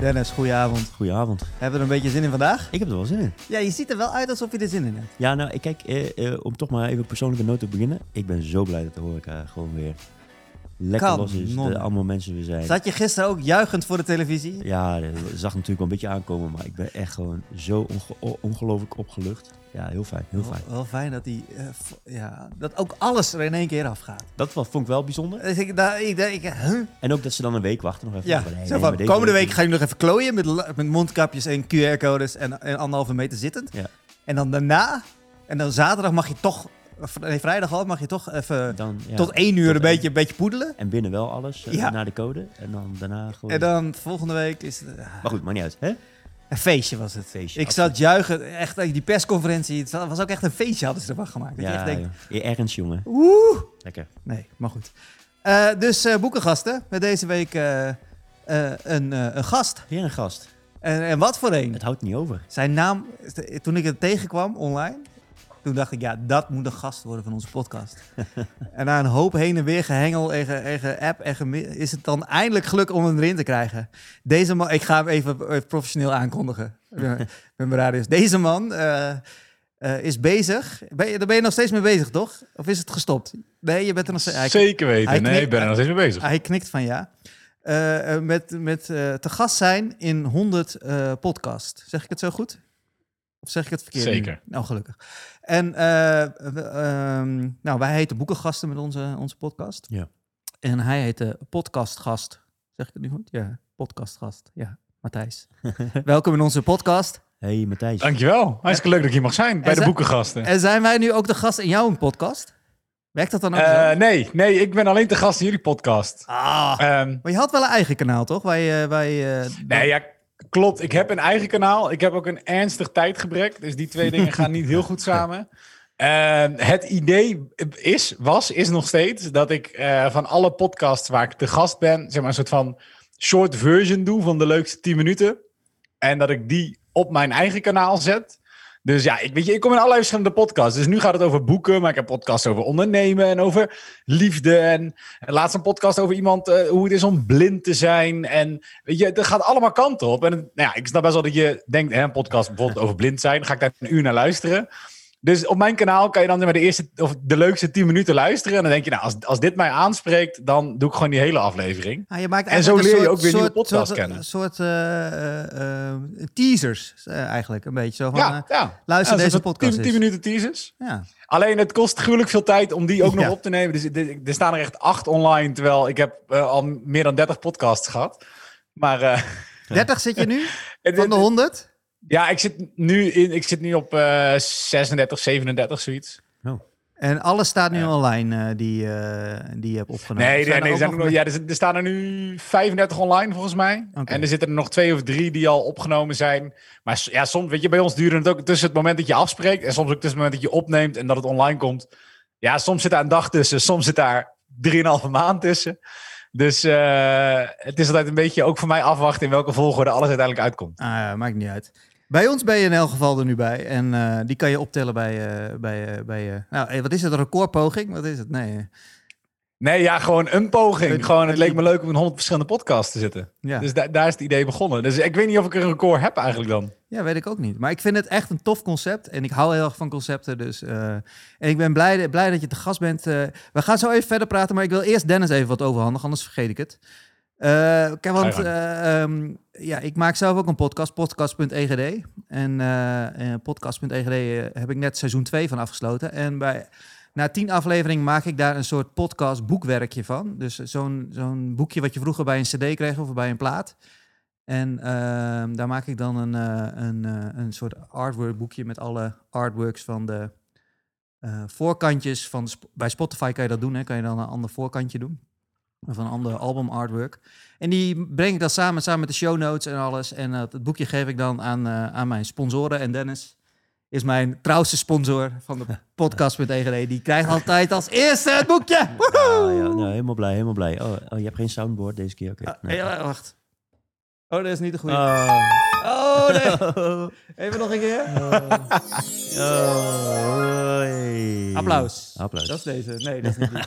Dennis, goedenavond. Goedenavond. Hebben we er een beetje zin in vandaag? Ik heb er wel zin in. Ja, je ziet er wel uit alsof je er zin in hebt. Ja, nou, ik kijk, eh, eh, om toch maar even persoonlijke noot te beginnen. Ik ben zo blij dat de horeca gewoon weer lekker Kanon. los is. Dat allemaal mensen weer zijn. Zat je gisteren ook juichend voor de televisie? Ja, dat zag natuurlijk wel een beetje aankomen, maar ik ben echt gewoon zo onge- ongelooflijk opgelucht. Ja, heel fijn, heel fijn. Wel, wel fijn dat, die, eh, ja, dat ook alles er in één keer afgaat. Dat vond ik wel bijzonder. Dus ik, daar, ik, ik, huh? En ook dat ze dan een week wachten nog even. Ja, nee, nee, van, komende week ga je nog even klooien met, met mondkapjes en QR-codes en, en anderhalve meter zittend. Ja. En dan daarna, en dan zaterdag mag je toch, nee, vrijdag al, mag je toch even Dan, ja, tot één uur tot een beetje, een beetje poedelen. En binnen wel alles, eh, Ja. naar de code. En dan daarna gewoon... En dan volgende week is het, ah, Maar goed, maar niet uit, hè? een feestje was het. Feestje, ik zat juichen, echt, die persconferentie, het was ook echt een feestje hadden ze ervan gemaakt. Dat je echt Ja, denkt, joh. ergens, jongen. oeh. Lekker. Nee, maar goed. Eh, dus eh, boekengasten, met deze week eh, eh, een, eh, een gast. Weer een gast. En, en wat voor een? Het houdt niet over. Zijn naam, toen ik het tegenkwam online, toen dacht ik, ja, dat moet een gast worden van onze podcast. en na een hoop heen en weer gehengel en, ge- en ge-app en is het dan eindelijk geluk om hem erin te krijgen. Deze man, ik ga hem even professioneel aankondigen. met mijn radius. Deze man eh, eh, is bezig. Ben je, daar ben je nog steeds mee bezig, toch? Of is het gestopt? Nee, je bent er nog steeds. Zeker weten. hij nee, ik ben er nog steeds mee bezig. hij knikt van ja. Eh, met met te gast zijn in 100 eh podcast. Zeg ik het zo goed? Of zeg ik het verkeerd? nu? Zeker. Nou, gelukkig. En eh, we- ehm, nou, wij heten Boekengasten met onze, onze podcast. Ja. En hij heet de podcastgast. Zeg ik het nu goed? Ja, podcastgast. Ja, Matthijs. Welkom in onze podcast. Hey Matthijs. Dankjewel. Hartstikke leuk dat ik hier mag zijn bij de boekengasten. En zijn wij nu ook de gast in jouw podcast? Werkt dat dan ook Eh, zo? nee, nee, ik ben alleen te gast in jullie podcast. Ah, Ehm, maar je had wel een eigen kanaal, toch? Waar je, waar je, eh, nee, ja, klopt. Ik heb een eigen kanaal. Ik heb ook een ernstig tijdgebrek. Dus die twee dingen gaan niet heel goed samen. Ehm, het idee is, was, is nog steeds dat ik eh, van alle podcasts waar ik te gast ben, zeg maar een soort van short version doe van de leukste 10 minuten. En dat ik die op mijn eigen kanaal zet. Dus ja, ik, weet je, ik kom in allerlei verschillende podcasts. Dus nu gaat het over boeken, maar ik heb podcasts over ondernemen en over liefde. En, laatst een podcast over iemand, eh, hoe het is om blind te zijn. En weet je, het gaat allemaal kanten op. En nou ja, ik snap best wel dat je denkt, hè, een podcast bijvoorbeeld over blind zijn. Ga ik daar een uur naar luisteren. Dus op mijn kanaal kan je dan maar de eerste of de leukste 10 minuten luisteren. En dan denk je, nou, als, als dit mij aanspreekt, dan doe ik gewoon die hele aflevering. Ah, je maakt En zo leer je een ook weer nieuwe soort, podcasts soort, kennen. Een soort eh, eh, eh, teasers eh, eigenlijk, een beetje. Zo van, Ja, eh, ja. luister Ja, deze podcast 10, eens. minuten teasers. ja. Alleen het kost gruwelijk veel tijd om die ook nog op te nemen. Dus er staan er echt acht online, terwijl ik heb eh, al meer dan 30 podcasts gehad. Maar eh, 30 zit je nu van de 100? Ja, ik zit nu, in, ik zit nu op eh 36, 37, zoiets. En alles staat nu Ja. online eh, die, eh, die je hebt opgenomen. Nee, Zijn nee, nee er, zijn nog nog- meer- ja, er, er staan er nu 35 online volgens mij. En er zitten er nog twee of drie die al opgenomen zijn. Maar ja, soms, weet je, bij ons duurt het ook tussen het moment dat je afspreekt en soms ook tussen het moment dat je opneemt en dat het online komt. Ja, soms zit daar een dag tussen, soms zit daar drieënhalve maand tussen. Dus eh, het is altijd een beetje ook voor mij afwachten in welke volgorde alles uiteindelijk uitkomt. Ah, ja, maakt niet uit. Bij ons ben je in elk geval er nu bij. En eh, die kan je optellen bij... eh bij, eh, bij eh, nou, wat is het? Een recordpoging? Wat is het? Nee. Nee, ja, gewoon een poging. Een- gewoon, het een- leek me leuk om in 100 verschillende podcasts te zitten. Ja. Dus da- daar is het idee begonnen. Dus ik weet niet of ik een record heb eigenlijk dan. Ja, weet ik ook niet. Maar ik vind het echt een tof concept. En ik hou heel erg van concepten. Dus, eh, en ik ben blij, blij dat je te gast bent. We gaan zo even verder praten. Maar ik wil eerst Dennis even wat overhandigen. Anders vergeet ik het. Eh, kijk, want eh, ehm, ja, ik maak zelf ook een podcast. Podcast.egd. En eh, podcast.egd heb ik net seizoen 2 van afgesloten. En bij... Na tien afleveringen maak ik daar een soort podcast boekwerkje van. Dus zo'n zo'n boekje wat je vroeger bij een cd kreeg of bij een plaat. En ehm, daar maak ik dan een, een, een soort artwork boekje met alle artworks van de voorkantjes. Van Sp- bij Spotify kan je dat doen, hè? kan je dan een ander voorkantje doen. Of een ander album artwork. En die breng ik dan samen, samen met de show notes en alles. En eh, het boekje geef ik dan aan, eh, aan mijn sponsoren. En Dennis is mijn trouwste sponsor van de podcast met EGD. Die krijgt altijd als eerste het boekje. Ah, ja, nou, helemaal blij, helemaal blij. Oh, oh, je hebt geen soundboard deze keer? Oké. Ah, Nee. wacht. Oh, dat is niet de goede. Oh. Oh, nee. Even nog een keer. Oh, hey. Applaus. Applaus. Dat is deze. Nee, dat is niet die.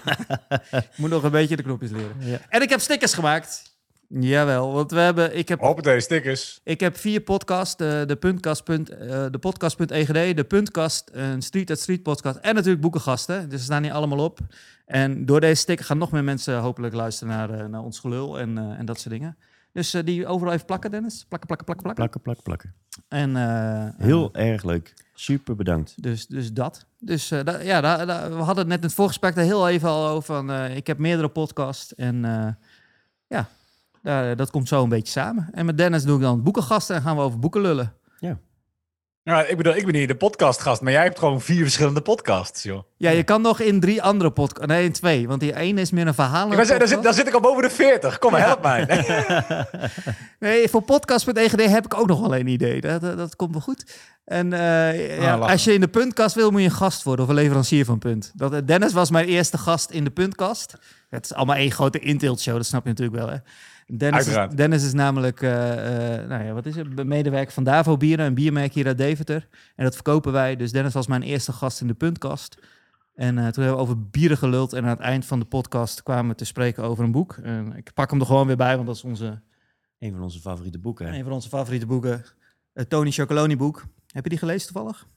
Ik moet nog een beetje de knopjes leren. Ja. En ik heb stickers gemaakt. Jawel, want we hebben, ik heb Hoppatee, stickers. Ik heb vier podcasts. De, de, puntkast, punt, eh, de podcast.egd, de puntkast, een Street at Street podcast en natuurlijk boekengasten. Dus ze staan hier allemaal op. En door deze sticker gaan nog meer mensen hopelijk luisteren naar, eh, naar ons gelul en, eh, en dat soort dingen. Dus eh, die overal even plakken, Dennis. Plakken, plakken, plakken, plakken. Plakken, plakken, plakken. En, eh, Heel erg leuk. Super bedankt. dus, dus dat. Dus eh, da- ja, da- da- we hadden het net in het voorgesprek er heel even al over. Van, ik heb meerdere podcasts en ja, da- dat komt zo een beetje samen. En met Dennis doe ik dan boekengasten en gaan we over boeken lullen. Ja, ik bedoel, ik ben hier de podcastgast, maar jij hebt gewoon vier verschillende podcasts, joh. Ja, je kan nog in drie andere podcasts. Nee, in twee. Want die ene is meer een verhaal. Zeggen, dan, zit, dan zit ik al boven de 40. Kom, help mij. Nee, voor podcast.egd heb ik ook nog wel een idee. Dat, dat, dat komt wel goed. En eh, ja, lachen. als je in de puntkast wil, moet je een gast worden of een leverancier van Punt. Dat, eh, Dennis was mijn eerste gast in de puntkast. Het is allemaal één grote inteeltshow, dat snap je natuurlijk wel. Hè? Dennis, is. Dennis is namelijk, eh, eh, nou ja, wat is het? Medewerker van Davo Bieren, een biermerk hier uit Deventer. En dat verkopen wij. Dus Dennis was mijn eerste gast in de puntkast. En eh, toen hebben we over bieren geluld. En aan het eind van de podcast kwamen we te spreken over een boek. En ik pak hem er gewoon weer bij, want dat is onze Een van onze favoriete boeken. hè? een van onze favoriete boeken. Het Tony Chocoloni boek. Heb je die gelezen toevallig?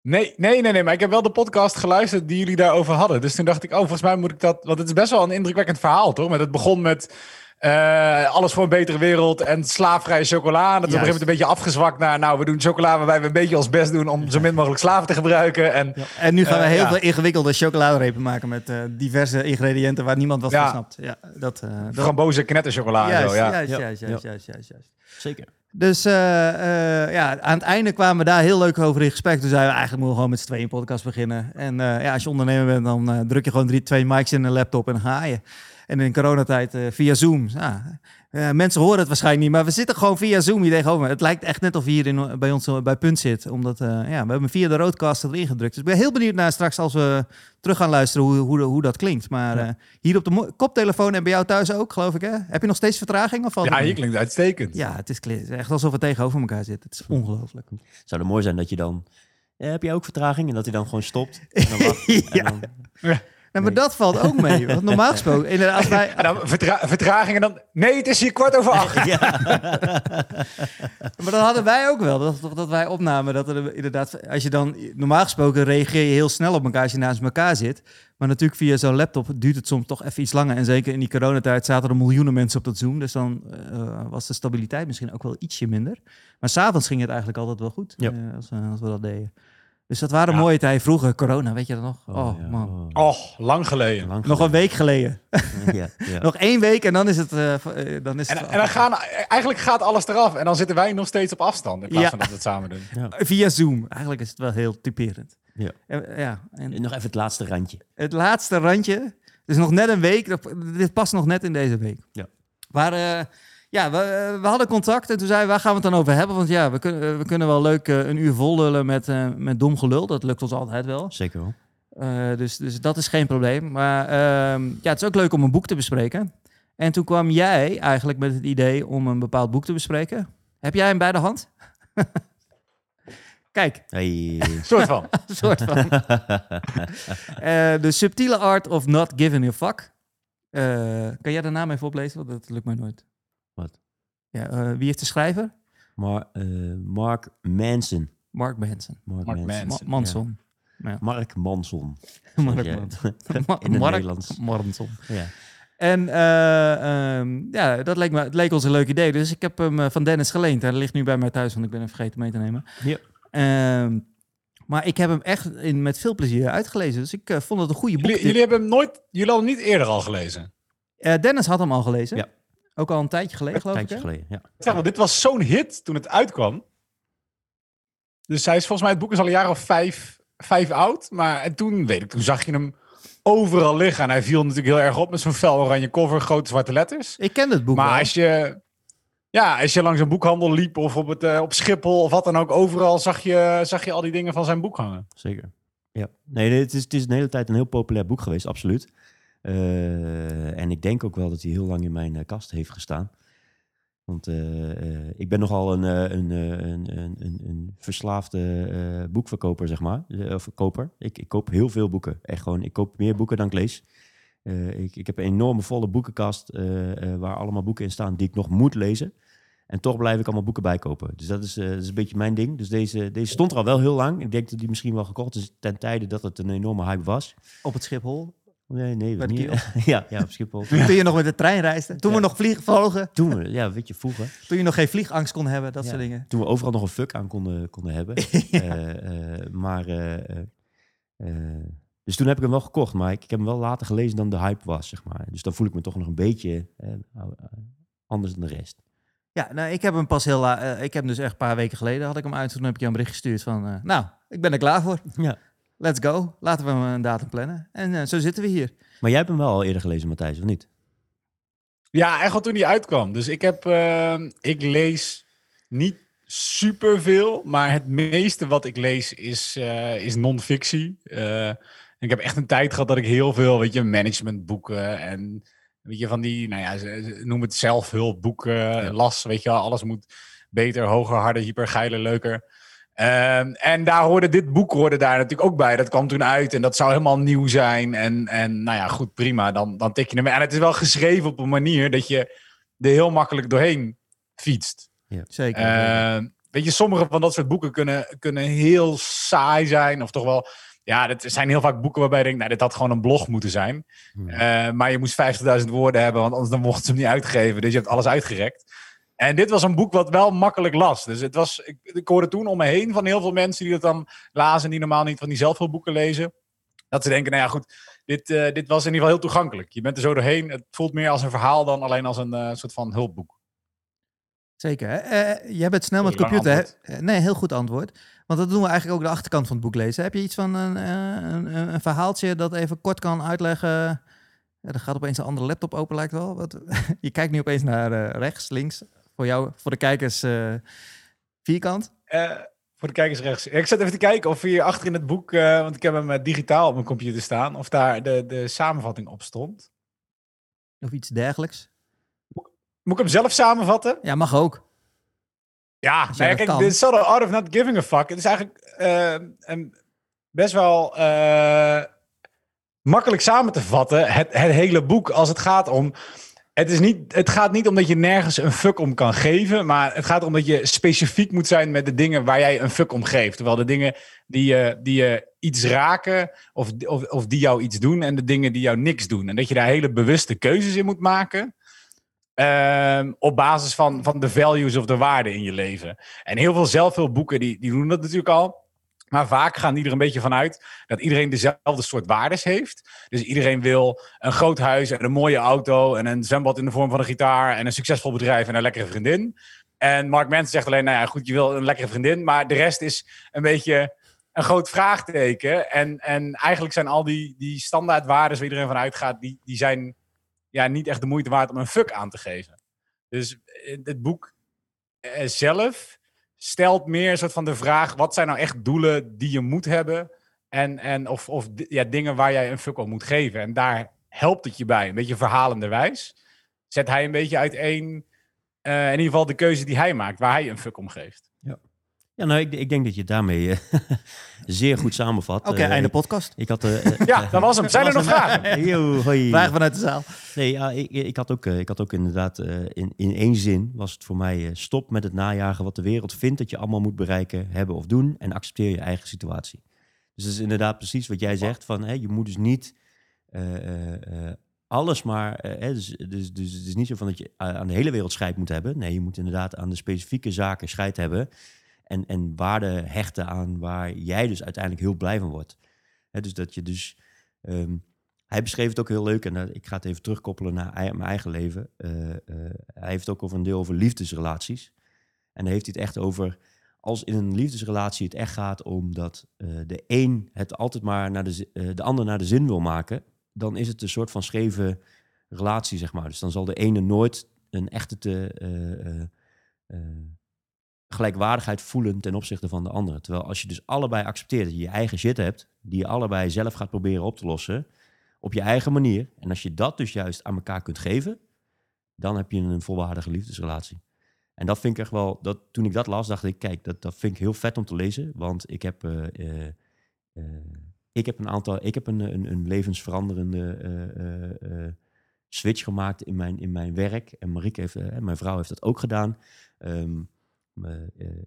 Nee, nee, nee, nee, maar ik heb wel de podcast geluisterd die jullie daarover hadden. Dus toen dacht ik, oh, volgens mij moet ik dat... Want het is best wel een indrukwekkend verhaal, toch? Met het begon met eh, alles voor een betere wereld en slaafvrije chocola. Dat is op een gegeven moment een beetje afgezwakt naar... Nou, we doen chocola waarbij we een beetje ons best doen om zo min mogelijk slaven te gebruiken. En En nu gaan we Eh, heel ja. veel ingewikkelde chocoladerepen maken met eh, diverse ingrediënten waar niemand wat Ja. van snapt. Ja, dat, eh dat frambozen knetterchocola en juist, zo, ja. juist, Ja. juist, Ja. juist, juist, juist, juist. Zeker. Dus eh, eh, ja, aan het einde kwamen we daar heel leuk over in gesprek. Toen zeiden we eigenlijk moeten we gewoon met z'n tweeën een podcast beginnen. En eh, ja, als je ondernemer bent, dan druk je gewoon drie, twee mics in een laptop en dan ga je. En in coronatijd eh, via Zoom. Ja, eh, mensen horen het waarschijnlijk niet, maar we zitten gewoon via Zoom hier tegenover. Het lijkt echt net of je hier in, bij ons eh, bij Punt zit. Omdat eh, ja, we hebben via de roadcaster erin gedrukt. Dus ik ben heel benieuwd naar straks als we terug gaan luisteren hoe, hoe, hoe dat klinkt. Maar Ja. eh, hier op de koptelefoon en bij jou thuis ook, geloof ik hè? Heb je nog steeds vertraging? Of valt Ja, het hier mee? klinkt uitstekend. Ja, het is echt alsof we tegenover elkaar zitten. Het is ongelooflijk. Zou er mooi zijn dat je dan... eh, heb jij ook vertraging? En dat hij dan gewoon stopt. En dan wacht, en Ja. Nee, maar dat valt ook mee. Want normaal gesproken, inderdaad, als wij, En dan vertra. Nee, het is hier kwart over acht. ja. maar dat hadden wij ook wel. Dat, dat wij opnamen. Dat er inderdaad, als je dan normaal gesproken reageer je heel snel op elkaar als je naast elkaar zit. Maar natuurlijk via zo'n laptop duurt het soms toch even iets langer. En zeker in die coronatijd zaten er miljoenen mensen op dat Zoom. Dus dan eh, was de stabiliteit misschien ook wel ietsje minder. Maar s'avonds ging het eigenlijk altijd wel goed Ja. eh, als we dat deden. Dus dat waren Ja. mooie tijden. Vroeger, corona, weet je dat nog? Oh, Oh, ja, man. oh. Och, lang geleden. Lang Nog een week geleden. Ja, ja. Nog één week en dan is het... eh, eh, dan is En, het en dan gaan, eigenlijk gaat alles eraf. En dan zitten wij nog steeds op afstand. In plaats Ja. van dat we het samen doen. Via Zoom. Eigenlijk is het wel heel typerend. Ja. En, ja, en En Nog even het laatste randje. het laatste randje. Het is nog net een week. Dit past nog net in deze week. Ja. Maar eh, ja, we, we hadden contact en toen zeiden we, waar gaan we het dan over hebben? Want ja, we kunnen, we kunnen wel leuk eh, een uur vol lullen met, eh, met dom gelul. Dat lukt ons altijd wel. Zeker wel. Eh, dus, dus dat is geen probleem. Maar ehm, ja, het is ook leuk om een boek te bespreken. En toen kwam jij eigenlijk met het idee om een bepaald boek te bespreken. Heb jij hem bij de hand? Kijk, Hey. soort van. soort van. Eh, De subtiele art of not giving a fuck. Eh, kan jij de naam even oplezen? Want dat lukt mij nooit. Ja, eh, wie heeft de schrijver? Maar, eh, Mark Manson. Mark Manson. Mark, Mark Manson. Manson. Ma- Manson. Mark Manson. Mark Ja. Manson. Ma- In het Mark Nederlands. Manson. Ja. En eh, ehm, ja, dat leek, me, het leek ons een leuk idee. Dus ik heb hem eh, van Dennis geleend. Hij ligt nu bij mij thuis, want ik ben hem vergeten mee te nemen. Ja. Ehm, maar ik heb hem echt in, met veel plezier uitgelezen. Dus ik vond het een goede boek. Jullie, jullie hebben hem nooit... Jullie hadden hem niet eerder al gelezen. Eh, Dennis had hem al gelezen. Ja. Ook al een tijdje geleden, geloof ik. tijdje geleden, ja. Ja, want dit was zo'n hit toen het uitkwam. Dus hij is volgens mij, het boek is al een jaar of vijf, vijf oud. Maar en toen, weet ik, toen zag je hem overal liggen. En hij viel natuurlijk heel erg op met zo'n fel oranje cover, grote zwarte letters. Ik ken het boek Maar wel. als je, ja, als je langs een boekhandel liep of op, het, eh, op Schiphol of wat dan ook, overal zag je, zag je al die dingen van zijn boek hangen. Zeker. Ja. Nee, nee, het, is, het is een hele tijd een heel populair boek geweest, absoluut. Eh, en ik denk ook wel dat hij heel lang in mijn eh, kast heeft gestaan. Want eh, ik ben nogal een, een, een, een, een, verslaafde boekverkoper, zeg maar. Of. Ik, ik koop heel veel boeken. Echt gewoon, ik koop meer boeken dan ik lees. Ik, ik heb een enorme volle boekenkast waar allemaal boeken in staan die ik nog moet lezen. En toch blijf ik allemaal boeken bijkopen. Dus dat is, is een beetje mijn ding. Dus deze, deze stond er al wel heel lang. Ik denk dat die misschien wel gekocht is ten tijde dat het een enorme hype was. Op het Schiphol. Nee, nee, Bij de niet. ja, ja, op Schiphol. Toen je nog met de trein reisde. Toen we nog vliegen vlogen. Toen we, ja, weet je, vroeger. Toen je nog geen vliegangst kon hebben. Dat Ja. soort dingen. Toen we overal nog een fuck aan konden, konden hebben. Eh, eh, maar, eh, dus toen heb ik hem wel gekocht. Maar ik, ik heb hem wel later gelezen dan de hype was, zeg maar. Dus dan voel ik me toch nog een beetje anders dan de rest. Ja, nou, ik heb hem pas heel la- eh, Ik heb hem dus echt een paar weken geleden had ik hem uit. Toen heb ik je een bericht gestuurd van... nou, ik ben er klaar voor. Ja. Let's go. Laten we een datum plannen. En eh, zo zitten we hier. Maar jij hebt hem wel al eerder gelezen, Matthijs, of niet? Ja, echt wel toen die uitkwam. Dus ik heb, eh, ik lees niet superveel, maar het meeste wat ik lees is, eh, is non-fictie. Eh, ik heb echt een tijd gehad dat ik heel veel, weet je, managementboeken en weet je, van die, nou ja, noem het zelfhulpboeken, las, weet je wel, alles moet beter, hoger, harder, hyper, geiler, leuker. Ehm, en daar hoorde dit boek hoorde daar natuurlijk ook bij. Dat kwam toen uit en dat zou helemaal nieuw zijn. En, en nou ja, goed, prima. Dan, dan tik je hem. En het is wel geschreven op een manier dat je er heel makkelijk doorheen fietst. Zeker. Ehm, weet je, sommige van dat soort boeken kunnen, kunnen heel saai zijn. Of toch wel, ja, het zijn heel vaak boeken waarbij je denkt, nou, dit had gewoon een blog moeten zijn. Hmm. Eh, maar je moest 50.000 woorden hebben, want anders dan mochten ze hem niet uitgeven. Dus je hebt alles uitgerekt. En dit was een boek wat wel makkelijk las. Dus het was, ik, ik hoorde toen om me heen van heel veel mensen die dat dan lazen, die normaal niet van die zelfhulpboeken lezen. Dat ze denken, nou ja, goed, dit, eh, dit was in ieder geval heel toegankelijk. Je bent er zo doorheen. Het voelt meer als een verhaal dan alleen als een eh, soort van hulpboek. Zeker. Eh, jij bent snel met computer. Nee, heel goed antwoord. Want dat doen we eigenlijk ook de achterkant van het boek lezen. Heb je iets van een, een, een, verhaaltje dat even kort kan uitleggen? Ja, er gaat opeens een andere laptop open, lijkt wel. Wat, je kijkt nu opeens naar rechts, links. Voor jou, voor de kijkers, eh, vierkant. Eh, voor de kijkers rechts. Ik zat even te kijken of hier achter in het boek, eh, want ik heb hem digitaal op mijn computer staan, of daar de, de samenvatting op stond. Of iets dergelijks. Moet ik hem zelf samenvatten? Ja, mag ook. Ja, nou ja, kijk, de subtle art of not giving a fuck. Het is eigenlijk een best wel makkelijk samen te vatten. Het, het hele boek als het gaat om... Het, is niet, het gaat niet om dat je nergens een fuck om kan geven. Maar het gaat erom dat je specifiek moet zijn met de dingen waar jij een fuck om geeft. Terwijl de dingen die je, die je iets raken of, of, of die jou iets doen. En de dingen die jou niks doen. En dat je daar hele bewuste keuzes in moet maken. Ehm, op basis van, van de values of de waarden in je leven. En heel veel zelfhulpboeken die, die doen dat natuurlijk al. Maar vaak gaan die er een beetje vanuit dat iedereen dezelfde soort waardes heeft. Dus iedereen wil een groot huis en een mooie auto en een zwembad in de vorm van een gitaar en een succesvol bedrijf en een lekkere vriendin. En Mark Manson zegt alleen, nou ja, goed, je wil een lekkere vriendin, maar de rest is een beetje een groot vraagteken. En, en eigenlijk zijn al die, die waar iedereen van uitgaat, die, die zijn ja, niet echt de moeite waard om een fuck aan te geven. Dus eh, het boek eh, zelf stelt meer een soort van de vraag: wat zijn nou echt doelen die je moet hebben? En, en of, of ja, dingen waar jij een fuck op moet geven. En daar helpt het je bij, een beetje verhalenderwijs. Zet hij een beetje uiteen, eh in ieder geval de keuze die hij maakt, waar hij een fuck om geeft. Ja, nou, ik, ik denk dat je daarmee eh, zeer goed samenvat. Oké, Eh, einde podcast. Ik had... eh, Ja, dat was hem. Zijn er nog vragen? Yo, hoi. Vragen vanuit de zaal. Nee, ja, ik, ik, had ook, ik had ook inderdaad eh, in, in één zin was het voor mij stop met het najagen wat de wereld vindt dat je allemaal moet bereiken, hebben of doen en accepteer je eigen situatie. Dus dat is inderdaad precies wat jij zegt van hè, je moet dus niet eh, eh, eh, alles maar, hè, dus, dus, dus het is niet zo van dat je aan de hele wereld scheid moet hebben. Nee, je moet inderdaad aan de specifieke zaken scheid hebben en, en waarde hechten aan waar jij dus uiteindelijk heel blij van wordt. Dus dat je dus ehm, hij beschreef het ook heel leuk en eh, ik ga het even terugkoppelen naar mijn eigen leven. Eh, eh, hij heeft ook over een deel over liefdesrelaties. En dan heeft hij het echt over als in een liefdesrelatie het echt gaat om dat de een het altijd maar naar de, de ander naar de zin wil maken, dan is het een soort van scheve relatie, zeg maar. Dus dan zal de ene nooit een echte te, gelijkwaardigheid voelen ten opzichte van de andere. Terwijl als je dus allebei accepteert dat je je eigen shit hebt, die je allebei zelf gaat proberen op te lossen, op je eigen manier. En als je dat dus juist aan elkaar kunt geven, dan heb je een volwaardige liefdesrelatie. En dat vind ik echt wel, dat, toen ik dat las, dacht ik, kijk, dat, dat vind ik heel vet om te lezen. Want ik heb, eh, eh, eh, ik heb een aantal, ik heb een, een, een levensveranderende switch gemaakt in mijn, in mijn werk. En Marieke heeft, mijn vrouw heeft dat ook gedaan. Ehm, eh, eh,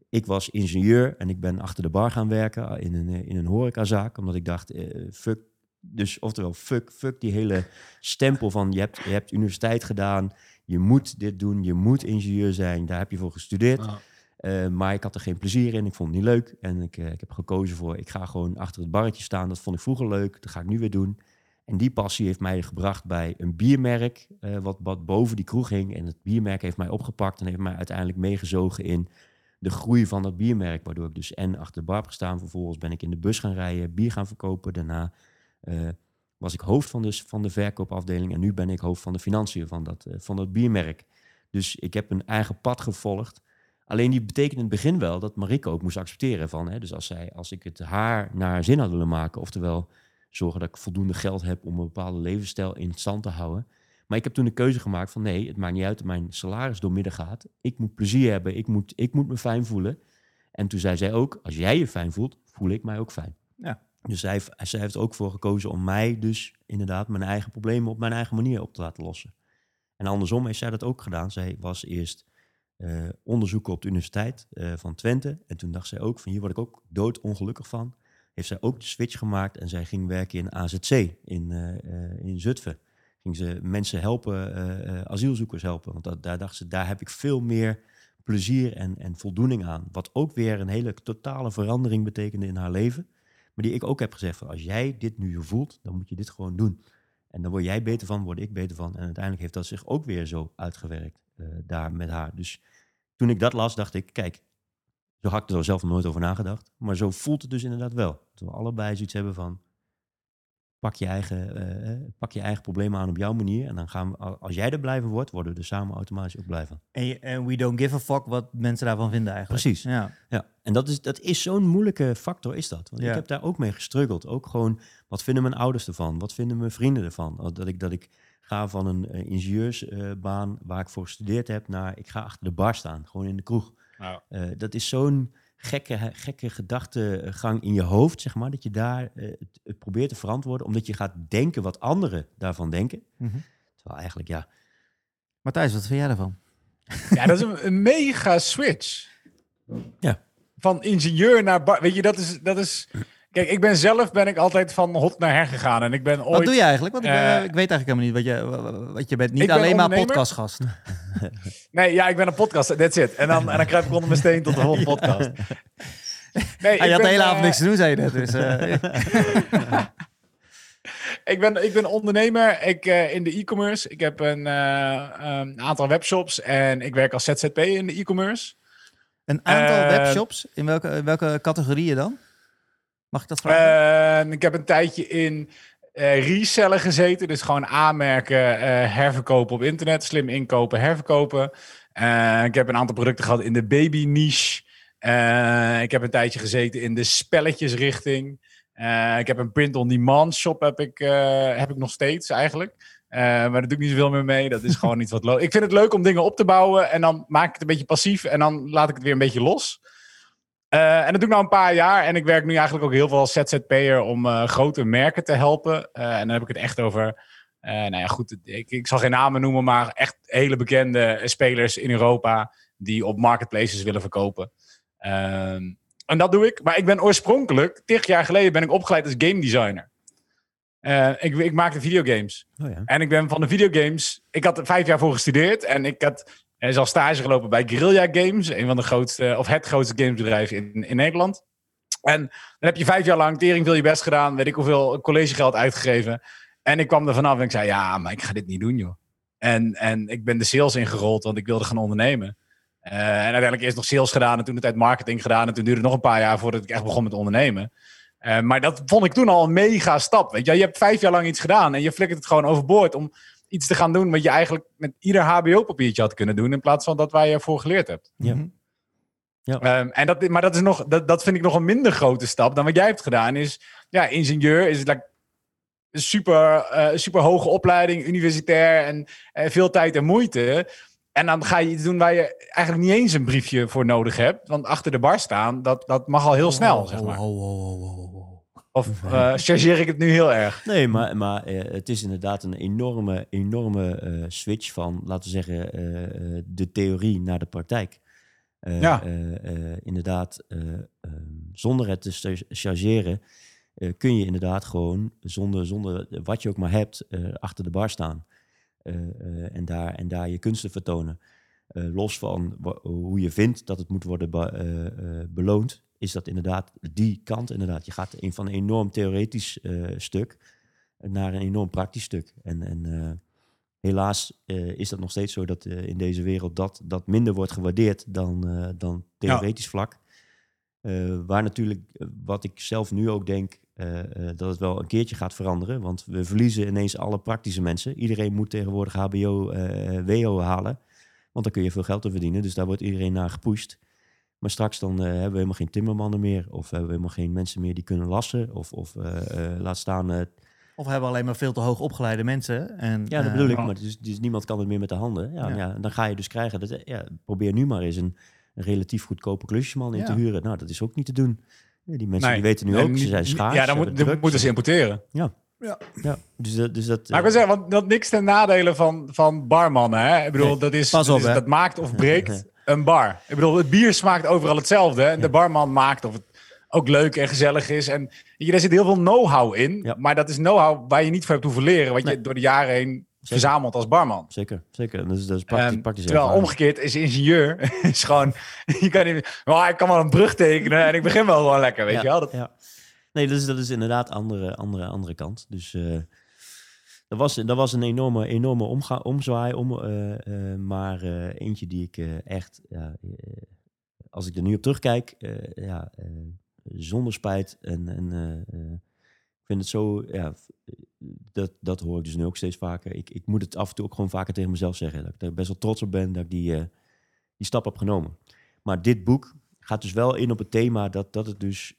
ik was ingenieur en ik ben achter de bar gaan werken in een, eh, in een horecazaak. Omdat ik dacht, eh, fuck, dus oftewel fuck, fuck die hele stempel van je hebt, je hebt universiteit gedaan. Je moet dit doen, je moet ingenieur zijn. Daar heb je voor gestudeerd. Eh, maar ik had er geen plezier in. Ik vond het niet leuk. En ik, eh, ik heb gekozen voor, ik ga gewoon achter het barretje staan. Dat vond ik vroeger leuk. Dat ga ik nu weer doen. En die passie heeft mij gebracht bij een biermerk. eh, wat, wat boven die kroeg hing. En het biermerk heeft mij opgepakt. En heeft mij uiteindelijk meegezogen in de groei van dat biermerk. Waardoor ik dus en achter de bar gestaan. Vervolgens ben ik in de bus gaan rijden. Bier gaan verkopen. Daarna eh, was ik hoofd van de, van de verkoopafdeling. En nu ben ik hoofd van de financiën van dat, eh, van dat biermerk. Dus ik heb een eigen pad gevolgd. Alleen die betekent in het begin wel dat Marike ook moest accepteren van. Hè, dus als, zij, als ik het haar naar zin had willen maken, oftewel zorgen dat ik voldoende geld heb om een bepaalde levensstijl in stand te houden. Maar ik heb toen de keuze gemaakt van nee, het maakt niet uit dat mijn salaris doormidden gaat. Ik moet plezier hebben, ik moet, ik moet me fijn voelen. En toen zei zij ook, als jij je fijn voelt, voel ik mij ook fijn. Ja. Dus zij, heeft- zij heeft er ook voor gekozen om mij dus inderdaad mijn eigen problemen op mijn eigen manier op te laten lossen. En andersom heeft zij dat ook gedaan. Zij was eerst eh, onderzoeken op de Universiteit eh, van Twente. En toen dacht zij ook van hier word ik ook doodongelukkig van. Heeft zij ook de switch gemaakt en zij ging werken in AZC in, eh, eh, in Zutphen. Ging ze mensen helpen, eh, asielzoekers helpen. Want dat, daar dacht ze, daar heb ik veel meer plezier en, en voldoening aan. Wat ook weer een hele totale verandering betekende in haar leven. Maar die ik ook heb gezegd van als jij dit nu voelt, dan moet je dit gewoon doen. En dan word jij beter van, word ik beter van. En uiteindelijk heeft dat zich ook weer zo uitgewerkt daar met haar. Dus toen ik dat las, dacht ik, kijk, zo had ik er zelf nog nooit over nagedacht. Maar zo voelt het dus inderdaad wel. Dat we allebei zoiets hebben van, pak je eigen, eh, pak je eigen problemen aan op jouw manier. En dan gaan we, als jij er blij van wordt, worden we er samen automatisch ook blij van. En, we don't give a fuck wat mensen daarvan vinden eigenlijk. Precies. Ja. Ja, en dat is, dat is zo'n moeilijke factor, is dat. Want Ja. ik heb daar ook mee gestruggeld. Ook gewoon, wat vinden mijn ouders ervan? Wat vinden mijn vrienden ervan? Dat ik, dat ik ga van een eh, ingenieursbaan waar ik voor gestudeerd heb naar ik ga achter de bar staan, gewoon in de kroeg. Nou, Eh, dat is zo'n gekke, gekke gedachtegang in je hoofd, zeg maar, dat je daar eh, het, het probeert te verantwoorden, omdat je gaat denken wat anderen daarvan denken. Mhm. Terwijl eigenlijk, ja, Matthijs, wat vind jij daarvan? Ja, dat is een, een mega switch. Ja. Van ingenieur naar. Weet je, dat is, dat is. Kijk, ik ben zelf ben ik altijd van hot naar her gegaan. En ik ben ooit. Wat doe je eigenlijk? Want ik, Eh, eh, ik weet eigenlijk helemaal niet wat je, wat je bent. Niet ben alleen maar podcastgast. Nee, ja, ik ben een podcast. That's it. En dan, en dan kruip ik onder mijn steen tot de volgende podcast. Nee, Ah, je had de hele eh, avond niks te doen, zei je net. Dus, Ik ben, ik ben ondernemer ik, in de e-commerce. Ik heb een, een aantal webshops en ik werk als ZZP in de e-commerce. een aantal webshops. In welke, in welke categorieën dan? Mag ik dat vragen? Eh, ik heb een tijdje in resellen gezeten. Dus gewoon aanmerken, eh, herverkopen op internet. Slim inkopen, herverkopen. Eh, ik heb een aantal producten gehad in de baby niche. Ik heb een tijdje gezeten in de spelletjesrichting. Ik heb een print-on-demand shop heb ik, heb ik nog steeds eigenlijk. Maar daar doe ik niet zoveel meer mee. Dat is gewoon iets wat leuk. Ik vind het leuk om dingen op te bouwen en dan maak ik het een beetje passief en dan laat ik het weer een beetje los. Eh, en dat doe ik nou een paar jaar. En ik werk nu eigenlijk ook heel veel als ZZP'er om eh, grote merken te helpen. Eh, en dan heb ik het echt over, nou ja goed, ik, ik zal geen namen noemen, maar echt hele bekende spelers in Europa die op marketplaces willen verkopen. Ehm, en dat doe ik. Maar ik ben oorspronkelijk, tig jaar geleden, ben ik opgeleid als game designer. Ik, ik maakte videogames. oh ja. En ik ben van de videogames. Ik had er vijf jaar voor gestudeerd. En ik had eh, zelf stage gelopen bij Guerrilla Games. Een van de grootste, of het grootste gamesbedrijf in, in Nederland. En dan heb je vijf jaar lang tering veel je best gedaan. Weet ik hoeveel collegegeld uitgegeven. En ik kwam er vanaf en ik zei: Ja, maar ik ga dit niet doen, joh. En, en ik ben de sales ingerold, want ik wilde gaan ondernemen. Eh, en uiteindelijk eerst nog sales gedaan en toen de tijd marketing gedaan. En toen duurde het nog een paar jaar voordat ik echt begon met ondernemen. Eh, maar dat vond ik toen al een mega stap. Weet je? je hebt vijf jaar lang iets gedaan en je flikkert het gewoon overboord om iets te gaan doen wat je eigenlijk met ieder HBO-papiertje had kunnen doen, in plaats van dat waar je ervoor geleerd hebt. Ja. Mhm. Ehm, en dat, maar dat, is nog, dat, dat vind ik nog een minder grote stap dan wat jij hebt gedaan. Is, ja, ingenieur is like, een super, eh, super hoge opleiding, universitair en eh, veel tijd en moeite. En dan ga je iets doen waar je eigenlijk niet eens een briefje voor nodig hebt. Want achter de bar staan, dat, dat mag al heel snel, zeg maar. Oh, oh, oh, oh, oh, oh. Of uh, chargeer ik het nu heel erg? Nee, maar, maar uh, het is inderdaad een enorme, enorme uh, switch van, laten we zeggen, de theorie naar de praktijk. ja. inderdaad, ehm, zonder het te chargeren, kun je inderdaad gewoon, zonder, zonder wat je ook maar hebt, achter de bar staan. en, daar, en daar je kunsten vertonen. los van hoe je vindt dat het moet worden be beloond, is dat inderdaad die kant. Inderdaad, je gaat een van een enorm theoretisch uh, stuk naar een enorm praktisch stuk. En, en uh, helaas uh, is dat nog steeds zo dat in deze wereld dat, dat minder wordt gewaardeerd dan, dan theoretisch ja. vlak. waar natuurlijk, wat ik zelf nu ook denk, dat het wel een keertje gaat veranderen. Want we verliezen ineens alle praktische mensen. Iedereen moet tegenwoordig HBO, WO halen. Want dan kun je veel geld te verdienen. Dus daar wordt iedereen naar gepusht. Maar straks dan uh, hebben we helemaal geen timmermannen meer. Of hebben we helemaal geen mensen meer die kunnen lassen. Of, of uh, uh, laat staan... of hebben we alleen maar veel te hoog opgeleide mensen. En, ja, dat bedoel ik. Maar dus, dus, niemand kan het meer met de handen. Ja, ja. ja dan ga je dus krijgen... Dat, ja, probeer nu maar eens een, een relatief goedkope klusjesman in te huren. Nou, dat is ook niet te doen. die mensen die weten nu ook, ze zijn schaars. Ja, dan moet, moeten ze importeren. Ja. Ja. ja, dus dat... Dus dat maar ik wil zeggen, want dat niks ten nadelen van, van barmannen. Hè? Ik bedoel, nee, dat, is, Pas op, dat, is, dat maakt of breekt een bar. Ik bedoel, het bier smaakt overal hetzelfde. En de barman maakt of het ook leuk en gezellig is. En je, daar zit heel veel know-how in. Maar dat is know-how waar je niet voor hebt hoeven leren. Wat je door de jaren heen verzamelt als barman. Zeker, zeker. Dat is, dat is praktisch, praktisch Terwijl omgekeerd is ingenieur is gewoon... Je kan niet... Maar ik kan wel een brug tekenen en ik begin wel gewoon lekker, weet je wel. Dat... Ja. Nee, dat is, dat is inderdaad andere, andere, andere kant. Dus... Uh, dat was, dat was een enorme, enorme omga omzwaai, om, uh, uh, maar uh, eentje die ik echt, als ik er nu op terugkijk, ja, zonder spijt. En ik vind het zo, ja, dat, dat hoor ik dus nu ook steeds vaker. Ik, ik moet het af en toe ook gewoon vaker tegen mezelf zeggen. Dat ik er best wel trots op ben dat ik die, die stap heb genomen. Maar dit boek gaat dus wel in op het thema dat, dat het dus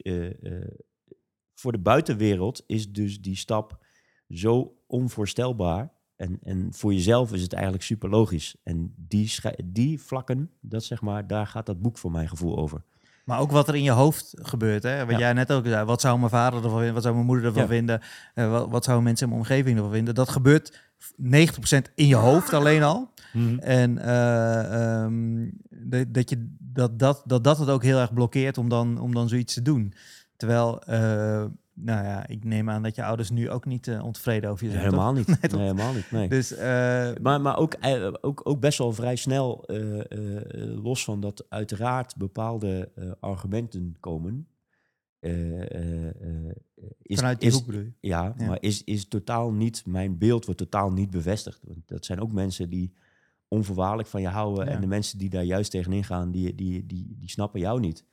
voor de buitenwereld is dus die stap zo onvoorstelbaar. En, en voor jezelf is het eigenlijk super logisch. En die, die vlakken, dat zeg maar, daar gaat dat boek voor mijn gevoel over. Maar ook wat er in je hoofd gebeurt. Hè? Wat jij net ook zei. Wat zou mijn vader ervan vinden? Wat zou mijn moeder ervan vinden? Uh, wat, wat zouden mensen in mijn omgeving ervan vinden? Dat gebeurt 90% in je hoofd alleen al. Mhm. En uh, um, de, dat, je, dat, dat, dat dat het ook heel erg blokkeert om dan, om dan zoiets te doen. Terwijl uh, nou ja, ik neem aan dat je ouders nu ook niet uh, ontevreden over je zijn. helemaal niet. Nee, nee, helemaal niet. Nee. Dus, uh, maar maar ook, uh, ook, ook best wel vrij snel, los van dat uiteraard bepaalde argumenten komen. is, Vanuit die is, hoek bedoel je? Ja, ja, maar is, is totaal niet, mijn beeld wordt totaal niet bevestigd. Want dat zijn ook mensen die onvoorwaardelijk van je houden. Ja. En de mensen die daar juist tegenin gaan, die, die, die, die snappen jou niet.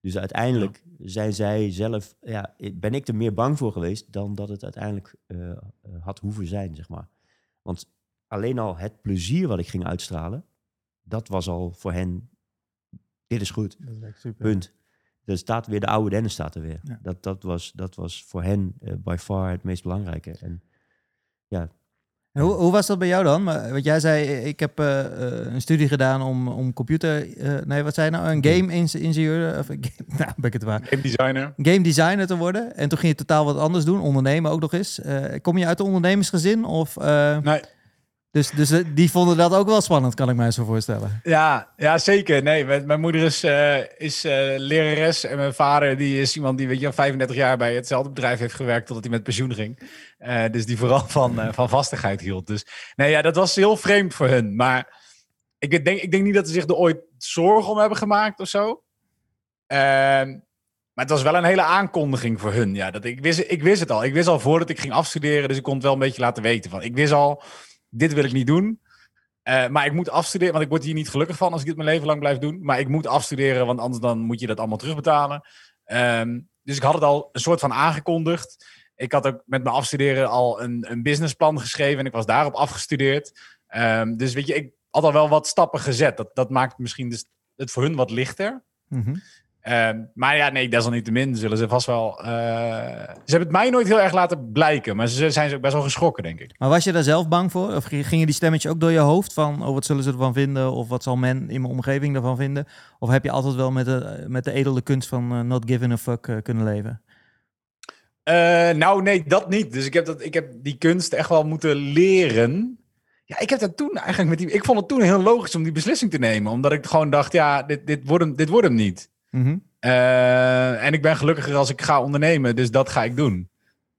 Dus uiteindelijk zijn zij zelf, ja, ben ik er meer bang voor geweest dan dat het uiteindelijk uh, had hoeven zijn, zeg maar. Want alleen al het plezier wat ik ging uitstralen, dat was al voor hen, dit is goed. Dat is super. Punt. Er staat weer de oude Dennis staat er weer. Dat, dat, was, dat was voor hen uh, by far het meest belangrijke. En ja, hoe, hoe, was dat bij jou dan? Want jij zei, ik heb uh, een studie gedaan om, om computer... Uh, nee, wat zei je nou? Een game-ingenieur? Of game, nou, ben ik het waar. Game designer. Game designer te worden. En toen ging je totaal wat anders doen. Ondernemen ook nog eens. Uh, kom je uit een ondernemersgezin? Of, nee. Dus, dus die vonden dat ook wel spannend, kan ik mij zo voorstellen. Ja, ja zeker. Nee, mijn, moeder is, uh, is uh, lerares en mijn vader die is iemand die weet je, 35 jaar bij hetzelfde bedrijf heeft gewerkt totdat hij met pensioen ging. Dus die vooral van, van vastigheid hield. Dus nee, ja, dat was heel vreemd voor hun. Maar ik denk, ik denk niet dat ze zich er ooit zorgen om hebben gemaakt of zo. Ehm, maar het was wel een hele aankondiging voor hun. Ja, dat ik, wist, ik wist het al. Ik wist al voordat ik ging afstuderen, dus ik kon het wel een beetje laten weten. Van, ik wist al dit wil ik niet doen. Uh, maar ik moet afstuderen, want ik word hier niet gelukkig van als ik dit mijn leven lang blijf doen. Maar ik moet afstuderen, want anders dan moet je dat allemaal terugbetalen. Um, dus ik had het al een soort van aangekondigd. Ik had ook met mijn afstuderen al een, een businessplan geschreven en ik was daarop afgestudeerd. Um, dus weet je, ik had al wel wat stappen gezet. Dat, dat maakt misschien dus het voor hun wat lichter. Mm. Uh, maar ja, nee, desalniettemin zullen ze vast wel... Uh, ze hebben het mij nooit heel erg laten blijken. Maar ze zijn ze ook best wel geschrokken, denk ik. Maar was je daar zelf bang voor? Of gingen die stemmetjes ook door je hoofd? Van, oh, wat zullen ze ervan vinden? Of wat zal men in mijn omgeving ervan vinden? Of heb je altijd wel met de, met de edele kunst van uh, not giving a fuck uh, kunnen leven? Eh, nou, nee, dat niet. Dus ik heb, dat, ik heb die kunst echt wel moeten leren. Ja, ik heb dat toen eigenlijk met die. Ik vond het toen heel logisch om die beslissing te nemen. Omdat ik gewoon dacht, ja, dit, dit, wordt, hem, dit wordt hem niet. Mhm. Eh, en ik ben gelukkiger als ik ga ondernemen, dus dat ga ik doen.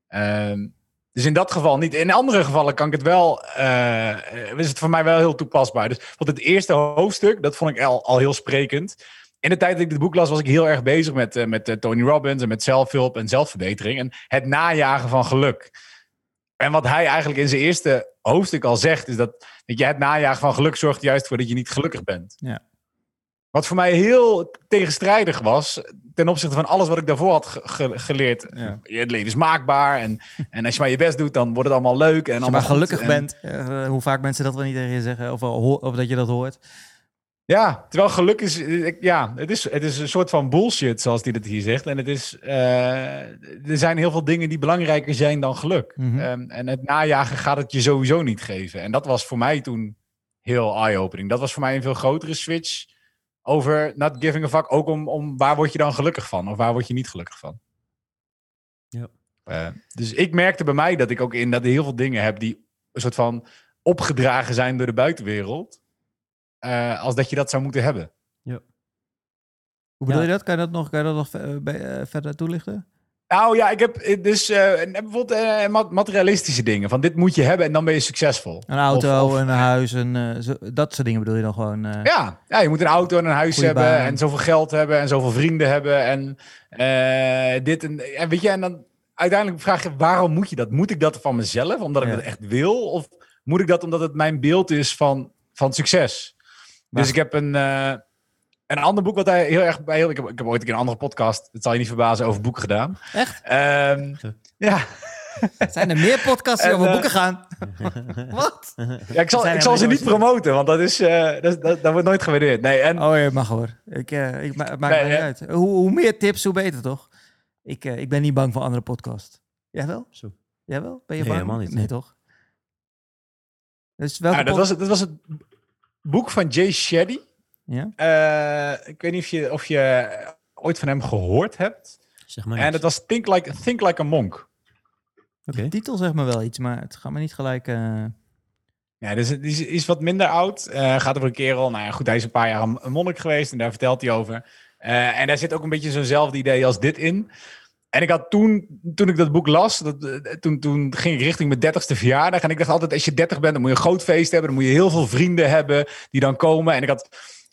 Ehm, dus in dat geval niet. In andere gevallen kan ik het wel. eh, is het voor mij wel heel toepasbaar. Dus want het eerste hoofdstuk, dat vond ik al, al heel sprekend. In de tijd dat ik dit boek las, was ik heel erg bezig met, eh, met Tony Robbins en met zelfhulp en zelfverbetering. En het najagen van geluk. En wat hij eigenlijk in zijn eerste hoofdstuk al zegt, is dat weet je, het najagen van geluk zorgt juist voor dat je niet gelukkig bent. Ja. Wat voor mij heel tegenstrijdig was ten opzichte van alles wat ik daarvoor had ge- ge- geleerd. Ja. Het leven is maakbaar en, en als je maar je best doet, dan wordt het allemaal leuk. En Als je allemaal maar gelukkig En- bent, eh, hoe vaak mensen dat wel niet tegen je zeggen, of, of dat je dat hoort. Ja, terwijl geluk is, ja, het is, het is een soort van bullshit, zoals hij dat hier zegt. En het is, eh, er zijn heel veel dingen die belangrijker zijn dan geluk. Mhm. Ehm, en het najagen gaat het je sowieso niet geven. En dat was voor mij toen heel eye-opening. Dat was voor mij een veel grotere switch over not giving a fuck. Ook om, om waar word je dan gelukkig van? Of waar word je niet gelukkig van? Ja. Eh, dus ik merkte bij mij dat ik ook in dat heel veel dingen heb die een soort van opgedragen zijn door de buitenwereld. eh, als dat je dat zou moeten hebben. Hoe bedoel Ja. je dat? Kan je dat nog, kan je dat nog eh, verder toelichten? Nou ja, ik heb eh, dus eh, en bijvoorbeeld eh, ma- materialistische dingen. Van dit moet je hebben en dan ben je succesvol. Een auto, Of- of- een huis, een, eh, zo- dat soort dingen bedoel je dan gewoon? Ja, ja, je moet een auto en een huis hebben. baan. En zoveel geld hebben. En zoveel vrienden hebben. En dit en, en weet je, en dan uiteindelijk vraag je, waarom moet je dat? Moet ik dat van mezelf, omdat ik Ja. dat echt wil? Of moet ik dat omdat het mijn beeld is van, van succes? Maar- Dus ik heb een, eh, een ander boek wat hij heel erg bij... Ik heb, ik heb ooit een keer een andere podcast, dat zal je niet verbazen, over boeken gedaan. Echt? Ehm, ja, Zijn er meer podcasts die En, over eh, boeken gaan? Wat? ja, ik zal, ik zal ze niet promoten, want dat, is, eh, dat, dat, dat wordt nooit gewaardeerd. Nee, en Oh ja, mag hoor. Ik, eh, ik ma het maakt Nee, mij niet uit. Hoe, hoe meer tips, hoe beter toch? Ik, eh, ik ben niet bang voor andere podcasts. Jij wel? Zo. Jij wel? Ben je Nee, bang? helemaal niet. Nee, toch? Dus welke Ja, dat, was, het- dat was het boek van Jay Shetty. Ja? Eh, ik weet niet of je, of je ooit van hem gehoord hebt. Zeg maar En dat was Think Like, Think like a Monk. Oké. De titel zegt me wel iets, maar het gaat me niet gelijk... eh, Ja, dus het is, is wat minder oud. Eh, gaat over een kerel. Nou ja, goed, hij is een paar jaar een monnik geweest en daar vertelt hij over. Eh, en daar zit ook een beetje zo'nzelfde idee als dit in. En ik had toen, toen ik dat boek las, dat, toen, toen ging ik richting mijn dertigste verjaardag. En ik dacht altijd, als je dertig bent, dan moet je een groot feest hebben. Dan moet je heel veel vrienden hebben die dan komen. En ik had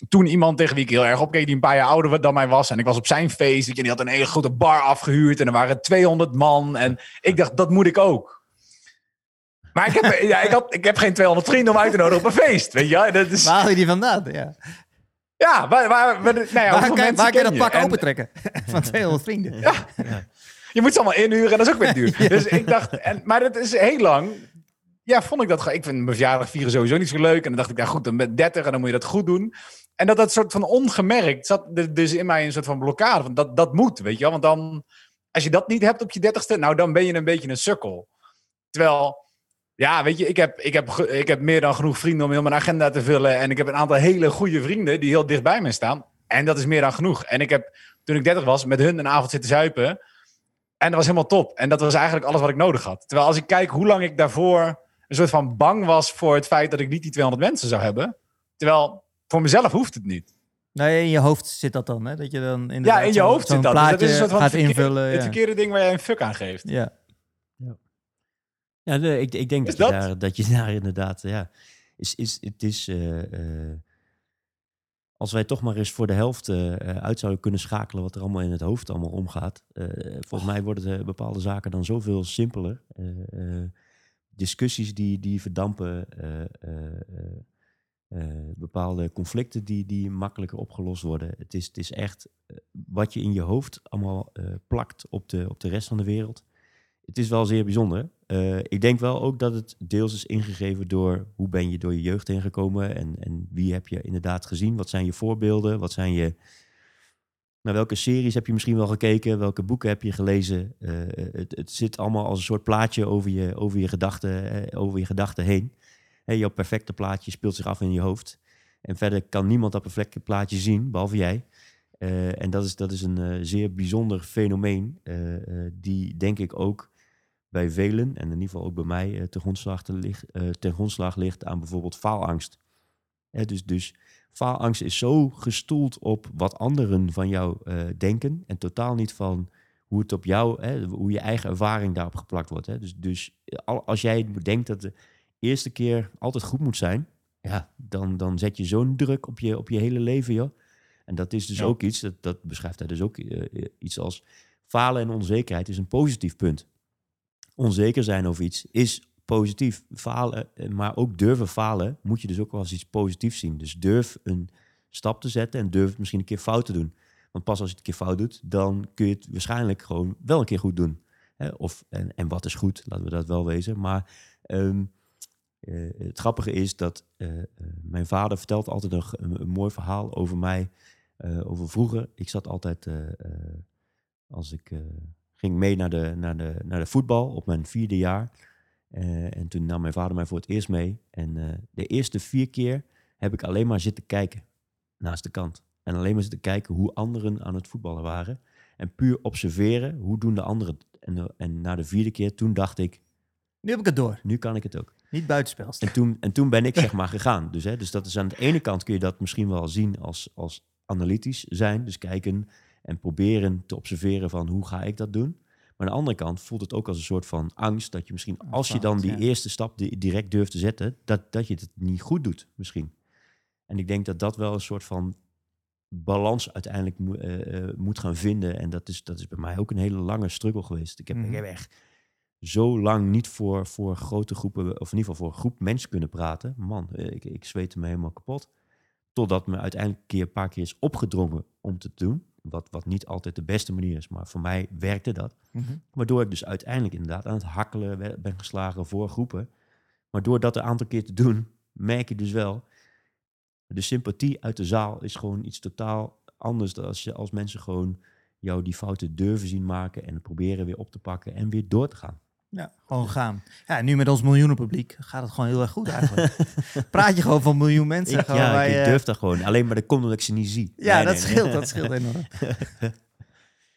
toen iemand tegen wie ik heel erg opkeek, die een paar jaar ouder dan mij was. En ik was op zijn feest. en die had een hele grote bar afgehuurd. En er waren 200 man. En ik dacht, dat moet ik ook. Maar ik heb, ja, ik, had, ik heb geen 200 vrienden om uit te nodigen op een feest. Weet je, dat is, Waar haal je die vandaan? Ja. ja, waar, waar, waar, nou ja, waar kan, waar kan je dat pak En opentrekken? Van 200 vrienden. Je moet ze allemaal inhuren en dat is ook weer duur. Dus ik dacht, en, maar dat is heel lang. Ja, vond ik dat. Ik vind mijn verjaardag vieren sowieso niet zo leuk. En dan dacht ik, ja goed, dan ben ik 30 en dan moet je dat goed doen. En dat dat soort van ongemerkt zat dus in mij een soort van blokkade. Van dat, dat moet, weet je wel. Want dan, als je dat niet hebt op je dertigste, nou dan ben je een beetje een sukkel. Terwijl, ja, weet je, ik heb, ik, heb, ik heb meer dan genoeg vrienden om heel mijn agenda te vullen. En ik heb een aantal hele goede vrienden die heel dicht bij me staan. En dat is meer dan genoeg. En ik heb, toen ik 30 was, met hun een avond zitten zuipen. En dat was helemaal top. En dat was eigenlijk alles wat ik nodig had. Terwijl als ik kijk hoe lang ik daarvoor een soort van bang was voor het feit dat ik niet die 200 mensen zou hebben. Terwijl voor mezelf hoeft het niet. Nee, in je hoofd zit dat dan, hè? Dat je dan inderdaad Ja, in je hoofd zit dat. Dus dat is een soort van gaat verkeer- invullen. Het Ja. verkeerde ding waar jij een fuck aan geeft. ja. Ja, nee, ik, ik denk dat, je daar, dat je daar inderdaad, ja, is, is, het is, eh, eh, als wij toch maar eens voor de helft eh, uit zouden kunnen schakelen wat er allemaal in het hoofd allemaal omgaat. eh, volgens mij worden bepaalde zaken dan zoveel simpeler. Eh, eh, discussies die, die verdampen, eh, bepaalde conflicten die, die makkelijker opgelost worden. Het is, het is echt eh, wat je in je hoofd allemaal eh, plakt op de, op de rest van de wereld. Het is wel zeer bijzonder. Ik denk wel ook dat het deels is ingegeven door hoe ben je door je jeugd heen gekomen en, en wie heb je inderdaad gezien? Wat zijn je voorbeelden? Wat zijn je. Naar welke series heb je misschien wel gekeken? Welke boeken heb je gelezen? Het, het zit allemaal als een soort plaatje over je, over je gedachten over je gedachten heen. Hè, jouw perfecte plaatje speelt zich af in je hoofd. En verder kan niemand dat perfecte plaatje zien, behalve jij. Eh, en dat is, dat is een eh, zeer bijzonder fenomeen, eh, die denk ik ook bij velen, en in ieder geval ook bij mij, ten, grondslag te ligt, grondslag ligt aan bijvoorbeeld faalangst. Hè, dus, dus faalangst is zo gestoeld op wat anderen van jou denken en totaal niet van hoe het op jou, hoe je eigen ervaring daarop geplakt wordt. Hè. Dus, dus al- als jij denkt dat eerste keer altijd goed moet zijn, ja, dan, dan zet je zo'n druk op je, op je hele leven, joh. En dat is dus Ja. ook iets, dat, dat beschrijft hij dus ook eh, iets als falen en onzekerheid is een positief punt. Onzeker zijn over iets is positief. Falen, eh, maar ook durven falen, moet je dus ook wel als iets positiefs zien. Dus durf een stap te zetten en durf het misschien een keer fout te doen. Want pas als je het een keer fout doet, dan kun je het waarschijnlijk gewoon wel een keer goed doen. Hè? Of, en, en wat is goed, laten we dat wel wezen. Maar ehm, eh, het grappige is dat eh, eh, mijn vader vertelt altijd een, een mooi verhaal over mij. over vroeger. Ik zat altijd, als ik ging mee naar de, naar, de, naar de voetbal op mijn vierde jaar. En toen nam mijn vader mij voor het eerst mee. En de eerste vier keer heb ik alleen maar zitten kijken naast de kant. En alleen maar zitten kijken hoe anderen aan het voetballen waren. En puur observeren, hoe doen de anderen. En, en na de vierde keer, toen dacht ik, Nu heb ik het door. nu kan ik het ook. Niet buitenspelst. En toen, en toen ben ik zeg maar gegaan. Dus, hè, dus dat is aan de ene kant kun je dat misschien wel zien als, als analytisch zijn. Dus kijken en proberen te observeren van hoe ga ik dat doen. Maar aan de andere kant voelt het ook als een soort van angst. Dat je misschien als je dan die eerste stap di- direct durft te zetten, dat, dat je het niet goed doet misschien. En ik denk dat dat wel een soort van balans uiteindelijk moet, eh, eh, moet gaan vinden. En dat is, dat is bij mij ook een hele lange struggle geweest. Ik heb, Mhm. ik heb echt zo lang niet voor, voor grote groepen, of in ieder geval voor een groep mensen kunnen praten. Man, ik, ik zweette me helemaal kapot. Totdat me uiteindelijk een, keer, een paar keer is opgedrongen om te doen. Wat, wat niet altijd de beste manier is, maar voor mij werkte dat. Mhm. Waardoor ik dus uiteindelijk inderdaad aan het hakkelen ben geslagen voor groepen. Maar door dat een aantal keer te doen, merk je dus wel... de sympathie uit de zaal is gewoon iets totaal anders... dan als, je, als mensen gewoon jou die fouten durven zien maken... en proberen weer op te pakken en weer door te gaan. Ja, gewoon gaan. Ja, nu met ons miljoenenpubliek gaat het gewoon heel erg goed eigenlijk. Praat je gewoon van miljoen mensen. Ik, ja, ik durf dat gewoon. Alleen maar dat komt omdat ik ze niet zie. Ja, Nee, dat nee, nee. scheelt. Dat scheelt enorm.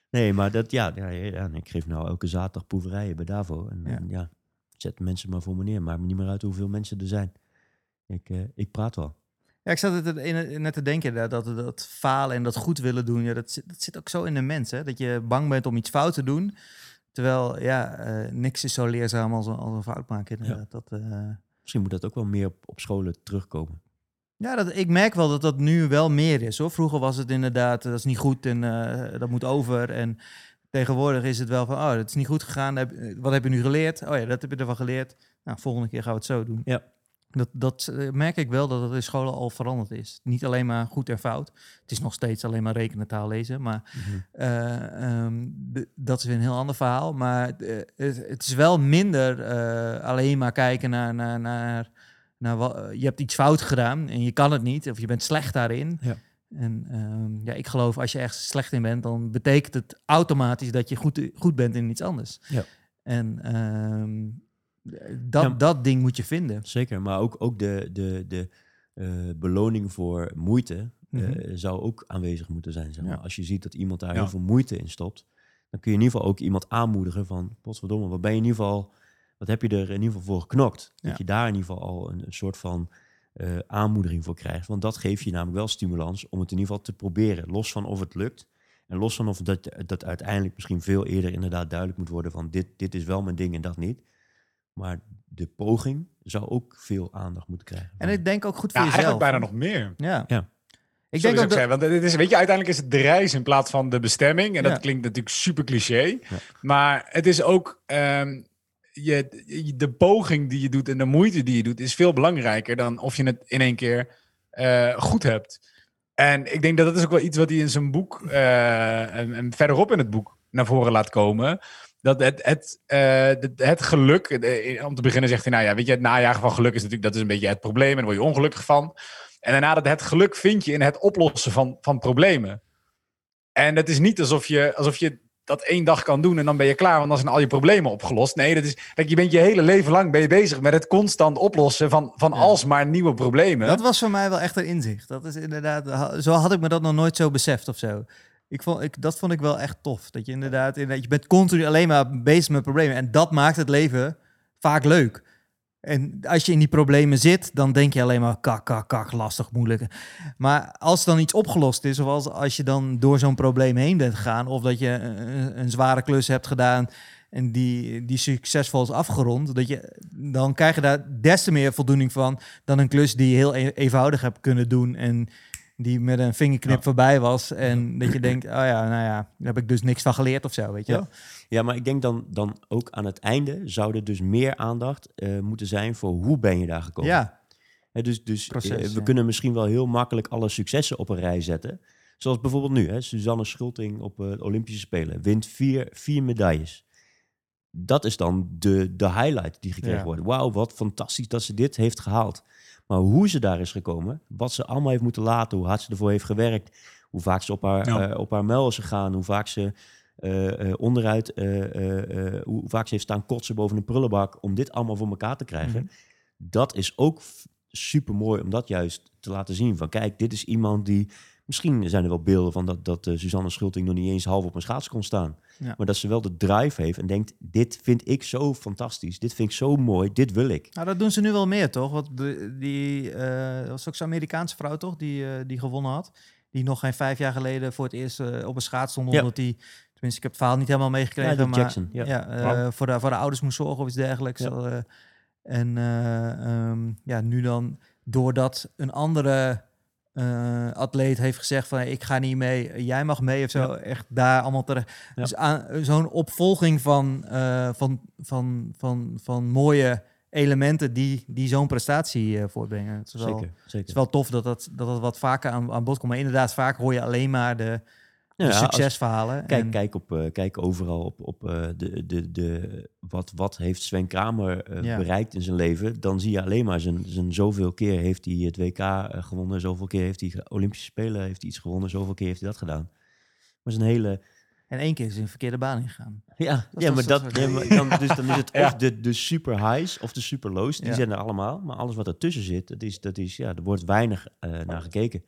Nee, maar dat, ja, ja, en ik geef nou elke zaterdag proeverijen bij Davo. En Ja. ja, ja zet mensen maar voor me neer. Maakt me niet meer uit hoeveel mensen er zijn. Ik, eh, ik praat wel. Ja, ik zat het in- net te denken inderdaad, dat, dat falen en dat goed willen doen, ja, dat, zit, dat zit ook zo in de mens. Hè? Dat je bang bent om iets fout te doen. Terwijl, ja, eh, niks is zo leerzaam als een, als een fout maken. Dat, eh, Misschien moet dat ook wel meer op, op scholen terugkomen. ja, dat, ik merk wel dat dat nu wel meer is. Hoor. Vroeger was het inderdaad, dat is niet goed en eh, dat moet over. En tegenwoordig is het wel van, oh, dat is niet goed gegaan. Heb- eh, Wat heb je nu geleerd? Oh ja, dat heb je ervan geleerd. Nou, volgende keer gaan we het zo doen. Ja. Dat, dat eh, merk ik wel dat het in scholen al veranderd is. Niet alleen maar goed en fout. Het is nog steeds alleen maar rekenen, taal, lezen. Maar eh, ehm, de- dat is weer een heel ander verhaal. Maar eh, het, het is wel minder alleen maar kijken naar... naar, naar, naar wa- je hebt iets fout gedaan en je kan het niet. Of je bent slecht daarin. Ja. En ehm, ja, ik geloof als je ergens slecht in bent... dan betekent het automatisch dat je goed, goed bent in iets anders. Ja. En ehm, dat, Ja. dat ding moet je vinden. Zeker, maar ook, ook de, de, de eh, beloning voor moeite eh, Mhm. zou ook aanwezig moeten zijn. Zeg maar. Ja. Als je ziet dat iemand daar Ja. heel veel moeite in stopt, dan kun je in ieder geval ook iemand aanmoedigen van, potverdomme, wat ben je in ieder geval, wat heb je er in ieder geval voor geknokt? Dat je daar in ieder geval al een, een soort van eh, aanmoediging voor krijgt. Want dat geeft je namelijk wel stimulans om het in ieder geval te proberen, los van of het lukt. En los van of dat, dat uiteindelijk misschien veel eerder inderdaad duidelijk moet worden van dit, dit is wel mijn ding en dat niet. Maar de poging zou ook veel aandacht moeten krijgen. En ik denk ook goed voor Ja, jezelf. eigenlijk bijna nog meer. Ja. Ja. Ik Sorry, denk ook dat... want dit is, weet je, uiteindelijk is het de reis in plaats van de bestemming. En Ja. dat klinkt natuurlijk super cliché. Maar het is ook ehm, je, je- de poging die je doet en de moeite die je doet, is veel belangrijker dan of je het in één keer eh, goed hebt. En ik denk dat dat is ook wel iets wat hij in zijn boek eh, en, en verderop in het boek naar voren laat komen. Dat het, het, eh, het, het geluk, eh, om te beginnen zegt hij, nou ja, weet je, het najagen van geluk is natuurlijk, dat is een beetje het probleem en daar word je ongelukkig van. En daarna dat het geluk vind je in het oplossen van, van problemen. En het is niet alsof je, alsof je dat één dag kan doen en dan ben je klaar, want dan zijn al je problemen opgelost. Nee, dat is, kijk, je bent je hele leven lang ben je bezig met het constant oplossen van, van Ja. alsmaar nieuwe problemen. Dat was voor mij wel echt een inzicht. Dat is inderdaad, zo had ik me dat nog nooit zo beseft of zo. Ik vond, ik, dat vond ik wel echt tof. Dat je inderdaad, inderdaad, je bent continu alleen maar bezig met problemen. En dat maakt het leven vaak leuk. En als je in die problemen zit, dan denk je alleen maar kak, kak, kak, lastig, moeilijk. Maar als dan iets opgelost is, of als, als je dan door zo'n probleem heen bent gegaan, of dat je een, een zware klus hebt gedaan en die, die succesvol is afgerond, dat je, dan krijg je daar des te meer voldoening van dan een klus die je heel e- eenvoudig hebt kunnen doen en die met een vingerknip Ja. voorbij was. En dat je denkt, oh ja, nou ja, daar heb ik dus niks van geleerd of zo, weet je Ja. wel? Ja, maar ik denk dan, dan ook aan het einde zou er dus meer aandacht eh, moeten zijn voor hoe ben je daar gekomen. Ja, Hè, dus dus Proces, eh, we kunnen misschien wel heel makkelijk alle successen op een rij zetten. Zoals bijvoorbeeld nu, hè, Suzanne Schulting op eh, de Olympische Spelen wint vier, vier medailles. Dat is dan de, de highlight die gekregen wordt. Wauw, wat fantastisch dat ze dit heeft gehaald. Maar hoe ze daar is gekomen, wat ze allemaal heeft moeten laten, hoe hard ze ervoor heeft gewerkt, hoe vaak ze op haar, Ja. eh, op haar muil is gegaan, hoe vaak ze eh, eh, onderuit, hoe vaak ze heeft staan kotsen boven een prullenbak om dit allemaal voor elkaar te krijgen. Mhm. Dat is ook super mooi om dat juist te laten zien. Van kijk, dit is iemand die. Misschien zijn er wel beelden van dat, dat eh, Suzanne Schulting nog niet eens half op een schaats kon staan. Ja. Maar dat ze wel de drive heeft en denkt: dit vind ik zo fantastisch, dit vind ik zo mooi, dit wil ik. nou dat doen ze nu wel meer, toch? Want de, die eh, dat was ook zo'n Amerikaanse vrouw, toch? Die, eh, die gewonnen had. Die nog geen vijf jaar geleden voor het eerst op een schaats stond. Ja. Omdat die, tenminste, ik heb het verhaal niet helemaal meegekregen. Ja, maar, Jackson, ja. Wow. voor, de, voor de ouders moest zorgen of iets dergelijks. En eh, ehm, ja, nu dan, doordat een andere eh, atleet heeft gezegd van... ik ga niet mee, jij mag mee of zo. Echt daar allemaal terecht. Ja. Dus aan- zo'n opvolging van, eh, van, van, van, van mooie elementen die, die zo'n prestatie eh, voortbrengen. Het is wel, Zeker, het zeker. is wel tof dat dat, dat, dat wat vaker aan, aan bod komt. Maar inderdaad, vaak hoor je alleen maar de, de Ja, als- succesverhalen. Kijk, En- kijk, op, eh, kijk overal op, op eh, de, de, de, wat, wat heeft Sven Kramer eh, Ja. bereikt in zijn leven. Dan zie je alleen maar zijn, zijn zoveel keer heeft hij het WK gewonnen. Zoveel keer heeft hij Olympische Spelen heeft hij iets gewonnen. Zoveel keer heeft hij dat gedaan. Maar zijn hele... En één keer is hij een verkeerde baan ingegaan. Ja, Dat ja maar, dat dat, is- ja, maar dan, dus dan is het Ja. of de, de super highs of de super lows. Die Ja. zijn er allemaal. Maar alles wat ertussen zit, dat is, dat is, ja, er wordt weinig eh, naar gekeken.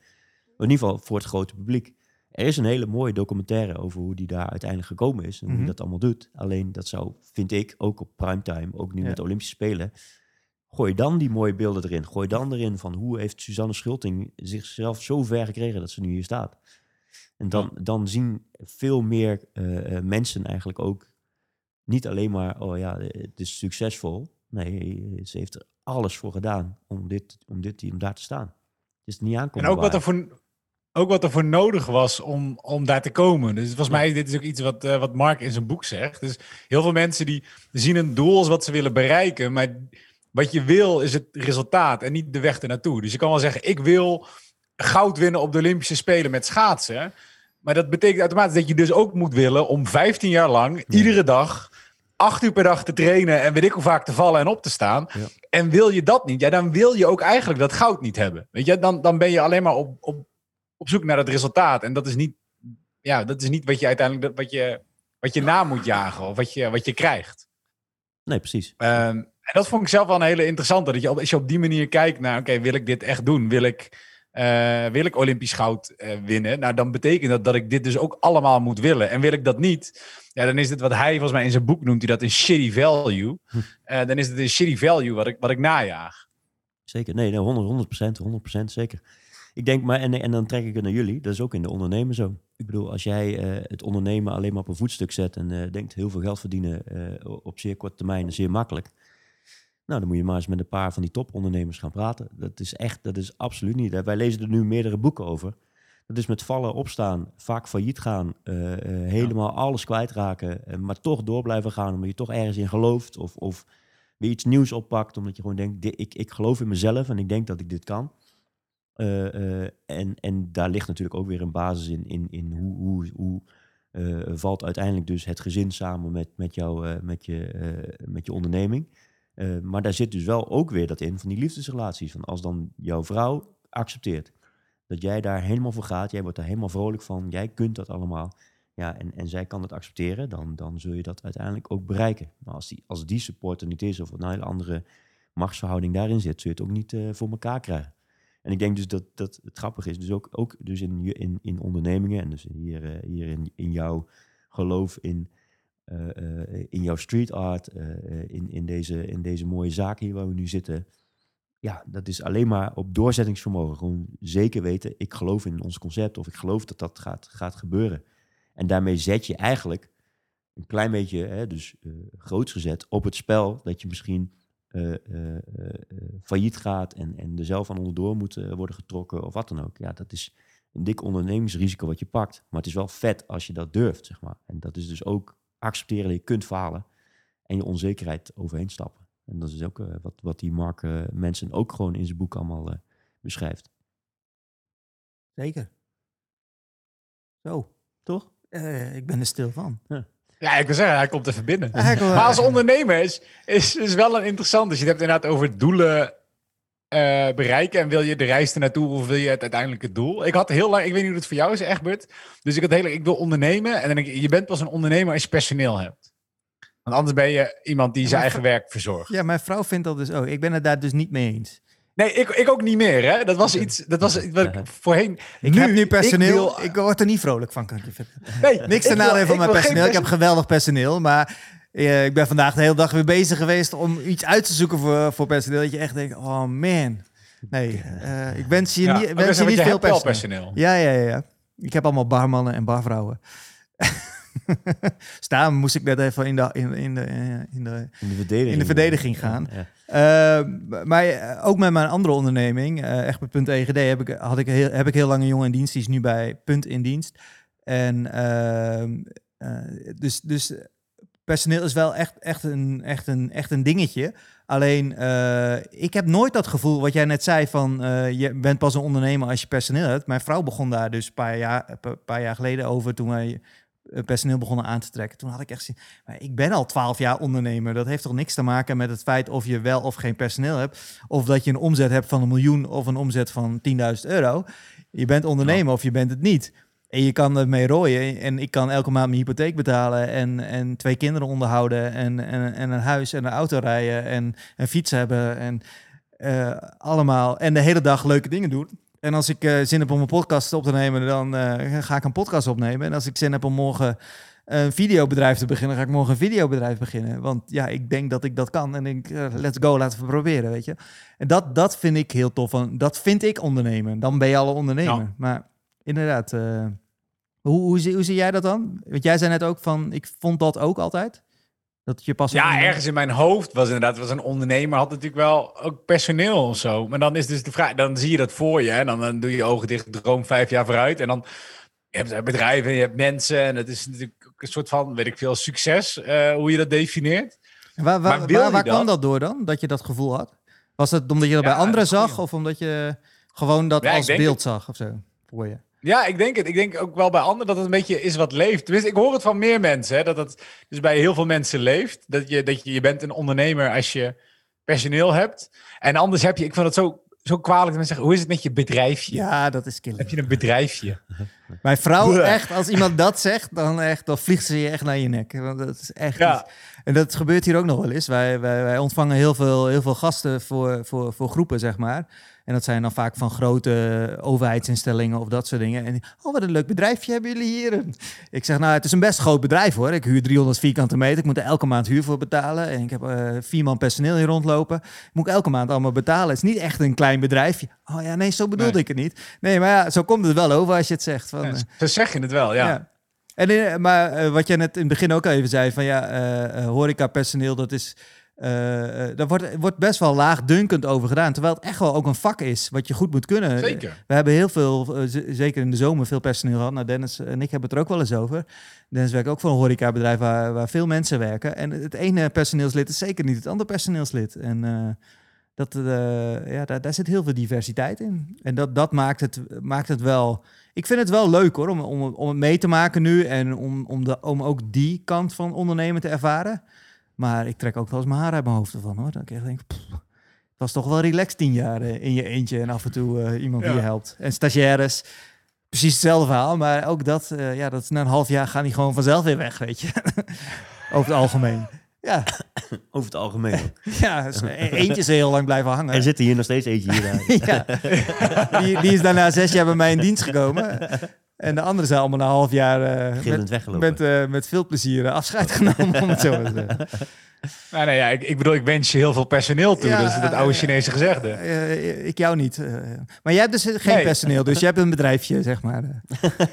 In ieder geval voor het grote publiek. Er is een hele mooie documentaire over hoe die daar uiteindelijk gekomen is. En hoe Mhm. hij dat allemaal doet. Alleen dat zou, vind ik, ook op primetime, ook nu Ja. met de Olympische Spelen. Gooi dan die mooie beelden erin. Gooi dan erin van hoe heeft Suzanne Schulting zichzelf zo ver gekregen dat ze nu hier staat. En dan, dan zien veel meer eh, eh, mensen eigenlijk ook niet alleen maar, oh ja, het is succesvol. Nee, ze heeft er alles voor gedaan om, dit, om, dit, om daar te staan. Het is niet En aankomen. ook wat, er voor, ook wat er voor nodig was om, om daar te komen. Dus volgens mij, dit is ook iets wat, eh, wat Mark in zijn boek zegt. Dus heel veel mensen die zien een doel als wat ze willen bereiken. Maar wat je wil is het resultaat en niet de weg ernaartoe. Dus je kan wel zeggen, ik wil goud winnen op de Olympische Spelen met schaatsen. Maar dat betekent automatisch dat je dus ook moet willen om 15 jaar lang, iedere dag, acht uur per dag te trainen en weet ik hoe vaak te vallen en op te staan. Ja. En wil je dat niet, ja, dan wil je ook eigenlijk dat goud niet hebben. Weet je, dan, dan ben je alleen maar op, op, op zoek naar het resultaat. En dat is niet, ja, dat is niet wat je uiteindelijk wat je, wat je na moet jagen of wat je, wat je krijgt. Nee, precies. Ehm, en dat vond ik zelf wel een hele interessante. Dat je, op- als je op die manier kijkt naar, oké, wil ik dit echt doen? Wil ik, eh, wil ik Olympisch goud eh, winnen? Nou, dan betekent dat dat ik dit dus ook allemaal moet willen. En wil ik dat niet, ja, dan is dit wat hij volgens mij in zijn boek noemt, hij dat een shitty value. Eh, dan is het een shitty value wat ik, wat ik najaag. Zeker. Nee, nee 100, 100 procent, 100 procent zeker. Ik denk, maar en, en dan trek ik het naar jullie. Dat is ook in de ondernemen zo. Ik bedoel, als jij eh, het ondernemen alleen maar op een voetstuk zet en eh, denkt heel veel geld verdienen eh, op zeer korte termijn, zeer makkelijk. Nou, dan moet je maar eens met een paar van die topondernemers gaan praten. Dat is echt, dat is absoluut niet. Wij lezen er nu meerdere boeken over. Dat is met vallen, opstaan, vaak failliet gaan, helemaal alles kwijtraken, maar toch door blijven gaan omdat je toch ergens in gelooft of, of weer iets nieuws oppakt, omdat je gewoon denkt, "Di- ik, ik geloof in mezelf en ik denk dat ik dit kan. Eh, eh, en, en daar ligt natuurlijk ook weer een basis in, in, in hoe, hoe, hoe eh, valt uiteindelijk dus het gezin samen met, met, jou, met, je, met je onderneming. Maar daar zit dus wel ook weer dat in van die liefdesrelaties. Van als dan jouw vrouw accepteert dat jij daar helemaal voor gaat, jij wordt daar helemaal vrolijk van, jij kunt dat allemaal. ja, en, en zij kan het accepteren, dan, dan zul je dat uiteindelijk ook bereiken. Maar als die, als die support er niet is, of een hele andere machtsverhouding daarin zit, zul je het ook niet voor elkaar krijgen. En ik denk dus dat, dat het grappig is, dus ook, ook dus in, in, in ondernemingen, en dus hier, eh, hier in, in jouw geloof in, eh, eh, in jouw street art, in, in, deze, in deze mooie zaken hier waar we nu zitten. Ja, dat is alleen maar op doorzettingsvermogen. Gewoon zeker weten, ik geloof in ons concept of ik geloof dat dat gaat, gaat gebeuren. En daarmee zet je eigenlijk een klein beetje, hè, dus groots gezet, op het spel dat je misschien eh, eh, eh, failliet gaat en, en er zelf aan onderdoor moet worden getrokken of wat dan ook. Ja, dat is een dik ondernemingsrisico wat je pakt. Maar het is wel vet als je dat durft, zeg maar. En dat is dus ook accepteren dat je kunt falen en je onzekerheid overheen stappen. En dat is ook wat, wat die Mark Mensen ook gewoon in zijn boek allemaal beschrijft. Zeker. Zo, Toch? Eh, ik ben er stil van. Ja, ik wil zeggen, hij komt even binnen. Maar als ondernemer is, is, is wel een interessant. Dus je hebt het inderdaad over doelen eh, bereiken. En wil je de reis ernaartoe of wil je het uiteindelijke doel? Ik had heel lang, ik weet niet hoe het voor jou is, Egbert. Dus ik had heel lang, ik wil ondernemen. En dan denk ik, je bent pas een ondernemer als je personeel hebt. Want anders ben je iemand die zijn eigen werk verzorgt. Ja, mijn vrouw vindt dat dus ook. Ik ben het daar dus niet mee eens. Nee, ik, ik ook niet meer. Hè? Dat was iets, dat was iets wat ik voorheen... Ik heb nu personeel. wil- Ik, word er niet vrolijk van, kan ik nee, Niks ik ten nadele van mijn personeel. Ik heb geweldig personeel, maar eh, ik ben vandaag de hele dag weer bezig geweest om iets uit te zoeken voor, voor personeel. Dat je echt denkt, oh man. Nee, eh, ik wens je Ja, niet, wens je niet veel personeel. personeel. Ja, ja, ja, ja. Ik heb allemaal barmannen en barvrouwen. Staan moest ik net even in de, in, in de, eh, in de In de verdediging. In de verdediging gaan. Ja. Uh, maar eh, ook met mijn andere onderneming, eh echt Punt EGD, heb ik, had ik heel, heb ik heel lang een jongen in dienst. Die is nu bij Punt in dienst. En ehm, eh, dus, dus personeel is wel echt, echt, een, echt, een, echt een dingetje. Alleen, eh, ik heb nooit dat gevoel, wat jij net zei, van eh, je bent pas een ondernemer als je personeel hebt. Mijn vrouw begon daar dus een paar jaar, paar jaar geleden over toen wij eh, personeel begonnen aan te trekken. Toen had ik echt zin, maar ik ben al twaalf jaar ondernemer. Dat heeft toch niks te maken met het feit of je wel of geen personeel hebt. Of dat je een omzet hebt van een miljoen of een omzet van 10.000 euro. Je bent ondernemer of je bent het niet. En je kan ermee rooien. En ik kan elke maand mijn hypotheek betalen. En, en twee kinderen onderhouden. En, en, en een huis en een auto rijden. En een fiets hebben. En eh, allemaal. En de hele dag leuke dingen doen. En als ik eh, zin heb om een podcast op te nemen, dan eh, ga ik een podcast opnemen. En als ik zin heb om morgen een videobedrijf te beginnen, ga ik morgen een videobedrijf beginnen. Want ja, ik denk dat ik dat kan. En ik, eh, let's go, laten we proberen, weet je. En dat, dat vind ik heel tof. Van, dat vind ik ondernemen. Dan ben je al een ondernemer. Ja. Maar inderdaad, hoe, hoe, zie, hoe zie jij dat dan? Want jij zei net ook van, ik vond dat ook altijd. Dat je pas... Ja, ergens in mijn hoofd was inderdaad, was een ondernemer, had natuurlijk wel ook personeel of zo. Maar dan is dus de vraag, dan zie je dat voor je en dan, dan doe je je ogen dicht, droom vijf jaar vooruit. En dan je hebt bedrijven, je hebt mensen en het is natuurlijk een soort van, weet ik veel, succes, eh, hoe je dat definieert. En Waar, waar, waar, kwam dat? door dan? Dat je dat gevoel had? Was het omdat je dat Ja, bij anderen dat zag? Of omdat je gewoon dat Ja, als beeld zag of zo? Voor je? Ja, ik denk het. Ik denk ook wel bij anderen dat het een beetje is wat leeft. Tenminste, ik hoor het van meer mensen, hè, dat het dus bij heel veel mensen leeft. Dat je, dat je, je bent een ondernemer als je personeel hebt. En anders heb je, ik vind het zo, zo kwalijk dat mensen zeggen, hoe is het met je bedrijfje? Ja, dat is killer. Heb je een bedrijfje? Mijn vrouw, echt, als iemand dat zegt, dan, echt, dan vliegt ze je echt naar je nek. Want dat is echt Ja. En dat gebeurt hier ook nog wel eens. Wij, wij, wij ontvangen heel veel, heel veel gasten voor, voor, voor groepen, zeg maar. En dat zijn dan vaak van grote overheidsinstellingen of dat soort dingen. En oh, wat een leuk bedrijfje hebben jullie hier. Ik zeg, nou, het is een best groot bedrijf hoor. Ik huur 300 vierkante meter. Ik moet er elke maand huur voor betalen. En ik heb eh, vier man personeel hier rondlopen. Moet ik elke maand allemaal betalen. Het is niet echt een klein bedrijfje. Oh ja, nee, zo bedoelde Nee. ik het niet. Nee, maar ja, zo komt het wel over als je het zegt. Van, Ja, eh, zo zeg je het wel, ja. en, eh, maar wat jij net in het begin ook al even zei, van ja, eh eh, horeca-personeel, dat is... eh, daar wordt, wordt best wel laagdunkend over gedaan. Terwijl het echt wel ook een vak is wat je goed moet kunnen. Zeker. We hebben heel veel, eh, zeker in de zomer, veel personeel gehad. Nou, Dennis en ik hebben het er ook wel eens over. Dennis werkt ook voor een horecabedrijf waar, waar veel mensen werken. En het ene personeelslid is zeker niet het andere personeelslid. En dat, ja, daar, daar zit heel veel diversiteit in. En dat, dat maakt, het, maakt het wel... Ik vind het wel leuk hoor, om, om, om het mee te maken nu. En om, om, de, om ook die kant van ondernemen te ervaren. Maar ik trek ook wel eens mijn haar uit mijn hoofd ervan hoor. Dat ik denk, het was toch wel relaxed tien jaar eh, in je eentje. En af en toe eh, iemand die je helpt. En stagiaires, precies hetzelfde verhaal, maar ook dat, eh, ja, dat is na een half jaar gaan die gewoon vanzelf weer weg, weet je. Over het algemeen. Ja, Over het algemeen. ja dus e- eentje is heel lang blijven hangen. Er zit er hier nog steeds eentje hier. ja. die, die is daarna zes jaar bij mij in dienst gekomen. En de anderen zijn allemaal na een half jaar eh, Gillend met, weggelopen. met, eh, met veel plezier eh, afscheid genomen, om het zo maar te zeggen. Nee, nee, ja, ik, ik bedoel, ik wens je heel veel personeel toe. Ja, dat is het oude Chinese gezegde. Ik jou niet. maar jij hebt dus geen Nee. personeel, dus jij hebt een bedrijfje, zeg maar.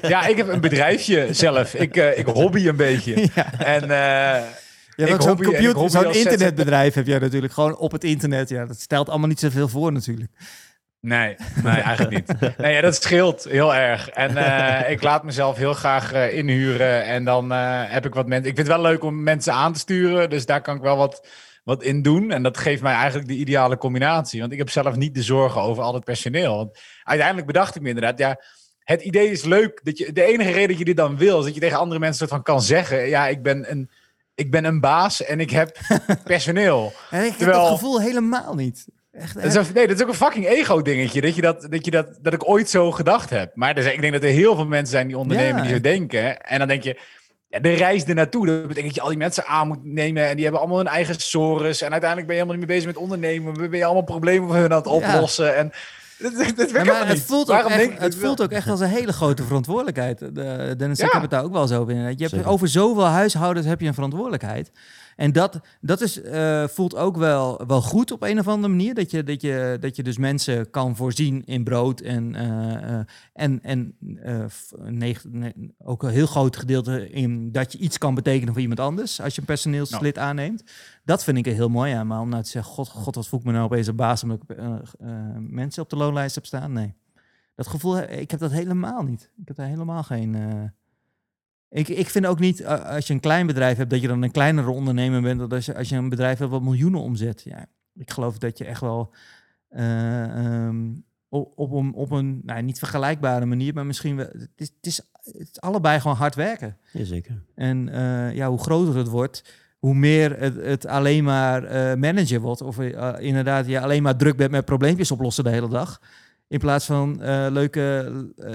Ja, ik heb een bedrijfje zelf. Ik, ik hobby een beetje. ja. En eh, Je hebt zo'n computer, zo'n internetbedrijf heb jij natuurlijk. Gewoon op het internet. Ja, dat stelt allemaal niet zoveel voor natuurlijk. Nee, nee, eigenlijk niet. Nee, ja, dat scheelt heel erg. En eh, ik laat mezelf heel graag eh, inhuren. En dan eh, heb ik wat mensen. Ik vind het wel leuk om mensen aan te sturen. Dus daar kan ik wel wat, wat in doen. En dat geeft mij eigenlijk de ideale combinatie. Want ik heb zelf niet de zorgen over al het personeel. Want uiteindelijk bedacht ik me inderdaad, ja. Het idee is leuk. Dat je, de enige reden dat je dit dan wil, is dat je tegen andere mensen soort van kan zeggen: Ja, ik ben een, ik ben een baas en ik heb personeel. En ik heb Terwijl- dat gevoel helemaal niet. Echt, Dat is een, nee, dat is ook een fucking ego-dingetje. Dat, je dat, dat, je dat, dat ik ooit zo gedacht heb. Maar ik denk dat er heel veel mensen zijn die ondernemen Ja. die zo denken. En dan denk je, ja, de reis ernaartoe. Dat betekent dat je al die mensen aan moet nemen. En die hebben allemaal hun eigen sores. En uiteindelijk ben je helemaal niet meer bezig met ondernemen. Ben je allemaal problemen voor hun aan het Ja. oplossen. En Ja, maar het voelt, ook echt, denk ik het dat voelt ook echt als een hele grote verantwoordelijkheid. Eh, Dennis, ik heb het daar ook wel zo in. Je hebt over zoveel huishoudens heb je een verantwoordelijkheid. En dat, dat is, eh, voelt ook wel, wel goed op een of andere manier. Dat je, dat, je, dat je dus mensen kan voorzien in brood. En, eh, eh, en, en eh, f- neg- ne- ook een heel groot gedeelte in dat je iets kan betekenen voor iemand anders. Als je een personeelslid aanneemt. Dat vind ik er heel mooi aan. Maar om nou te zeggen, god, god wat voel ik me nou opeens een baas omdat ik eh, eh, mensen op de loonlijst heb staan? Nee. Dat gevoel, he- ik heb dat helemaal niet. Ik heb daar helemaal geen... eh, Ik, ik vind ook niet, eh, als je een klein bedrijf hebt, dat je dan een kleinere ondernemer bent dan als je, als je een bedrijf hebt wat miljoenen omzet. Ja, ik geloof dat je echt wel eh, ehm, op, op een, op een nou, niet vergelijkbare manier, maar misschien wel. Het is, het, is, het is allebei gewoon hard werken. Jazeker. En eh, ja, hoe groter het wordt, hoe meer het, het alleen maar eh manager wordt. Of eh, inderdaad je alleen maar druk bent met probleempjes oplossen de hele dag. In plaats van eh, leuke,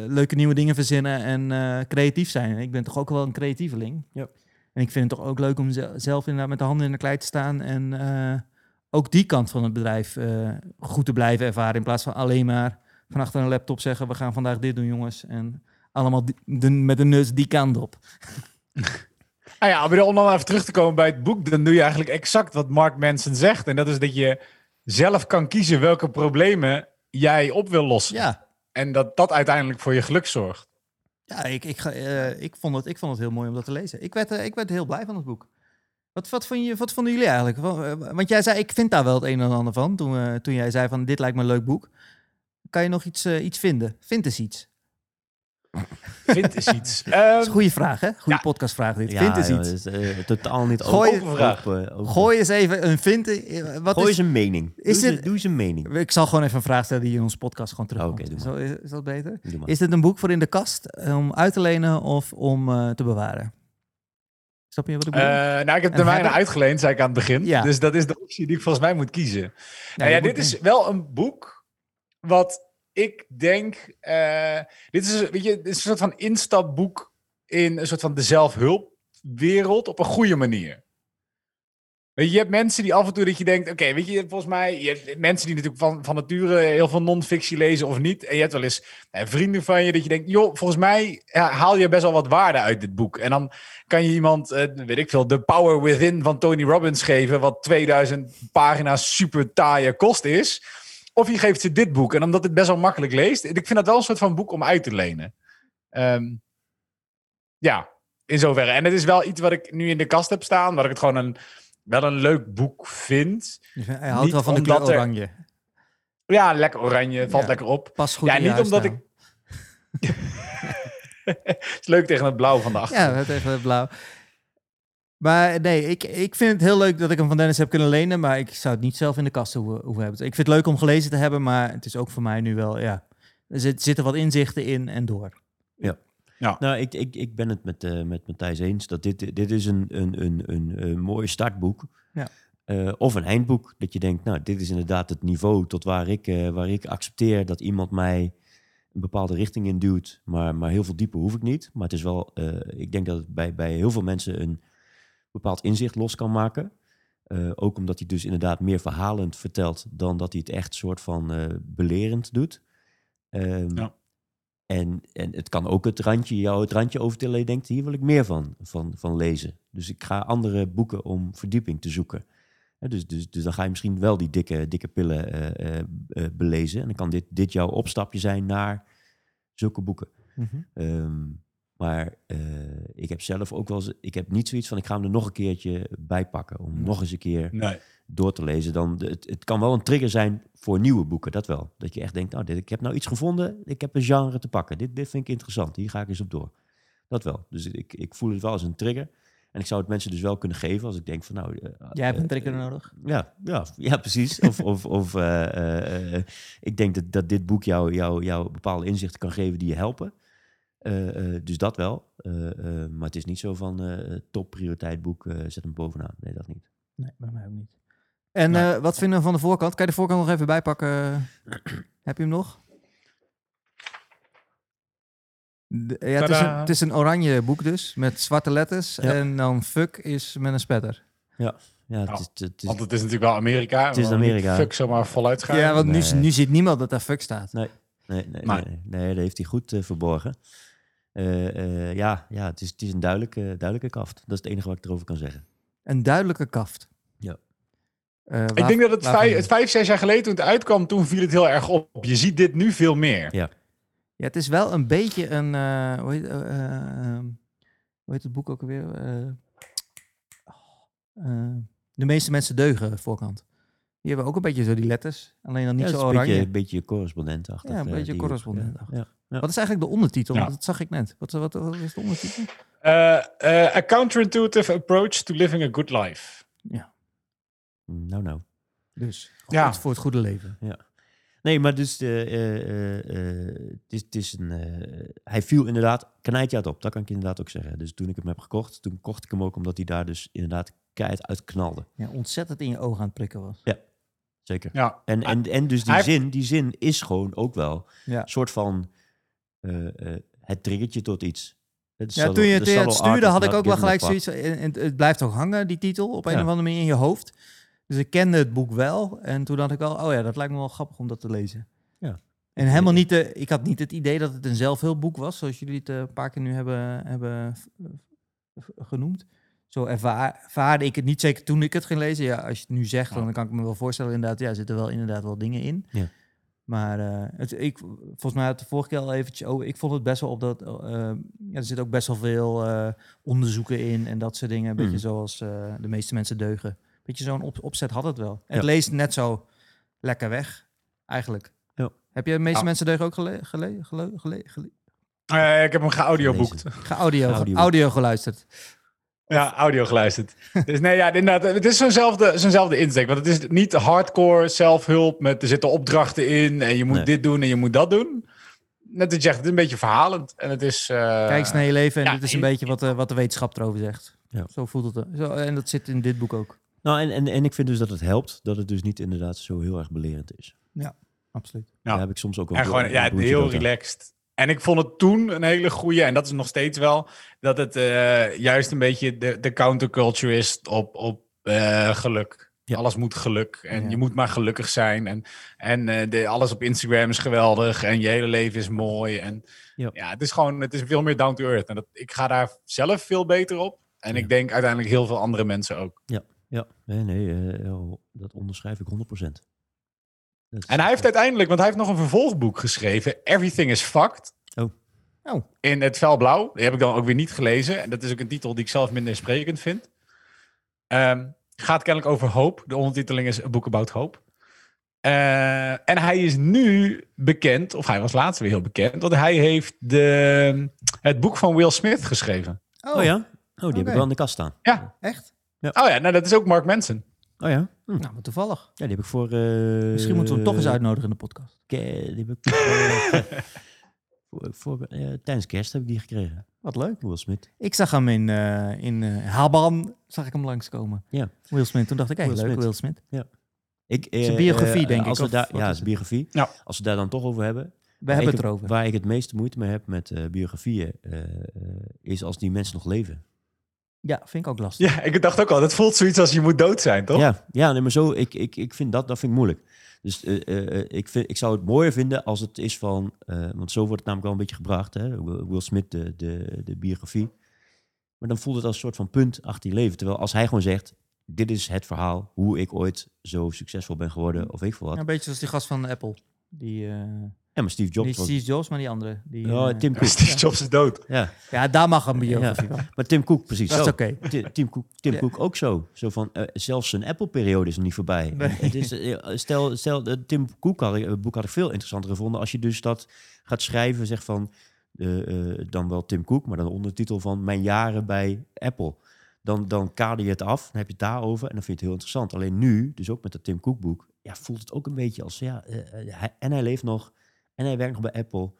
leuke nieuwe dingen verzinnen en creatief zijn. Ik ben toch ook wel een creatieveling. Ja. En ik vind het toch ook leuk om ze- zelf inderdaad met de handen in de klei te staan. En ook die kant van het bedrijf goed te blijven ervaren. In plaats van alleen maar van achter een laptop zeggen... we gaan vandaag dit doen, jongens. En allemaal die- de, met de neus die kant op. Nou ja, maar om dan even terug te komen bij het boek, dan doe je eigenlijk exact wat Mark Manson zegt. En dat is dat je zelf kan kiezen welke problemen jij op wil lossen. Ja, En dat dat uiteindelijk voor je geluk zorgt. Ja, ik, ik, eh, ik, vond het, ik vond het heel mooi om dat te lezen. Ik werd, eh, ik werd heel blij van het boek. Wat, wat, vond je, wat vonden jullie eigenlijk? Eh, Want jij zei, ik vind daar wel het een en ander van. Toen, toen jij zei van, dit lijkt me een leuk boek. Kan je nog iets, iets vinden? Vind eens iets. Vind eens iets. Dat is Ehm, een goede vraag, hè? Goede ja. podcast-vraag dit. Ja, vind joh, iets. dat is, eh, totaal niet Gooi- open- Open vraag. open- open. Gooi eens even een vind. eh, Wat Gooi is, eens een mening. is doe, het- eens- doe eens een mening. ik zal gewoon even een vraag stellen die in onze podcast gewoon terugkomt. Doe is, is, is dat beter? Doe maar. Is dit een boek voor in de kast eh, om uit te lenen of om eh, te bewaren? Snap je wat ik bedoel? eh, nou, ik heb de mijne uitgeleend, zei ik aan het begin. Ja. Dus dat is de optie die ik volgens mij moet kiezen. nou ja, moet- dit is wel een boek wat ik denk... eh, dit, is, weet je, een soort van instapboek in een soort van de zelfhulpwereld op een goede manier. Je, hebt mensen die af en toe dat je denkt, oké, weet je, volgens mij, je hebt mensen die natuurlijk van, van nature heel veel non-fictie lezen of niet. En je hebt wel eens eh, vrienden van je dat je denkt, joh, volgens mij haal je best wel wat waarde uit dit boek. En dan kan je iemand, eh, weet ik veel, The Power Within van Tony Robbins geven, wat 2000 pagina's super taaie kost is. Of je geeft ze dit boek. En omdat het best wel makkelijk leest, ik vind dat wel een soort van boek om uit te lenen. Ehm, ja, in zoverre. En het is wel iets wat ik nu in de kast heb staan, wat ik het gewoon een, wel een leuk boek vind. Dus hij houdt niet wel van de kleur er- oranje. Ja, lekker oranje, valt Ja. lekker op. Pas goed Ja, niet omdat huisstijl. is leuk tegen het blauw van de achtergrond. Ja, het even het blauw. Maar nee, ik, ik vind het heel leuk dat ik hem van Dennis heb kunnen lenen, maar ik zou het niet zelf in de kast hoeven, hoeven hebben. Ik vind het leuk om gelezen te hebben, maar het is ook voor mij nu wel, ja, er zit, zitten wat inzichten in en door. Nou, ik, ik, ik ben het met, eh met Matthijs eens dat dit, dit is een, een, een, een, een mooi startboek. Ja. Eh, of een eindboek. Dat je denkt, nou, dit is inderdaad het niveau tot waar ik, eh, waar ik accepteer dat iemand mij een bepaalde richting in duwt, maar, maar heel veel dieper hoef ik niet. Maar het is wel, eh, ik denk dat het bij, bij heel veel mensen een bepaald inzicht los kan maken. Eh, ook omdat hij dus inderdaad meer verhalend vertelt dan dat hij het echt soort van eh, belerend doet. Ehm, Ja. en, en het kan ook het randje, jou het randje overtillen. Je denkt, hier wil ik meer van, van, van lezen. Dus ik ga andere boeken om verdieping te zoeken. Hè, dus, dus, dus dan ga je misschien wel die dikke, dikke pillen eh, belezen. En dan kan dit, dit jouw opstapje zijn naar zulke boeken. Mhm. Ehm, maar eh, ik heb zelf ook wel eens, ik heb niet zoiets van, ik ga hem er nog een keertje bij pakken. Om nog eens een keer Nee. door te lezen. Dan, het, het kan wel een trigger zijn voor nieuwe boeken, dat wel. Dat je echt denkt, nou, dit, ik heb nou iets gevonden, ik heb een genre te pakken. Dit, dit vind ik interessant, hier ga ik eens op door. Dat wel. Dus ik, ik voel het wel als een trigger. En ik zou het mensen dus wel kunnen geven als ik denk van, nou... eh, Jij hebt een eh, trigger nodig. ja, ja, ja, precies. Of, of, of eh, eh, eh, ik denk dat, dat dit boek jou, jou, jou bepaalde inzichten kan geven die je helpen. Eh, eh, dus dat wel. Eh, eh, maar het is niet zo van eh top prioriteit boek, eh, zet hem bovenaan. Nee, dat niet. Nee, bij mij ook niet. En Nee. eh, wat vinden we van de voorkant? Kan je de voorkant nog even bijpakken? Heb je hem nog? De- ja, het, is een, het is een oranje boek dus, met zwarte letters. Ja. En dan fuck is met een spetter. Ja, het, Nou, is, het, is, Want het is natuurlijk wel Amerika. Het is Amerika. Fuck zomaar voluit gaan. Ja, want nu, Nee. nu ziet niemand dat daar fuck staat. nee, nee, nee, nee, nee, dat heeft hij goed verborgen. Eh, eh, ja, ja het, is, het is een duidelijke, duidelijke kaft. Dat is het enige wat ik erover kan zeggen. Een duidelijke kaft. Ja. Eh, Ik denk dat het vijf, het vijf, zes jaar geleden toen het uitkwam, toen viel het heel erg op. Je ziet dit nu veel meer. Ja. Ja, het is wel een beetje een... eh, hoe, heet, eh, eh, ehm, hoe heet het boek ook alweer? Eh, oh, eh, de meeste mensen deugen, voorkant. Die hebben ook een beetje zo die letters. Alleen dan niet Ja, zo oranje. beetje, een beetje correspondentachtig. Ja, een eh, beetje hoek. correspondentachtig. Ja, ja. Wat is eigenlijk de ondertitel? Ja. Want Dat zag ik net. Wat, wat, wat is de ondertitel? Eh, eh, a counterintuitive approach to living a good life. Nou, nou. Dus goed Ja. voor het goede leven. Nee, maar dus eh, eh, eh, eh, het is, een. eh, hij viel inderdaad knijtjaard op. Dat kan ik inderdaad ook zeggen. Dus toen ik hem heb gekocht, toen kocht ik hem ook omdat hij daar dus inderdaad keihard uit knalde. Ja, ontzettend in je ogen aan het prikken was. Zeker. Ja. En, en, en dus die Hij- zin, die zin is gewoon ook wel Ja. een soort van eh, het triggertje tot iets. Het Ja, toen je het art stuurde, had ik ook wel gelijk zoiets. En, het blijft ook hangen, die titel, op een Ja. of andere manier in je hoofd. Dus ik kende het boek wel. En toen dacht ik wel, oh ja, dat lijkt me wel grappig om dat te lezen. Ja. En helemaal niet, de, ik had niet het idee dat het een zelfhulpboek was, zoals jullie het eh, een paar keer nu hebben, hebben genoemd. Zo ervaar, ervaarde ik het niet, zeker toen ik het ging lezen. Ja, als je het nu zegt, dan kan ik me wel voorstellen, inderdaad, ja, er zitten wel inderdaad wel dingen in. Ja. Maar eh, het, ik, volgens mij had de vorige keer al eventjes, oh, ik vond het best wel op dat, eh, ja, er zit ook best wel veel eh, onderzoeken in en dat soort dingen. Een beetje Mm. zoals eh, de meeste mensen deugen. Beetje zo'n op, opzet had het wel. En Het leest net zo lekker weg, eigenlijk. Ja. Heb je de meeste Ja. mensen deugen ook gele, gele, gele, gele, gele- Eh, ik heb hem geaudioboekt. geaudio, Audio. audio geluisterd? Ja, audio geluisterd. dus nee, ja, inderdaad. Het is zo'nzelfde, zo'nzelfde insteek. Want het is niet hardcore zelfhulp met er zitten opdrachten in en je moet Nee. dit doen en je moet dat doen. Net als je zegt, het is een beetje verhalend. En het is... eh, Kijk eens naar je leven en ja, dit is een beetje wat de, wat de wetenschap erover zegt. Ja. Zo voelt het. Zo, en dat zit in dit boek ook. Nou, en, en, en ik vind dus dat het helpt dat het dus niet inderdaad zo heel erg belerend is. Absoluut. Ja. Daar heb ik soms ook wel En gewoon ja, heel relaxed. En ik vond het toen een hele goede, en dat is nog steeds wel, dat het eh, juist een beetje de, de counterculture is op, op eh, geluk. Ja. Alles moet geluk en Ja. je moet maar gelukkig zijn. En, en eh, de, alles op Instagram is geweldig en je hele leven is mooi. En Ja. ja, het is gewoon, het is veel meer down to earth. En dat, ik ga daar zelf veel beter op. En Ja. ik denk uiteindelijk heel veel andere mensen ook. Ja, nee, nee eh, oh, dat onderschrijf ik 100%. En hij heeft uiteindelijk, want hij heeft nog een vervolgboek geschreven, Everything is Fucked. Oh. Oh. In het felblauw. Die heb ik dan ook weer niet gelezen. En dat is ook een titel die ik zelf minder sprekend vind. Ehm, gaat kennelijk over hoop. De ondertiteling is A Book About Hope. Eh, en hij is nu bekend, of hij was laatst weer heel bekend, want hij heeft de, het boek van Will Smith geschreven. Oh ja? Oh, die heb ik wel in de kast staan. Echt? Oh ja, nou dat is ook Mark Manson. Oh ja? Hm. Nou, maar toevallig. Ja, die heb ik voor... eh, Misschien moeten we hem toch eens uitnodigen in de podcast. Die heb ik voor, voor, voor, eh, tijdens kerst heb ik die gekregen. Wat leuk. Will Smith. Ik zag hem in, eh in eh, Haban, zag ik hem langskomen. Ja. Will Smith. Toen dacht ik, hé, Will leuk, Smith. Will Smith. Ik, Zijn eh, biografie, eh, denk ik, Als we of daar, ja, zijn biografie. Ja. Als we daar dan toch over hebben. We hebben ik, het erover. Waar ik het meeste moeite mee heb met eh, biografieën, eh, eh, is als die mensen nog leven. Ja, vind ik ook lastig. Ja, ik dacht ook al, dat voelt zoiets als je moet dood zijn, toch? Ja, ja nee, maar zo, ik, ik, ik vind dat, dat vind ik moeilijk. Dus eh, eh, eh, ik, vind, ik zou het mooier vinden als het is van, eh, want zo wordt het namelijk wel een beetje gebracht, hè? Will, Smith, de, de, de biografie. Maar dan voelt het als een soort van punt achter je leven. Terwijl als hij gewoon zegt, dit is het verhaal, hoe ik ooit zo succesvol ben geworden, of ik veel wat. Een beetje zoals die gast van Apple. Die, eh Ja, maar Steve Jobs niet was... Steve Jobs, maar die andere. Die, Oh, eh, Tim Cook. Steve Jobs is dood. Ja, Ja, daar mag een biografie van. maar Tim Cook, precies Dat is oké. Ti- Tim, Cook, Tim Ja. Cook ook zo. Zo van, eh, zelfs zijn Apple-periode is nog niet voorbij. Nee. Het is, eh, stel, stel eh, Tim Cook had, ik- het boek had ik veel interessanter gevonden als je dus dat gaat schrijven, zeg van, dan wel Tim Cook, maar dan de ondertitel van Mijn jaren bij Apple. Dan, dan kader je het af, dan heb je het daarover en dan vind je het heel interessant. Alleen nu, dus ook met dat Tim Cook boek, ja, voelt het ook een beetje als, ja, hij, en hij leeft nog en hij werkt nog bij Apple.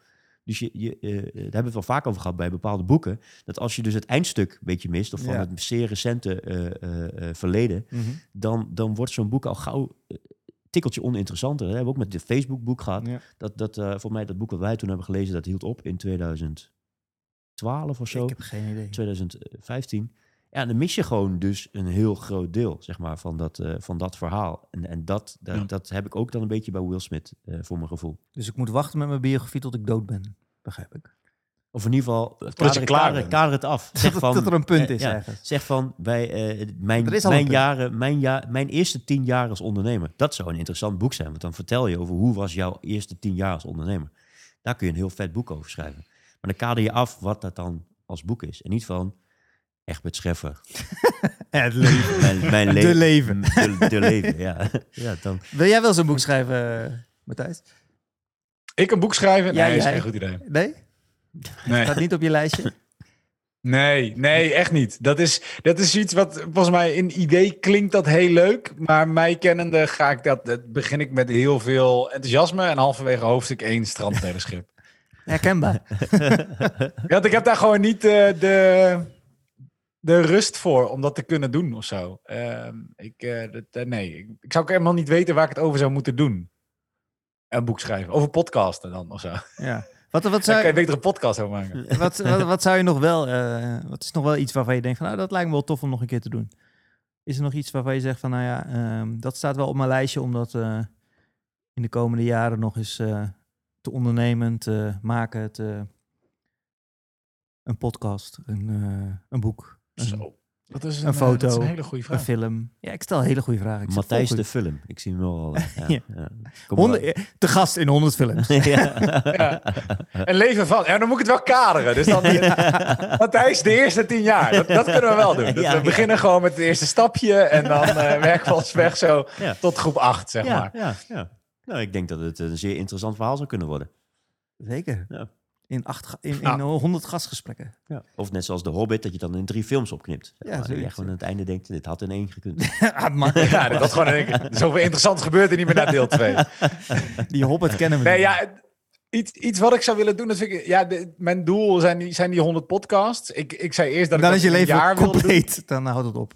Dus je, je, eh, daar hebben we het wel vaak over gehad bij bepaalde boeken. Dat als je dus het eindstuk een beetje mist, of van Ja. het zeer recente eh, eh, eh, verleden, Mhm. dan, dan wordt zo'n boek al gauw eh, tikkeltje oninteressanter. Dat hebben we ook met de Facebook-boek gehad. Ja. Dat, dat eh voor mij dat boek wat wij toen hebben gelezen, dat hield op in 2012 of zo, Ik heb geen idee. 2015. Ja, dan mis je gewoon dus een heel groot deel, zeg maar, van dat, eh, van dat verhaal. En, en dat, dat, Ja. dat heb ik ook dan een beetje bij Will Smith, eh, voor mijn gevoel. Dus ik moet wachten met mijn biografie tot ik dood ben. Begrijp ik. Of in ieder geval, kader, klaar kader, het af. Zeg Dat- van, dat er een punt eh, is ja. Zeg van, bij eh, mijn, mijn, jaren, mijn, ja, mijn eerste tien jaar als ondernemer. Dat zou een interessant boek zijn. Want dan vertel je over hoe was jouw eerste tien jaar als ondernemer. Daar kun je een heel vet boek over schrijven. Maar dan kader je af wat dat dan als boek is. En niet van Egbert Scheffer. Het leven. Mijn, mijn De le- leven. De, de leven, ja. ja dan, Wil jij wel zo'n boek schrijven, Matthijs? Ik een boek schrijven? Ja, Nee, is jij. geen goed idee. Nee? Nee. Staat niet op je lijstje? Nee, nee, echt niet. Dat is, dat is iets wat volgens mij in idee klinkt dat heel leuk. Maar mij kennende ga ik dat, dat begin ik met heel veel enthousiasme. En halverwege hoofdstuk 1 strand schip. Herkenbaar. Ja, want ik heb daar gewoon niet eh, de, de rust voor om dat te kunnen doen of zo. Ehm, ik, eh, dat, eh, nee, ik, ik zou ook helemaal niet weten waar ik het over zou moeten doen. Een boek schrijven. Over podcasten dan of zo. Ja. Wat, wat, Dan zou, je beter een podcast over maken. wat, wat, wat zou je nog wel... eh, wat is nog wel iets waarvan je denkt van... Nou, dat lijkt me wel tof om nog een keer te doen. Is er nog iets waarvan je zegt van... Nou ja, ehm, dat staat wel op mijn lijstje om dat in de komende jaren nog eens te ondernemen, te maken, te, een podcast, een, een boek, Zo. Dat is een, Een eh, foto, dat is een hele goede een vraag. film. Ja, ik stel hele goede vragen. Matthijs de film. Ik zie hem wel al. eh, Ja, Ja. Honderd- eh, te gast in honderd films. ja. Ja. Een leven van. Ja, dan moet ik het wel kaderen. Dus dan. Matthijs, de eerste tien jaar. Dat, dat kunnen we wel doen. Dat Ja, we ja. beginnen gewoon met het eerste stapje. En dan eh, werken we ons weg zo Ja. tot groep acht, zeg ja, maar. ja, ja. Nou, ik denk dat het een zeer interessant verhaal zou kunnen worden. Zeker. Ja. In, acht, in, in Ja. honderd gastgesprekken. Ja. Of net zoals The Hobbit, dat je dan in drie films opknipt. Ja, dat je gewoon aan het einde denkt, dit had in één gekund. Ah, Ja, dat gewoon een, zoveel interessant gebeurt er niet meer na deel 2. die Hobbit kennen we Nee, niet. ja, iets, iets wat ik zou willen doen, dat vind ik, ja, de- mijn doel zijn die, zijn die 100 podcasts. Ik, ik zei eerst dat Dan ik is dat je in een leven jaar wilde doen. compleet. Dan houdt het op.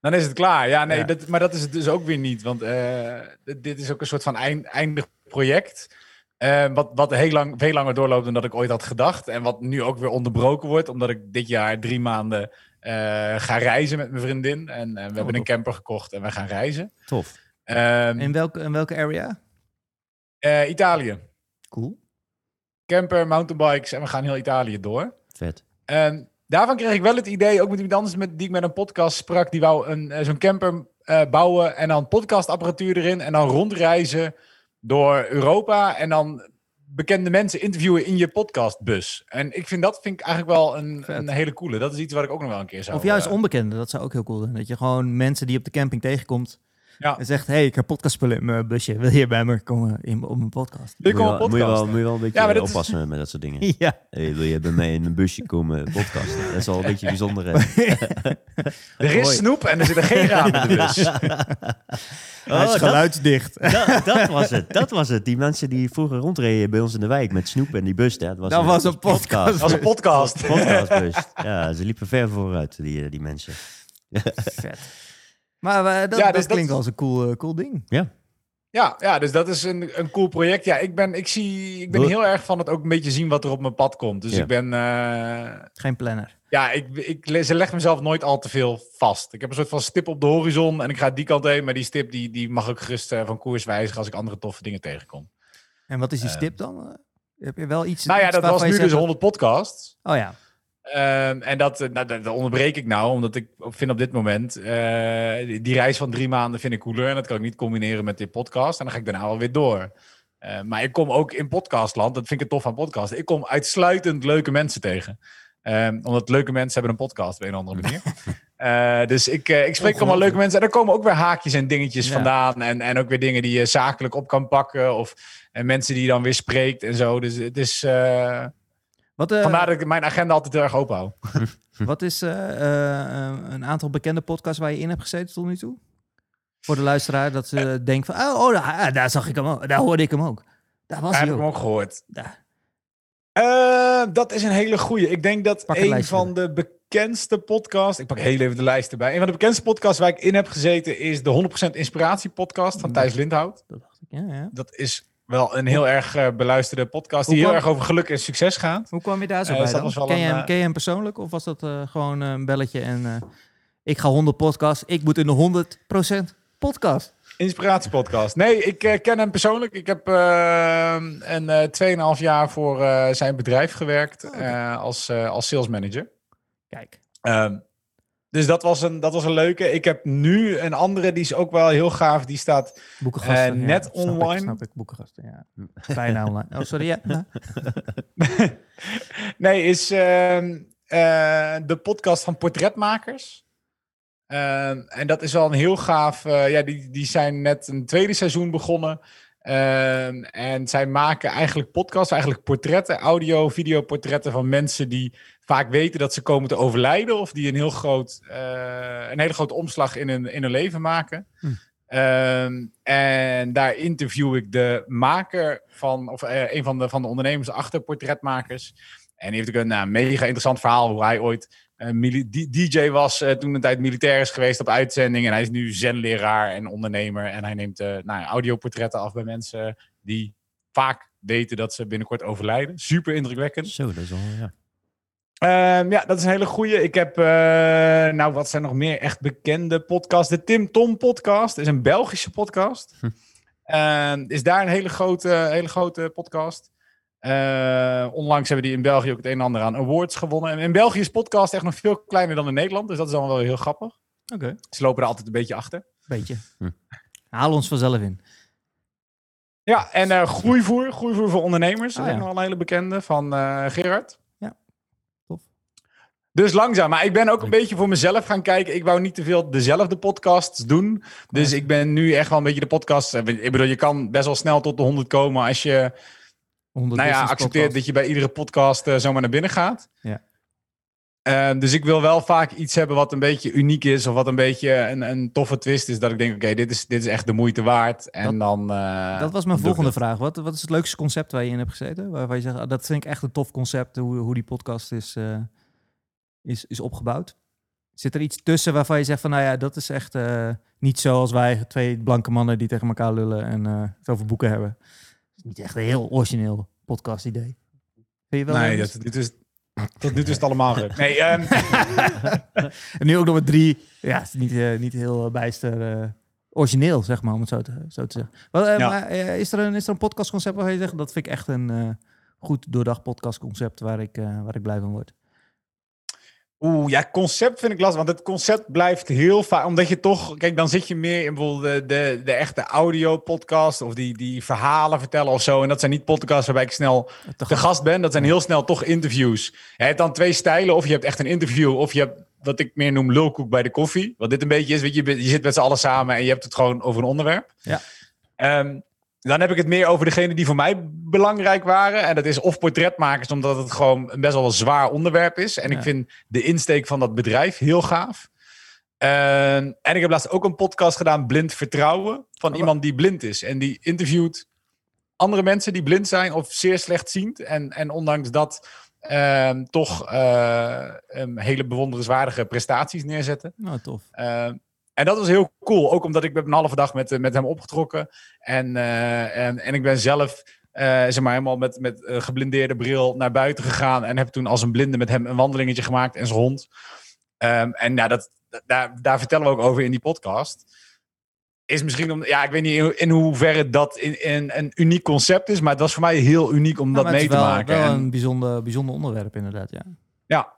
Dan is het klaar. Ja, nee, Ja. Dat, maar dat is het dus ook weer niet. Want eh, dit- dit is ook een soort van eind, eindig project. Eh, wat, wat heel lang, veel langer doorloopt dan dat ik ooit had gedacht. En wat nu ook weer onderbroken wordt. Omdat ik dit jaar drie maanden eh, ga reizen met mijn vriendin. En eh, we hebben een tof. camper gekocht en we gaan reizen. Tof. Ehm, In welke, in welke area? eh, Italië. Cool. Camper, mountainbikes en we gaan heel Italië door. Vet. En daarvan kreeg ik wel het idee, ook met iemand anders met, die ik met een podcast sprak, die wou een, zo'n camper bouwen en dan podcastapparatuur erin en dan rondreizen door Europa en dan bekende mensen interviewen in je podcastbus. En ik vind dat vind ik eigenlijk wel een, een hele coole. Dat is iets wat ik ook nog wel een keer zou... Of juist eh, onbekende. Dat zou ook heel cool zijn. Dat je gewoon mensen die op de camping tegenkomt. Ja. En zegt, hey, ik heb podcastspullen in mijn busje. Wil je bij me komen in, op mijn podcast? Wil je Moet je, komen wel, moet, je wel, moet je wel een beetje Ja, is- oppassen met dat soort dingen. Ja. Hey, wil je bij mij in een busje komen podcasten? Dat is wel een beetje bijzonder. hè? Er is snoep en er zit er geen raam in de bus. Hij is dat- geluidsdicht. Dat, dat was het, dat was het. Die mensen die vroeger rondreden bij ons in de wijk met snoep en die bus, dat was, Dat was een podcast. Dat was een podcast. podcastbus. Ja, ze liepen ver vooruit, die, eh, die mensen. Vet. Maar eh, dat, Ja, dus dat klinkt wel als een cool, eh, cool ding. Ja. Ja, ja, dus dat is een, een cool project. Ja, ik ben, ik zie, ik ben heel erg van het ook een beetje zien wat er op mijn pad komt. Dus Ja. ik ben, eh, Geen planner. ja, ik, ik ze legt mezelf nooit al te veel vast. Ik heb een soort van stip op de horizon en ik ga die kant heen. Maar die stip die, die mag ook gerust van koers wijzigen als ik andere toffe dingen tegenkom. En wat is die stip dan? Heb je wel iets... Nou ja, iets dat was nu dus zegt 100 podcasts. Oh ja. Ehm, en dat, eh, nou, dat, dat onderbreek ik nou, omdat ik vind op dit moment... eh, die, reis van drie maanden vind ik cooler. En dat kan ik niet combineren met dit podcast. En dan ga ik daarna alweer door. Eh, maar ik kom ook in podcastland, dat vind ik het tof aan podcast. Ik kom uitsluitend leuke mensen tegen. Ehm, omdat leuke mensen hebben een podcast op een of andere manier. Eh, dus ik, ik spreek allemaal leuke mensen. En er komen ook weer haakjes en dingetjes Ja. vandaan. En, en ook weer dingen die je zakelijk op kan pakken. Of en mensen die je dan weer spreekt en zo. Dus het is... Wat, eh, vandaar dat ik mijn agenda altijd heel erg open hou. wat is eh, eh, een aantal bekende podcasts waar je in hebt gezeten tot nu toe? Voor de luisteraar, dat ze denken van... Oh, oh daar, daar zag ik hem ook. Daar hoorde ik hem ook. Daar was Daar hij heb ik hem ook gehoord. Eh, dat is een hele goeie. Ik denk dat een van de bekendste podcasts... Ik pak heel even de lijst erbij. Een van de bekendste podcasts waar ik in heb gezeten... is de 100% Inspiratie podcast van Thijs Lindhout. Dat dacht ik, ja, ja. Dat is wel een heel erg eh, beluisterde podcast... die heel erg over geluk en succes gaat. Hoe kwam je daar zo Eh, bij dus Ken je, hem, eh, ken je hem persoonlijk? Of was dat gewoon een belletje en... ik ga 100 podcast. Ik moet in de 100% podcast. Inspiratiepodcast. Nee, ik ken hem persoonlijk. Ik heb eh, een eh 2,5 jaar voor zijn bedrijf gewerkt... eh, als, als sales manager. Kijk. Dus dat was, een, dat was een leuke. Ik heb nu een andere, die is ook wel heel gaaf. Die staat. Eh, ja, net snap ik, online. snap ik, boekengasten, ja. Bijna online. Oh, sorry, ja. Nee, is ehm, eh, de podcast van Portretmakers. Ehm, en dat is wel een heel gaaf. eh, ja, die, die zijn net een tweede seizoen begonnen. Ehm, en zij maken eigenlijk podcasts, eigenlijk portretten, audio, videoportretten van mensen die vaak weten dat ze komen te overlijden. Of die een, heel groot, eh, een hele grote omslag in hun, in hun leven maken. Hm. Ehm, en daar interview ik de maker van, of eh, een van de, van de ondernemers achter portretmakers. En die heeft ook een nou, mega interessant verhaal hoe hij ooit eh, DJ was, toen een tijd militair is geweest op uitzending. En hij is nu zenleraar en ondernemer. En hij neemt nou, audioportretten af bij mensen die vaak weten dat ze binnenkort overlijden. Super indrukwekkend. Zo, dat is wel, ja. Ehm, ja, dat is een hele goeie. Ik heb, eh, nou, wat zijn nog meer echt bekende podcasts? De Tim Tom podcast is een Belgische podcast. Hm. Ehm, is daar een hele grote, hele grote podcast. Eh, onlangs hebben die in België ook het een en ander aan awards gewonnen. En in België is podcast echt nog veel kleiner dan in Nederland. Dus dat is dan wel heel grappig. Oké. Ze lopen er altijd een beetje achter. Beetje. Hm. Haal ons vanzelf in. Ja, en eh, groeivoer. Groeivoer voor ondernemers. Dat Ah, ja. nog een hele bekende van Gerard. Dus langzaam. Maar ik ben ook een beetje voor mezelf gaan kijken. Ik wou niet te veel dezelfde podcasts doen. Dus ik ben nu echt wel een beetje de podcast. eh, Ik bedoel, je kan best wel snel tot de 100 komen als je 100 nou ja, accepteert podcast. dat je bij iedere podcast eh, zomaar naar binnen gaat. Ja. Eh, dus ik wil wel vaak iets hebben wat een beetje uniek is. Of wat een beetje een, een toffe twist is. Dat ik denk, oké, dit, is, dit is echt de moeite waard. En Dat- dan... Dat was mijn volgende vraag. Wat, wat is het leukste concept waar je in hebt gezeten? Waarvan je zegt, ah, dat vind ik echt een tof concept, hoe, hoe die podcast is, is, is opgebouwd. Zit er iets tussen waarvan je zegt van, nou ja, dat is echt eh, niet zoals wij, twee blanke mannen die tegen elkaar lullen en eh, het over boeken hebben. Het is niet echt een heel origineel podcast idee. Vind je wel? Nee, dat, dit is, tot nu toe is het allemaal ruk. Nee, ehm, En nu ook nog met drie. Ja, het is niet, eh, niet heel bijster eh, origineel, zeg maar, om het zo te, zo te zeggen. Wel, eh, Ja. maar, eh, is, er een, is er een podcastconcept waar je zegt, dat vind ik echt een eh, goed doordacht podcastconcept waar ik, eh, waar ik blij van word? Oeh, ja, concept vind ik lastig. Want het concept blijft heel vaak. Omdat je toch. Kijk, dan zit je meer in bijvoorbeeld de, de, de echte audio-podcast. Of die, die verhalen vertellen of zo. En dat zijn niet podcasts waarbij ik snel Te de gast ben. Dat zijn heel snel toch interviews. Je hebt dan twee stijlen. Of je hebt echt een interview. Of je hebt wat ik meer noem lulkoek bij de koffie. Wat dit een beetje is. Weet je, je zit met z'n allen samen en je hebt het gewoon over een onderwerp. Ja. Ehm, dan heb ik het meer over degene die voor mij belangrijk waren. En dat is of portretmakers, omdat het gewoon best wel een zwaar onderwerp is. En Ja. ik vind de insteek van dat bedrijf heel gaaf. Ehm, en ik heb laatst ook een podcast gedaan, Blind Vertrouwen, van Oh. iemand die blind is. En die interviewt andere mensen die blind zijn of zeer slechtziend. En, en ondanks dat ehm, toch een hele bewonderenswaardige prestaties neerzetten. Nou, tof. En dat was heel cool. Ook omdat ik ben een halve dag met, eh, met hem opgetrokken. En, eh, en, en ik ben zelf eh, zeg maar helemaal met, met geblindeerde bril naar buiten gegaan. En heb toen als een blinde met hem een wandelingetje gemaakt en zijn hond. Ehm, en ja, dat, daar, daar vertellen we ook over in die podcast. Is misschien om, ja, ik weet niet in, in hoeverre dat in, in een uniek concept is, maar het was voor mij heel uniek om Ja, dat mee te wel, maken. wel En- een bijzonder, bijzonder onderwerp inderdaad, ja. ja,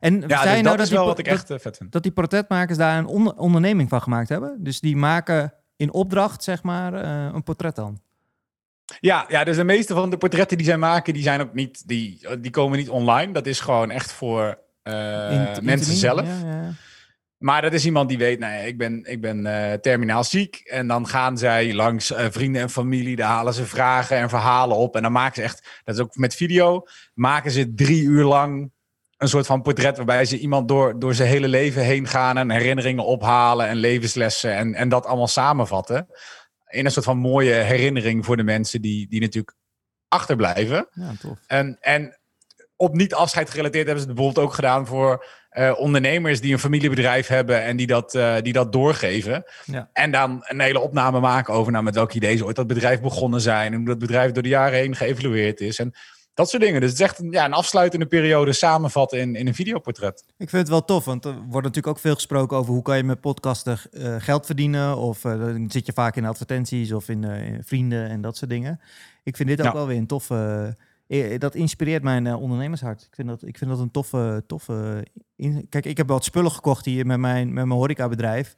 En ja zei dus nou dat is die, wel wat ik echt eh, vet vind. dat die portretmakers daar een onder- onderneming van gemaakt hebben? Dus die maken in opdracht, zeg maar, eh, een portret dan? Ja, ja, dus de meeste van de portretten die zij maken, die zijn ook niet, die, die komen niet online. Dat is gewoon echt voor eh, mensen zelf. Ja, ja. Maar dat is iemand die weet, nee, ik ben, ik ben terminaal ziek. En dan gaan zij langs vrienden en familie, daar halen ze vragen en verhalen op. En dan maken ze echt, dat is ook met video, maken ze drie uur lang een soort van portret waarbij ze iemand door, door zijn hele leven heen gaan en herinneringen ophalen en levenslessen en, en dat allemaal samenvatten. In een soort van mooie herinnering voor de mensen die, die natuurlijk achterblijven. Ja, tof. En, en op niet afscheid gerelateerd hebben ze het bijvoorbeeld ook gedaan voor eh, ondernemers die een familiebedrijf hebben en die dat, eh, die dat doorgeven. Ja. En dan een hele opname maken over nou, met welk idee ze ooit dat bedrijf begonnen zijn en hoe dat bedrijf door de jaren heen geëvalueerd is. En dat soort dingen. Dus het is echt een, ja, een afsluitende periode samenvatten in, in een videoportret. Ik vind het wel tof, want er wordt natuurlijk ook veel gesproken over hoe kan je met podcasten eh, geld verdienen. Of eh, dan zit je vaak in advertenties of in, eh, in vrienden en dat soort dingen. Ik vind dit ook Ja. wel weer een toffe... dat inspireert mijn ondernemershart. Ik vind dat, ik vind dat een toffe... toffe in- Kijk, ik heb wat spullen gekocht hier met mijn, met mijn horecabedrijf.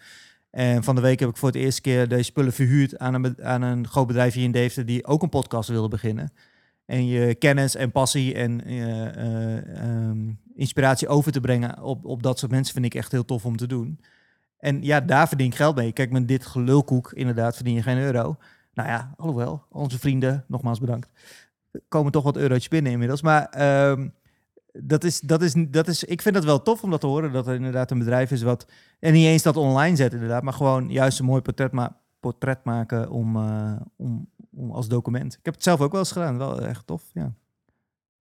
En van de week heb ik voor het eerste keer deze spullen verhuurd aan een, aan een groot bedrijf hier in Deventer die ook een podcast wilde beginnen. En je kennis en passie en eh, eh, ehm, inspiratie over te brengen op, op dat soort mensen vind ik echt heel tof om te doen. En ja, daar verdien ik geld mee. Kijk, met dit gelulkoek inderdaad verdien je geen euro. Nou ja, alhoewel, onze vrienden, nogmaals bedankt, komen toch wat eurotjes binnen inmiddels. Maar ehm, dat is, dat is, dat is, ik vind het wel tof om dat te horen, dat er inderdaad een bedrijf is wat, en niet eens dat online zet inderdaad, maar gewoon juist een mooi portret, ma portret maken om, eh, om als document. Ik heb het zelf ook wel eens gedaan, wel echt tof, ja.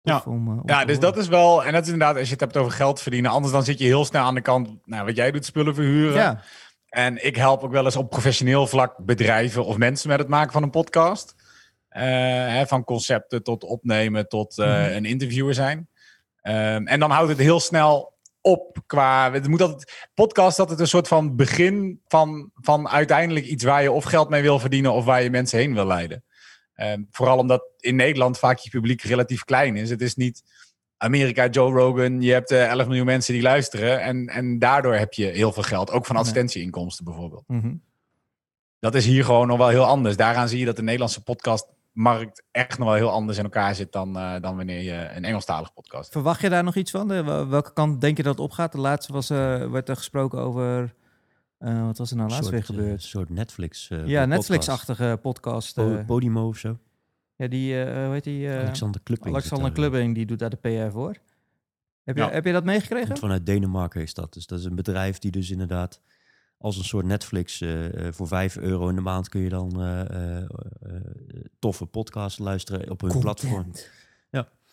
Tof om, eh, om Ja, dus dat is wel, en dat is inderdaad, als je het hebt over geld verdienen, anders dan zit je heel snel aan de kant, nou, wat jij doet, spullen verhuren. Ja, En ik help ook wel eens op professioneel vlak bedrijven of mensen met het maken van een podcast. Eh, hè, van concepten tot opnemen tot eh, Mhm. een interviewer zijn. Ehm, en dan houdt het heel snel op qua. Het moet altijd, podcast dat het een soort van begin van, van uiteindelijk iets waar je of geld mee wil verdienen of waar je mensen heen wil leiden. Ehm, vooral omdat in Nederland vaak je publiek relatief klein is. Het is niet Amerika, Joe Rogan, je hebt eh 11 miljoen mensen die luisteren. En, en daardoor heb je heel veel geld. Ook van advertentieinkomsten bijvoorbeeld. mhm. Dat is hier gewoon nog wel heel anders. Daaraan zie je dat de Nederlandse podcastmarkt echt nog wel heel anders in elkaar zit dan, eh, dan wanneer je een Engelstalige podcast. Verwacht je daar nog iets van? De- wel- welke kant denk je dat het opgaat? De laatste was, eh, werd er gesproken over, eh, wat was er nou Een laatst soort, weer gebeurd? soort Netflix. eh, ja, podcast. Netflix-achtige podcast. eh, Po- Podimo of zo. ja, die, eh hoe heet die? eh, Alexander zit Alexander Klubbing, die doet daar de PR voor. Heb je, heb je dat meegekregen? Komt vanuit Denemarken is dat. Dus dat is een bedrijf die dus inderdaad als een soort Netflix eh, eh, voor 5 euro in de maand kun je dan eh, toffe podcasts luisteren op hun platform.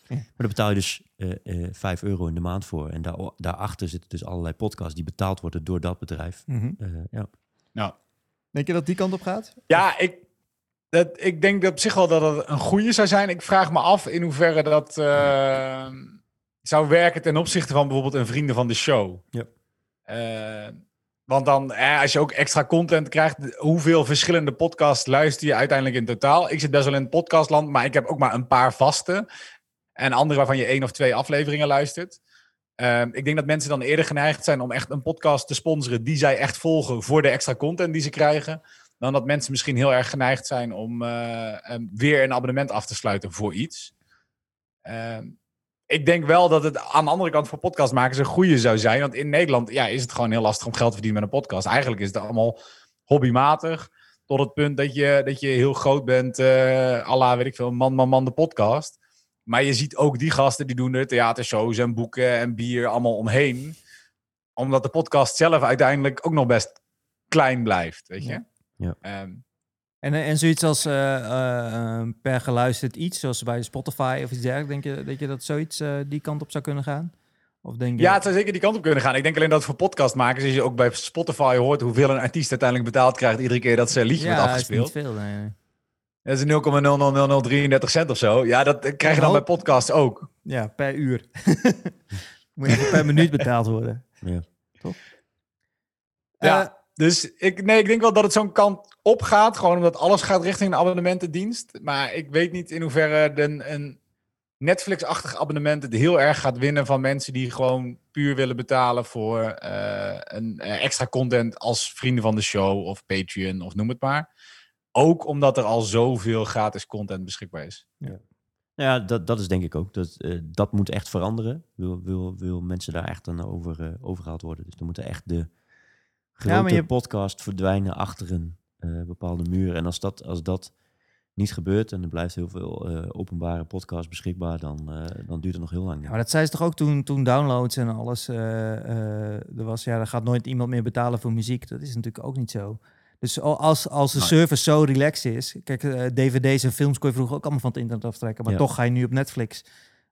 Maar daar betaal je dus eh eh 5 euro in de maand voor. En daar, daarachter zitten dus allerlei podcasts die betaald worden door dat bedrijf. Mhm. Eh, ja. Nou, Denk je dat die kant op gaat? ja, ik, dat, ik denk op zich wel dat het een goede zou zijn. Ik vraag me af in hoeverre dat zou werken ten opzichte van bijvoorbeeld een vrienden van de show. Ja. Want dan, eh, als je ook extra content krijgt, hoeveel verschillende podcasts luister je uiteindelijk in totaal? Ik zit best wel in het podcastland, maar ik heb ook maar een paar vaste. En andere waarvan je één of twee afleveringen luistert. Ehm, ik denk dat mensen dan eerder geneigd zijn om echt een podcast te sponsoren die zij echt volgen voor de extra content die ze krijgen. Dan dat mensen misschien heel erg geneigd zijn om eh, em, weer een abonnement af te sluiten voor iets. Ehm, ik denk wel dat het aan de andere kant voor podcastmakers een goede zou zijn. Want in Nederland ja, is het gewoon heel lastig om geld te verdienen met een podcast. Eigenlijk is het allemaal hobbymatig. Tot het punt dat je, dat je heel groot bent, eh Allah, weet ik veel, man, man, man, de podcast. Maar je ziet ook die gasten die doen er theatershows en boeken en bier allemaal omheen. Omdat de podcast zelf uiteindelijk ook nog best klein blijft, weet je. Ja. Ja. En, eh, en zoiets als eh, eh, per geluisterd iets, zoals bij Spotify of iets dergelijks, denk je, denk je dat zoiets eh, die kant op zou kunnen gaan? Of denk je... Ja, het zou zeker die kant op kunnen gaan. Ik denk alleen dat voor podcastmakers, als je ook bij Spotify hoort hoeveel een artiest uiteindelijk betaald krijgt iedere keer dat ze een liedje wordt is afgespeeld. niet veel, nee. Dat is 0,000033 cent of zo. Ja, dat krijg je dan bij podcasts ook. Ja, per uur. Moet je per minuut betaald worden. Ja. Ja, Eh, dus ik, nee, ik denk wel dat het zo'n kant op gaat. Gewoon omdat alles gaat richting een abonnementendienst. Maar ik weet niet in hoeverre de, een Netflix-achtig abonnement het heel erg gaat winnen van mensen die gewoon puur willen betalen voor eh, een eh, extra content als vrienden van de show of Patreon of noem het maar. Ook omdat er al zoveel gratis content beschikbaar is. Nou Ja, dat, dat is denk ik ook. Dat, eh, dat moet echt veranderen. Wil, wil, wil mensen daar echt dan over overgehaald worden. Dus dan moeten echt de grote je- podcast verdwijnen achter een eh, bepaalde muur. En als dat, als dat niet gebeurt en er blijft heel veel eh, openbare podcast beschikbaar, dan, eh, dan duurt het nog heel lang. Ja, maar dat zei ze toch ook toen, toen downloads en alles er was. Ja, er gaat nooit iemand meer betalen voor muziek. Dat is natuurlijk ook niet zo. Dus al- als, als de service zo relaxed is... Kijk, dvd's en films kon je vroeger ook allemaal van het internet aftrekken. Maar Ja. toch ga je nu op Netflix.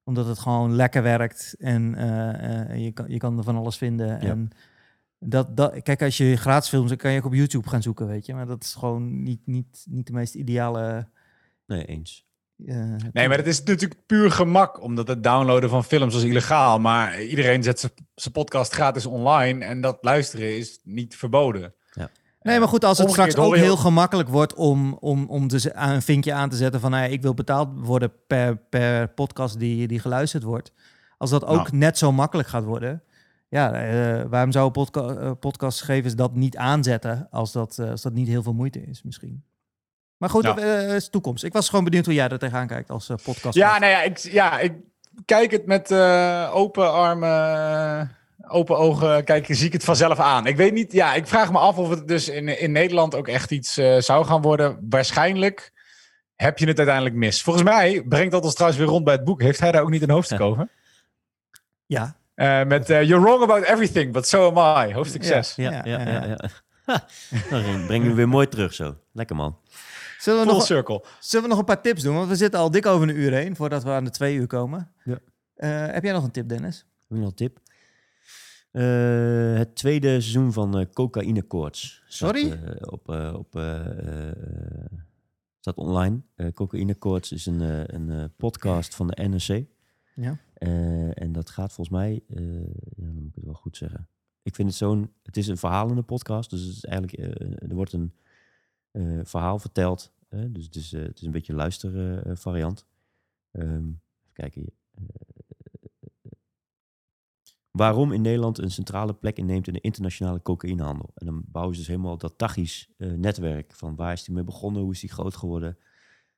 Omdat het gewoon lekker werkt. En je, kan, je kan er van alles vinden. En dat, dat, kijk, als je gratis films... dan kan je ook op YouTube gaan zoeken, weet je. Maar dat is gewoon niet, niet, niet de meest ideale... Nee, eens. eh, Nee, maar het is natuurlijk puur gemak, omdat het downloaden van films is illegaal. Maar iedereen zet zijn- zijn podcast gratis online en dat luisteren is niet verboden. Nee, maar goed, als het Omgekeerd straks ook heel gemakkelijk wordt om, om, om dus een vinkje aan te zetten van nou ja, ik wil betaald worden per, per podcast die, die geluisterd wordt. Als dat ook Nou. net zo makkelijk gaat worden, ja, eh, waarom zouden podca eh, podcastgevers dat niet aanzetten als dat, eh, als dat niet heel veel moeite is misschien? Maar goed, dat is toekomst. Ik was gewoon benieuwd hoe jij er tegenaan kijkt als podcast. Ja, nou ja, ik, ja, ik kijk het met open armen, open ogen, kijk, zie ik het vanzelf aan. Ik weet niet, ja, ik vraag me af of het dus in, in Nederland ook echt iets zou gaan worden. Waarschijnlijk heb je het uiteindelijk mis. Volgens mij brengt dat ons trouwens weer rond bij het boek. Heeft hij daar ook niet een hoofdstuk Ja. over? ja. Eh, met eh, You're wrong about everything, but so am I. Hoofdstuk Ja. 6. Ja, Ja, ja, ja. ja, ja, Ha, dan breng je hem weer mooi terug zo. Lekker man. Zullen, we Full nog, circle. zullen we nog een paar tips doen? Want we zitten al dik over een uur heen voordat we aan de twee uur komen. Ja. Eh, heb jij nog een tip, Dennis? Heb je nog een tip? Eh, het tweede seizoen van eh Cocaïne Koorts. Sorry? op, eh, op, staat online. Eh Cocaïne Koorts is een, eh, een eh, podcast van de NRC. Ja. Eh, en dat gaat volgens mij, eh, ja, dan moet ik het wel goed zeggen. Ik vind het zo'n, het is een verhalende podcast, dus het is eigenlijk, eh, er wordt een verhaal verteld. dus het is, het is een beetje een luistervariant. Ehm even kijken hier. Waarom in Nederland een centrale plek inneemt in de internationale cocaïnehandel. En dan bouwen ze dus helemaal dat Tachisch netwerk van waar is die mee begonnen, hoe is die groot geworden,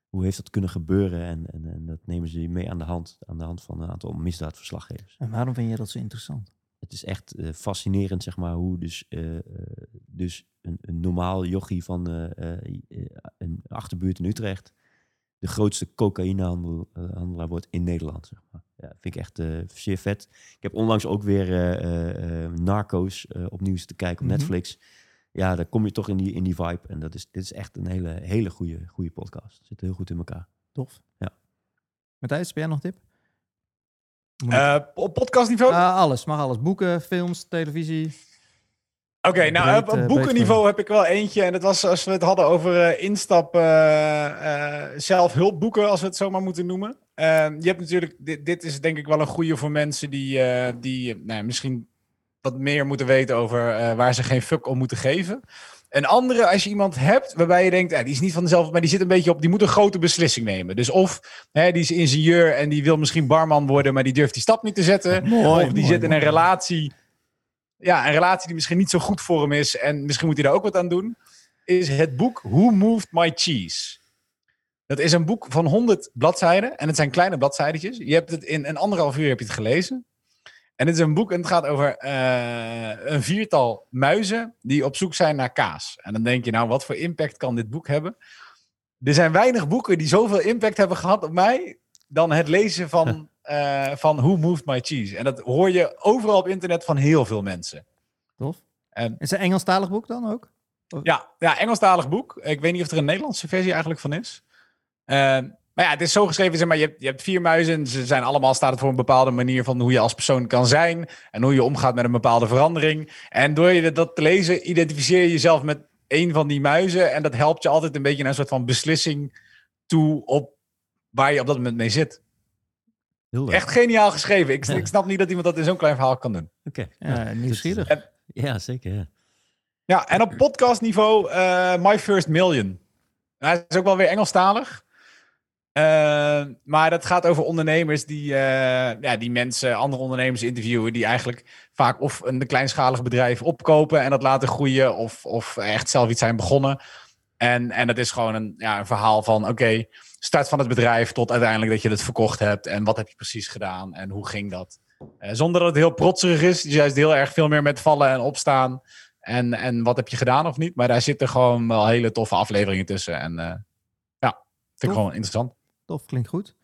hoe heeft dat kunnen gebeuren en, en, en dat nemen ze mee aan de hand, aan de hand van een aantal misdaadverslaggevers. En waarom vind je dat zo interessant? Het is echt eh, fascinerend, zeg maar, hoe dus, eh, eh, dus een, een normaal jochie van een achterbuurt in Utrecht de grootste cocaïnehandelaar wordt in Nederland. Zeg maar. Ja, vind ik echt zeer vet. Ik heb onlangs ook weer Narcos opnieuw zitten kijken op Mhm. Netflix. Ja, daar kom je toch in die, in die vibe. En dat is, dit is echt een hele, hele goede, goede podcast. Het zit heel goed in elkaar. Tof. Ja. Matthijs, heb jij nog een tip? Moet- Eh, op podcastniveau? Ah, alles, mag alles. Boeken, films, televisie. Oké, nou breed, op eh, boekenniveau heb ik wel eentje. En dat was als we het hadden over eh, instap eh, eh, zelfhulpboeken, als we het zo maar moeten noemen. Je hebt natuurlijk, dit, dit is denk ik wel een goede voor mensen die, eh, die nou, misschien wat meer moeten weten over eh, waar ze geen fuck om moeten geven. Een andere, als je iemand hebt waarbij je denkt, eh, die is niet van dezelfde, maar die zit een beetje op, die moet een grote beslissing nemen. Dus of hè, die is ingenieur en die wil misschien barman worden, maar die durft die stap niet te zetten. Mooi, of die mooi, zit in een relatie. Ja, een relatie die misschien niet zo goed voor hem is. En misschien moet hij daar ook wat aan doen. Is het boek Who Moved My Cheese? Dat is een boek van 100 bladzijden. En het zijn kleine bladzijdertjes. Je hebt het in een anderhalf uur heb je het gelezen. En het is een boek en het gaat over eh, een viertal muizen die op zoek zijn naar kaas. En dan denk je, nou, wat voor impact kan dit boek hebben? Er zijn weinig boeken die zoveel impact hebben gehad op mij dan het lezen van, eh, van Who Moved My Cheese. En dat hoor je overal op internet van heel veel mensen. Tof. En- Is het een Engelstalig boek dan ook? Ja, ja, Engelstalig boek. Ik weet niet of er een Nederlandse versie eigenlijk van is. Eh, maar ja, het is zo geschreven, zeg maar, je hebt, je hebt vier muizen. Ze zijn allemaal, staat het voor een bepaalde manier van hoe je als persoon kan zijn. En hoe je omgaat met een bepaalde verandering. En door je dat te lezen, identificeer je jezelf met een van die muizen. En dat helpt je altijd een beetje naar een soort van beslissing toe op waar je op dat moment mee zit. Heel leuk. Echt geniaal geschreven. Ik, Ja. ik snap niet dat iemand dat in zo'n klein verhaal kan doen. Oké. Ja, Ja, nieuwsgierig. Ja, zeker. Ja. Ja, en op podcastniveau eh My First Million. Hij is ook wel weer Engelstalig. Eh, maar dat gaat over ondernemers die, eh, ja, die mensen, andere ondernemers interviewen... die eigenlijk vaak of een kleinschalig bedrijf opkopen en dat laten groeien... of, of echt zelf iets zijn begonnen. En, en dat is gewoon een, ja, een verhaal van, oké, start van het bedrijf... tot uiteindelijk dat je het verkocht hebt en wat heb je precies gedaan en hoe ging dat. Eh, zonder dat het heel protserig is, dus juist heel erg veel meer met vallen en opstaan... En, en wat heb je gedaan of niet? Maar daar zitten gewoon wel hele toffe afleveringen tussen. En eh, ja, vind ik Tof. gewoon interessant. Tof, klinkt goed.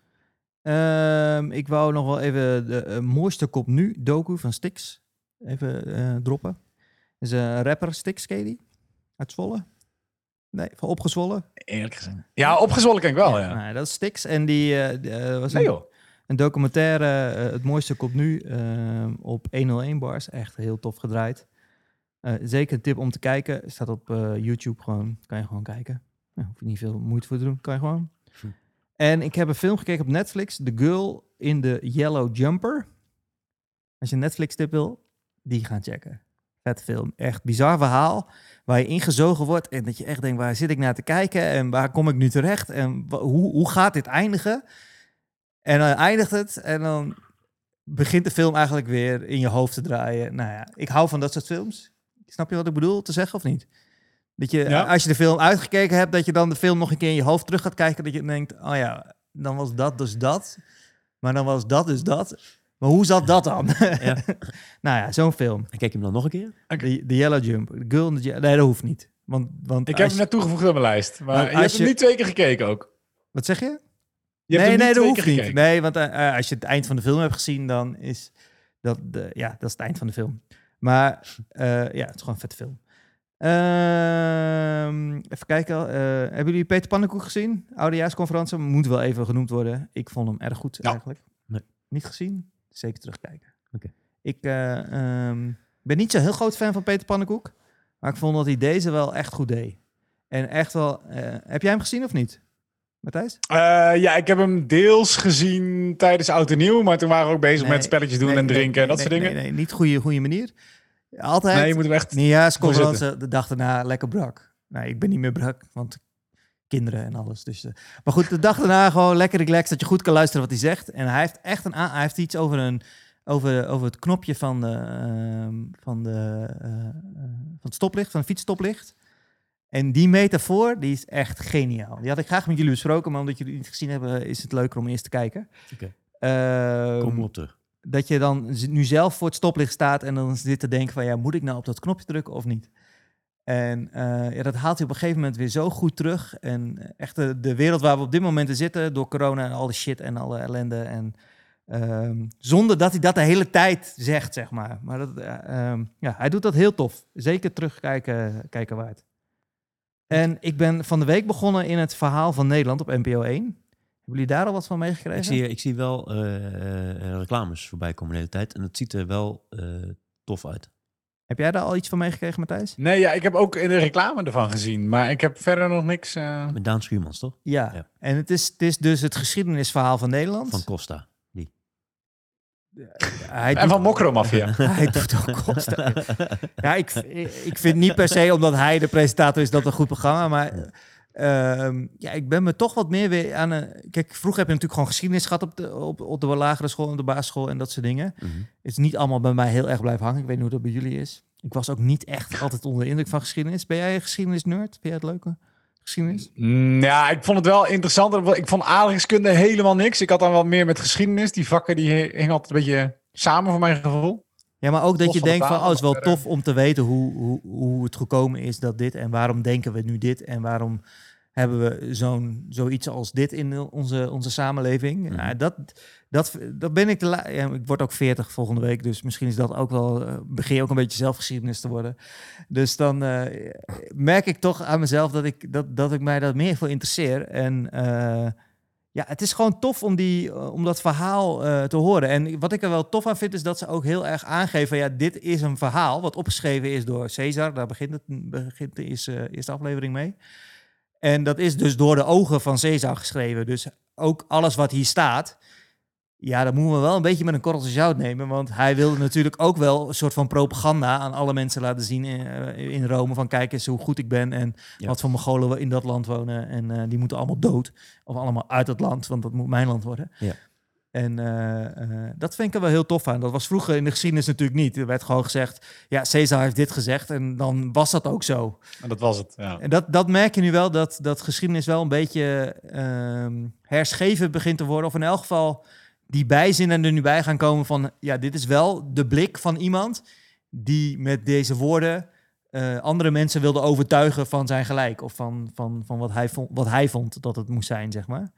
Ehm, ik wou nog wel even de eh, mooiste kop nu, docu van Stix, even eh, droppen. is een rapper, Stix, ken? Uit Zwolle? Nee, van Opgezwollen. Eerlijk gezegd. Ja, opgezwollen ken ik wel, ja. Nou, dat is Stix. En die eh, eh, was Nee een, joh. een documentaire, eh, Het mooiste komt nu, ehm, op 101 bars. Echt heel tof gedraaid. Eh, zeker een tip om te kijken. Staat op eh, YouTube gewoon. Kan je gewoon kijken. Ja, hoef je niet veel moeite voor te doen. Kan je gewoon. En ik heb een film gekeken op Netflix. The Girl in the Yellow Jumper. Als je een Netflix tip wil, die gaan checken. Vet film. Echt bizar verhaal. Waar je ingezogen wordt. En dat je echt denkt, waar zit ik naar te kijken? En waar kom ik nu terecht? En hoe, hoe gaat dit eindigen? En dan eindigt het. En dan begint de film eigenlijk weer in je hoofd te draaien. Nou ja, ik hou van dat soort films. Snap je wat ik bedoel te zeggen of niet? Dat je, Ja. als je de film uitgekeken hebt, dat je dan de film nog een keer in je hoofd terug gaat kijken. Dat je denkt, oh ja, dan was dat dus dat. Maar dan was dat dus dat. Maar hoe zat dat dan? Ja. nou ja, zo'n film. En kijk je hem dan nog een keer? De, de Yellow Jump. The Girl in the Ye- Nee, dat hoeft niet. Want, want Ik heb hem net toegevoegd op mijn lijst. Maar Maar je hebt hem niet twee keer gekeken ook. Wat zeg je? Je hebt nee, hem niet nee, dat twee hoeft keer niet. gekeken. Nee, want eh, eh, als je het eind van de film hebt gezien, dan is dat, de, ja, dat is het eind van de film. Maar eh, ja, het is gewoon een vette film. Ehm, even kijken. eh, hebben jullie Peter Pannenkoek gezien? Oudejaarsconferentie. Moet wel even genoemd worden. Ik vond hem erg goed Ja. eigenlijk. Nee. Niet gezien? Zeker terugkijken. Oké. Ik eh, ehm, ben niet zo heel groot fan van Peter Pannenkoek. Maar ik vond dat hij deze wel echt goed deed. En echt wel... eh, heb jij hem gezien of niet? Matthijs? Eh, ja, ik heb hem deels gezien tijdens Oud en Nieuw. Maar toen waren we ook bezig Nee, met spelletjes doen Nee, en nee, drinken en dat nee, soort dingen. Nee, nee, niet goede, goede manier. Altijd. Nee, je moet hem echt... Nieuwjaarsconferentie, de dag daarna lekker brak. Nee, ik ben niet meer brak, want kinderen en alles. Dus, eh, maar goed, de dag daarna gewoon lekker relaxed, dat je goed kan luisteren wat hij zegt. En hij heeft echt een, hij heeft iets over, een, over, over het knopje van, de, ehm, van, de, eh, eh, van het stoplicht, van het fietsstoplicht. En die metafoor, die is echt geniaal. Die had ik graag met jullie besproken, maar omdat jullie het niet gezien hebben, is het leuker om eerst te kijken. Oké. Ehm, Kom op terug. Dat je dan nu zelf voor het stoplicht staat en dan zit te denken van ja, moet ik nou op dat knopje drukken of niet? En eh, ja, dat haalt hij op een gegeven moment weer zo goed terug. En echt de, de wereld waar we op dit moment in zitten, door corona en alle shit en alle ellende. En ehm, zonder dat hij dat de hele tijd zegt, zeg maar. Maar dat, eh, ehm, ja, hij doet dat heel tof. Zeker terugkijken kijken waard. En ik ben van de week begonnen in het verhaal van Nederland op NPO 1. Hebben jullie daar al wat van meegekregen? Ik zie, ik zie wel eh, eh, reclames voorbij komen de hele tijd. En het ziet er wel eh, tof uit. Heb jij daar al iets van meegekregen, Matthijs? Nee, ja, ik heb ook in de reclame ervan gezien. Maar ik heb verder nog niks... eh, Met Daan Schuurmans, toch? Ja. Ja. En het is, het is dus het geschiedenisverhaal van Nederland. Van Costa. hij, En doet, van Mokromafia. hij doet ook Costa. Ja, ik, ik vind niet per se omdat hij de presentator is dat een goed programma. Maar ehm, ja, ik ben me toch wat meer weer aan een... Kijk, vroeger heb je natuurlijk gewoon geschiedenis gehad op de, op, op de lagere school en de basisschool en dat soort dingen. Mhm. Het is niet allemaal bij mij heel erg blijven hangen. Ik weet niet hoe dat bij jullie is. Ik was ook niet echt altijd onder de indruk van geschiedenis. Ben jij een geschiedenisnerd? Vind jij het leuke? Geschiedenis? Mm, Ja, ik vond het wel interessant. Ik vond aardrijkskunde helemaal niks. Ik had dan wel meer met geschiedenis. Die vakken die hingen altijd een beetje samen voor mijn gevoel. Ja, maar ook dat je van denkt van, oh, het is wel verder- tof om te weten hoe, hoe, hoe het gekomen is dat dit en waarom denken we nu dit en waarom hebben we zo'n zoiets als dit in onze, onze samenleving. Mhm. Ja, dat, dat, dat ben ik te la- ja, Ik word ook 40 volgende week, dus misschien is dat ook wel, eh, begin je ook een beetje zelfgeschiedenis te worden. Dus dan eh, merk ik toch aan mezelf dat ik, dat, dat ik mij daar meer voor interesseer. En eh, Ja, het is gewoon tof om, die, om dat verhaal te horen. En wat ik er wel tof aan vind, is dat ze ook heel erg aangeven... ja, dit is een verhaal wat opgeschreven is door Caesar. Daar begint, het, begint de eerste, eerste aflevering mee. En dat is dus door de ogen van Caesar geschreven. Dus ook alles wat hier staat... Ja, dat moeten we wel een beetje met een korreltje zout nemen. Want hij wilde natuurlijk ook wel een soort van propaganda aan alle mensen laten zien in, eh, in Rome. Van kijk eens hoe goed ik ben en Ja. wat voor Mongolen we in dat land wonen. En eh, die moeten allemaal dood. Of allemaal uit het land, want dat moet mijn land worden. Ja. En eh, eh, dat vind ik er wel heel tof aan. Dat was vroeger in de geschiedenis natuurlijk niet. Er werd gewoon gezegd, ja, Caesar heeft dit gezegd. En dan was dat ook zo. En dat was het. Ja. En dat, dat merk je nu wel, dat, dat geschiedenis wel een beetje ehm, herschreven begint te worden. Of in elk geval die bijzinnen er nu bij gaan komen van... ja, dit is wel de blik van iemand die met deze woorden... eh, andere mensen wilde overtuigen van zijn gelijk. Of van, van, van wat, hij vond, wat hij vond dat het moest zijn, zeg maar.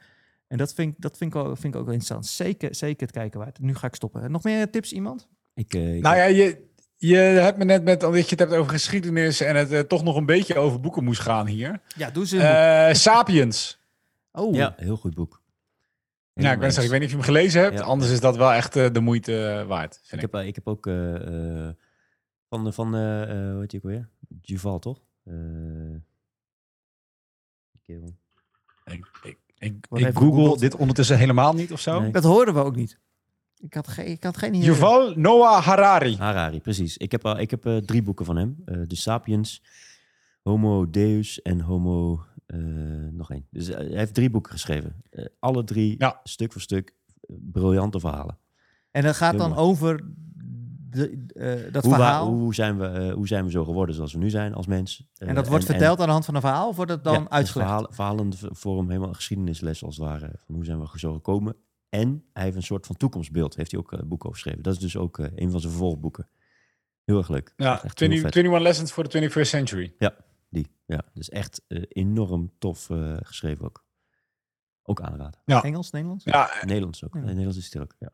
En dat vind, ik- dat vind, ik, wel, vind ik ook wel interessant. Zeker, zeker het kijken waard. Nu ga ik stoppen. Nog meer tips, iemand? Ik, eh, ik- Nou ja, je, je hebt me net met, omdat je het hebt over geschiedenis en het eh, toch nog een beetje over boeken moest gaan hier. Ja, doe ze. Eh, Sapiens. oh, ja, heel goed boek. Ja, ik, ben Helemaal zeggen, ik weet niet of je hem gelezen hebt. Ja. Anders is dat wel echt de moeite waard. Ik Vind ik. heb, ik heb ook van, de- van eh, eh, hoe heet die ook alweer? Juval, toch? Eh. Ik, ik, ik, google gegoogeld? dit ondertussen helemaal niet of zo. Nee. Dat hoorden we ook niet. Ik had, geen ik had geen idee. Yuval Noah Harari. Harari, precies. Ik heb, al, ik heb eh, drie boeken van hem. Eh de Sapiens, Homo Deus en Homo... eh, nog één. Dus eh, hij heeft drie boeken geschreven. Eh, alle drie, Ja. stuk voor stuk, eh, briljante verhalen. En dat gaat dan over de, eh, dat hoe, wa- verhaal. hoe, zijn we, eh, hoe zijn we zo geworden zoals we nu zijn als mens? en Eh, dat wordt verteld aan de hand van een verhaal? Of wordt het dan ja, uitgelegd? verhaal- verhalende v- vorm, helemaal een geschiedenisles als het ware. Van hoe zijn we zo gekomen? En hij heeft een soort van toekomstbeeld. Heeft hij ook een boek over geschreven. Dat is dus ook een van zijn vervolgboeken. Heel erg leuk. Ja, Echt heel 20, vet. 21 Lessons for the 21st Century. Die, ja. Dus echt enorm tof geschreven ook. Ook aanraden. Ja. Engels, Nederlands? Ja, Nederlands ook. Ja. Nederlands is het ook. Ja.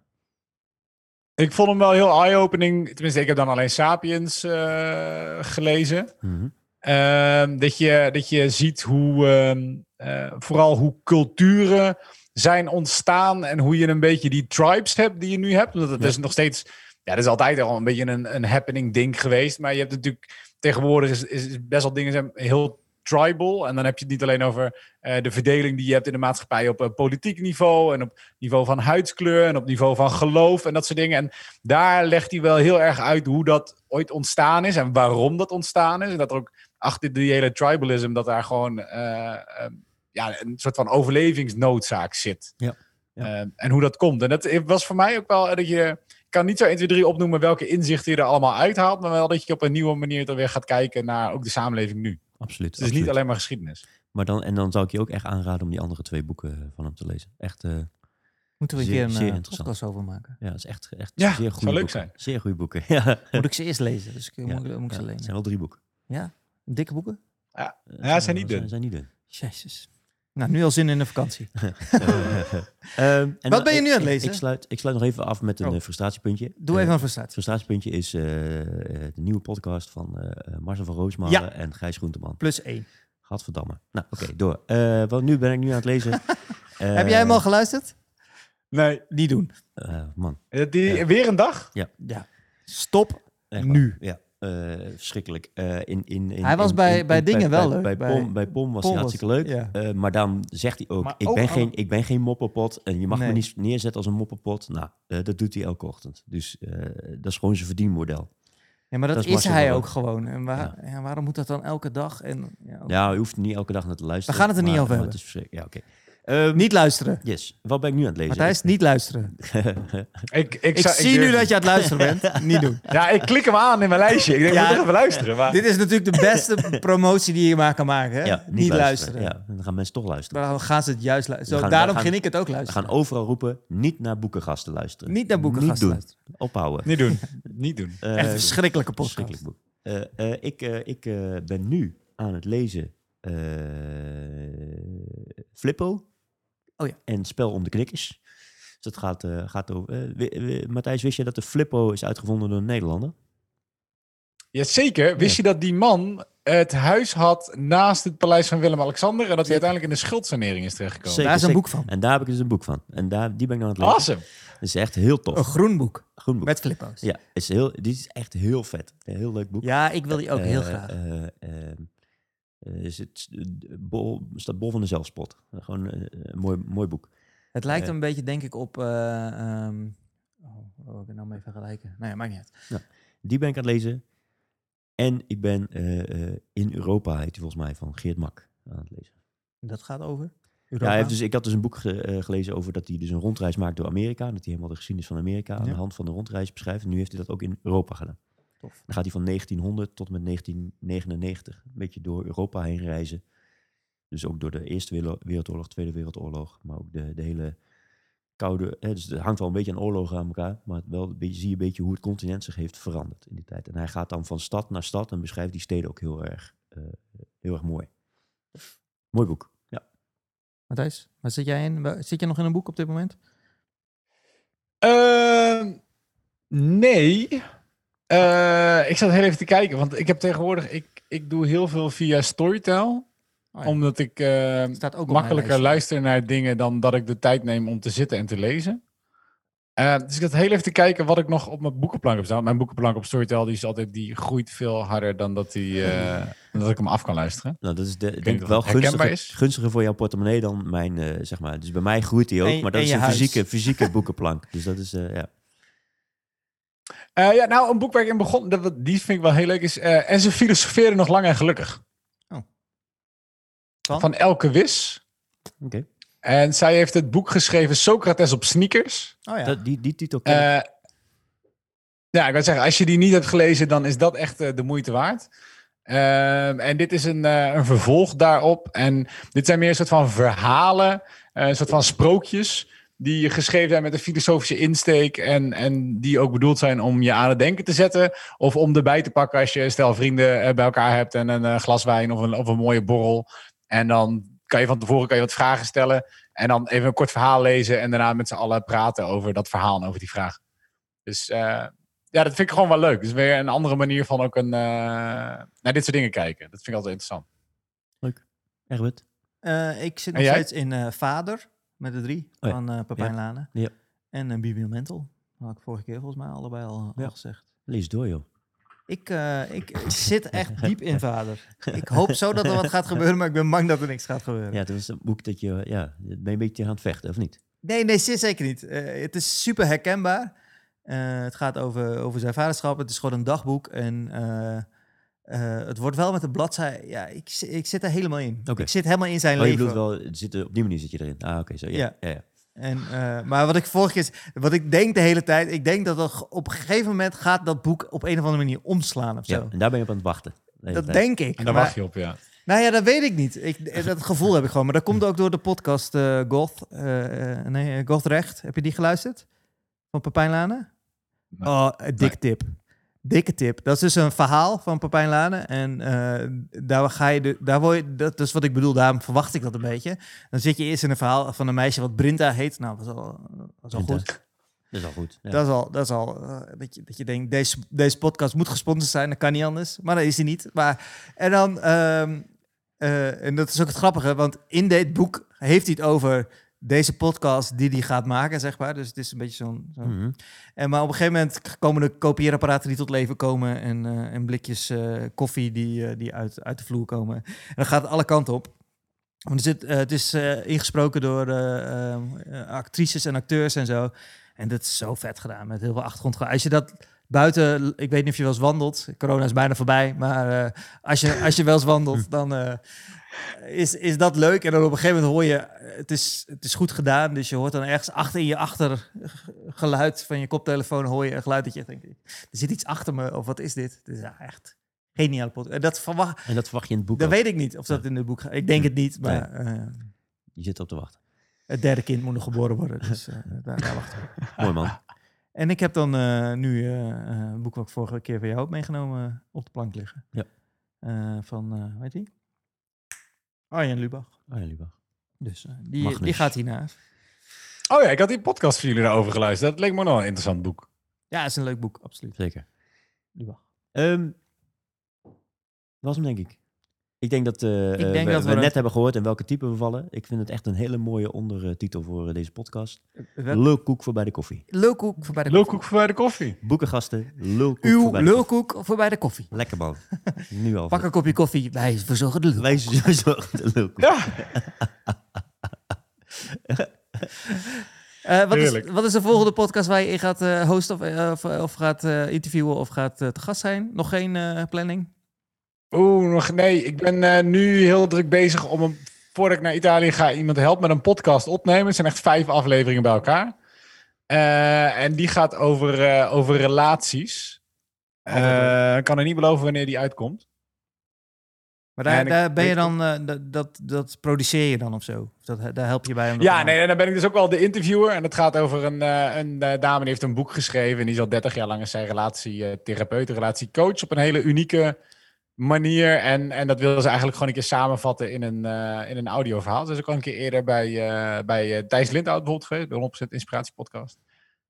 Ik vond hem wel heel eye-opening. Tenminste, ik heb dan alleen Sapiens eh, gelezen. Mhm. Ehm, dat, je, dat je ziet hoe, ehm, eh, vooral hoe culturen zijn ontstaan en hoe je een beetje die tribes hebt die je nu hebt. Want het Ja. is nog steeds, ja, dat is altijd al een beetje een, een happening ding geweest. Maar je hebt natuurlijk, tegenwoordig is, is is best wel dingen zijn heel tribal. En dan heb je het niet alleen over eh, de verdeling die je hebt in de maatschappij op een politiek niveau en op niveau van huidskleur en op niveau van geloof en dat soort dingen. En daar legt hij wel heel erg uit hoe dat ooit ontstaan is en waarom dat ontstaan is. En dat er ook achter die hele tribalism, dat daar gewoon eh, ja, een soort van overlevingsnoodzaak zit. Ja, ja. En hoe dat komt. En dat was voor mij ook wel dat je. Ik kan niet zo 1, 2, 3 opnoemen welke inzichten je er allemaal uithaalt, maar wel dat je op een nieuwe manier er weer gaat kijken naar ook de samenleving nu. Absoluut. Het is niet alleen maar geschiedenis. Maar dan, en dan zou ik je ook echt aanraden om die andere twee boeken van hem te lezen. Echt, eh, Moeten we een Zeer- keer een eh, podcast over maken? ja, dat is echt, echt Ja, zeer zou goede leuk boeken. zijn. Zeer goede boeken. Ja. Moet ik ze eerst lezen? Dus ik, Ja, moet, moet ik ze ja, het zijn wel drie boeken. Ja? Dikke boeken? Eh, Ja, zijn niet dun. Zijn niet dun. Jezus. Nou, nu al zin in de vakantie. Ehm, en Wat ben je nu aan het lezen? Ik, sluit, ik sluit nog even af met een Oh. eh, frustratiepuntje. Doe Eh, even een Het frustratie. frustratiepuntje is eh, eh, de nieuwe podcast van eh, Marcel van Roosmalen Ja. en Gijs Groenteman. Plus één. Gadverdamme. Nou, oké, door. Eh, want nu ben ik nu aan het lezen. Heb jij hem al geluisterd? Nee. Niet doen. Eh, man, Eh, Die, Ja. Weer een dag? Ja. Stop. echt Nu. waar. Ja, eh, verschrikkelijk. Eh, in, in, in, Hij was bij- bij in- dingen wel leuk. Bij, Pom, bij Pom was hij hartstikke leuk. Eh, maar dan zegt hij ook, ik, ben geen, ik ben geen mopperpot en je mag me niet neerzetten als een mopperpot. Nou, eh, dat doet hij elke ochtend. Dus eh, dat is gewoon zijn verdienmodel. Ja, maar dat, Dat is hij ook gewoon. En waar, ja. waarom moet dat dan elke dag? En, ja, ook- Ja, je hoeft niet elke dag naar te luisteren. gaan het er niet over hebben. Het is verschrikkelijk. Ja, oké. Ehm, Niet luisteren. Yes. Wat ben ik nu aan het lezen? Matthijs, niet luisteren. Ik, ik, Ik zou- zie nu dat je aan het luisteren bent. Niet doen. Ja, ik klik hem aan in mijn lijstje. Ik denk, Ja. ik moet even luisteren. Maar... Dit is natuurlijk de beste promotie die je maar kan maken. Hè? ja, niet, luisteren. Ja, dan gaan mensen toch luisteren. Maar dan gaan ze het juist luisteren. Zo, We gaan- daarom we gaan- ging ik het ook We luisteren. gaan overal roepen, niet naar boekengasten luisteren. Niet naar boekengasten Niet doen. luisteren. Ophouden. Niet doen. Niet doen. Eh, Echt een verschrikkelijke podcast. verschrikkelijk boek. Eh, eh, ik ik ben nu aan het lezen eh, Flippo. Oh ja. En Spel om de knikkers. Dus dat gaat, eh, gaat over... eh, Matthijs, wist je dat de Flippo is uitgevonden door een Nederlander? Jazeker. Wist je dat die man het huis had naast het paleis van Willem-Alexander. En dat hij uiteindelijk in de schuldsanering is terechtgekomen. Zeker, Daar is een boek van. En daar heb ik dus een boek van. En daar, die ben ik nou aan het lezen. Awesome. Dat is echt heel tof. Een groen boek. Groen boek. Met flippo's. Ja, is heel, die is echt heel vet. Een heel leuk boek. Ja, ik wil die ook heel Eh, graag. Eh, is het eh, bol, staat bol van de zelfspot. Eh, Gewoon een mooi, mooi boek. Het lijkt een beetje, denk ik, op... ehm, oh, wat ik het nou mee vergelijken? Nou ja, maakt niet uit. Die ben ik aan het lezen. En ik ben in Europa, heet die volgens mij, van Geert Mak aan het lezen. Dat gaat over? Ja, hij heeft dus, ik had dus een boek ge- gelezen over dat hij dus een rondreis maakt door Amerika. Dat hij helemaal de geschiedenis van Amerika aan de hand van de rondreis beschrijft. En nu heeft hij dat ook in Europa gedaan. Tof. Dan gaat hij van 1900 tot en met 1999 een beetje door Europa heen reizen. Dus ook door de Eerste Wereld- Wereldoorlog, Tweede Wereldoorlog, maar ook de, de hele koude... Hè, dus het hangt wel een beetje aan oorlogen aan elkaar, maar wel een beetje, zie je een beetje hoe het continent zich heeft veranderd in die tijd. En hij gaat dan van stad naar stad en beschrijft die steden ook heel erg, eh, heel erg mooi. Mooi boek. Ja. Matthijs, waar zit jij in? Zit je nog in een boek op dit moment? Ehm, nee. Eh, ik zat heel even te kijken, want ik heb tegenwoordig... Ik, ik doe heel veel via Storytel. Oh ja, Omdat ik eh, makkelijker luister naar dingen dan dat ik de tijd neem om te zitten en te lezen. Eh, dus ik zat heel even te kijken wat ik nog op mijn boekenplank heb staan. Mijn boekenplank op Storytel die is altijd, die groeit veel harder dan dat, die, eh, dan dat ik hem af kan luisteren. Nou, dat is de, denk denk ik wel gunstiger, is. gunstiger voor jouw portemonnee dan mijn, zeg maar. Dus bij mij groeit hij ook, En- maar dat is een huis. fysieke, fysieke boekenplank. Dus dat is, eh, ja. Eh, ja, nou, een boek waar ik in begon, dat, die vind ik wel heel leuk, is eh, En ze filosoferen nog lang en gelukkig. Van? Van Elke Wis. Oké. En zij heeft het boek geschreven Socrates op sneakers. Oh ja. Dat- Die, die titel ken ik. Eh, ja, ik wil zeggen, als je die niet hebt gelezen, dan is dat echt de moeite waard. Ehm, en dit is een, eh, een vervolg daarop. En dit zijn meer een soort van verhalen, eh, een soort van sprookjes, die geschreven zijn met een filosofische insteek. En, en die ook bedoeld zijn om je aan het denken te zetten. Of om erbij te pakken als je stel vrienden eh, bij elkaar hebt en een eh, glas wijn of een, of een mooie borrel. En dan kan je van tevoren kan je wat vragen stellen. En dan even een kort verhaal lezen en daarna met z'n allen praten over dat verhaal en over die vraag. Dus eh, ja, dat vind ik gewoon wel leuk. Dus weer een andere manier van ook een, eh, naar dit soort dingen kijken. Dat vind ik altijd interessant. Egbert? Eh, ik zit nog steeds in eh, Vader, met de drie, Oh ja. van eh Pepijn Lane. Ja. En een Bibiel Mental. Dat had ik vorige keer volgens mij allebei al, al Ja. gezegd. Lees door, joh. Ik, eh, ik, ik zit echt diep in Vader. Ik hoop zo dat er wat gaat gebeuren, maar ik ben bang dat er niks gaat gebeuren. Ja, het was een boek dat je, ja, ben je een beetje aan het vechten, of niet? Nee, nee, zeker niet. Eh, het is super herkenbaar. Eh, het gaat over, over zijn vaderschap. Het is gewoon een dagboek. En eh, het wordt wel met een bladzij. Ja, ik, ik zit er helemaal in. Oké. Ik zit helemaal in zijn Oh, je leven. bedoelt wel, zit er- op die manier zit je erin. Ah, oké, zo. Ja, Ja. ja. ja, En, eh, maar wat ik vorige keer, wat ik denk de hele tijd, ik denk dat er op een gegeven moment gaat dat boek op een of andere manier omslaan of zo. Ja, en daar ben je op aan het wachten. de dat tijd. denk ik. En daar maar- wacht je op, ja. Nou ja, dat weet ik niet. Ik, eh, dat gevoel heb ik gewoon. Maar dat komt ook door de podcast eh Goth. nee, eh, Gothrecht. Heb je die geluisterd? Van Pepijn Lane? Nee. Oh, dikke tip. Dikke tip. Dat is dus een verhaal van Pepijn Lane. En eh, daar ga je, de, daar word je, dat is wat ik bedoel, daarom verwacht ik dat een beetje. Dan zit je eerst in een verhaal van een meisje wat Brinta heet. Nou, dat was al, al goed. Dat is al goed. Ja. Dat is al, dat is al eh, dat, je, dat je denkt, deze, deze podcast moet gesponsord zijn. Dat kan niet anders. Maar dat is hij niet. Maar, en dan, ehm, eh, en dat is ook het grappige, want in dit boek heeft hij het over deze podcast die hij gaat maken, zeg maar. Dus het is een beetje zo'n... zo'n- Mhm. en maar op een gegeven moment komen de kopieerapparaten die tot leven komen en, eh, en blikjes eh, koffie die, eh, die uit, uit de vloer komen. En dan gaat het alle kanten op. Want er zit, het is ingesproken door actrices en acteurs en zo. En dat is zo vet gedaan, met heel veel achtergrond. Als je dat buiten, ik weet niet of je wel eens wandelt. Corona is bijna voorbij, maar als, je, als je wel eens wandelt, dan is, is dat leuk. En dan op een gegeven moment hoor je, het is, het is goed gedaan. Dus je hoort dan ergens achter in je achtergeluid van je koptelefoon, hoor je een geluid dat je denkt, er zit iets achter me, of wat is dit? Het is ja, echt geniaal podcast. En dat verwacht, En dat verwacht je in het boek dat ook. weet ik niet of dat in het boek gaat. Ik denk het niet, maar eh, Je zit op te wachten. het derde kind moet nog geboren worden. Dus eh, daar, daar wachten we. Mooi man. En ik heb dan eh, nu een boek wat ik vorige keer van jou heb meegenomen op de plank liggen. Ja. Van, eh hoe Arjen Lubach. Ja, liever. Dus eh, die, Magnus. die gaat hiernaar. Oh ja, ik had die podcast van jullie daarover geluisterd. Dat leek me nog een interessant boek. Ja, is een leuk boek, absoluut. Zeker. Lubach. Ehm, was hem, denk ik. Ik denk dat, eh, denk we, dat we we net hebben gehoord in welke type we vallen. Ik vind het echt een hele mooie ondertitel voor eh, deze podcast. Lulkoek voorbij de koffie. Lulkoek voorbij de koffie. Lulkoek voorbij de koffie. Boekengasten, lulkoek Uw voorbij de koffie. lulkoek voorbij de koffie. Lekker man. nu al. Pak een kopje koffie. Wij verzorgen de lul. Wij sowieso de lulkoek. Ja, Eh, wat, is, wat is de volgende podcast waar je in gaat eh, hosten of, of, of gaat eh, interviewen of gaat eh, te gast zijn? Nog geen eh, planning? Oeh, nog nee. Ik ben eh, nu heel druk bezig om een, voordat ik naar Italië ga, iemand helpt met een podcast opnemen. Het zijn echt vijf afleveringen bij elkaar. Eh, en die gaat over, eh, over relaties. Ik kan er niet beloven wanneer die uitkomt. Maar daar, ben je dan, dat, dat, dat produceer je dan of zo? Dat, daar help je bij? om dat Ja, nee, en dan ben ik dus ook wel de interviewer. En het gaat over een, een dame die heeft een boek geschreven. En die is al 30 jaar lang is zij relatietherapeut, relatiecoach op een hele unieke manier. En, en dat wil ze eigenlijk gewoon een keer samenvatten in een, eh in een audioverhaal. Dus ook al een keer eerder bij, eh, bij eh, Thijs Lindhout bijvoorbeeld geweest, bij 100% Inspiratie Podcast.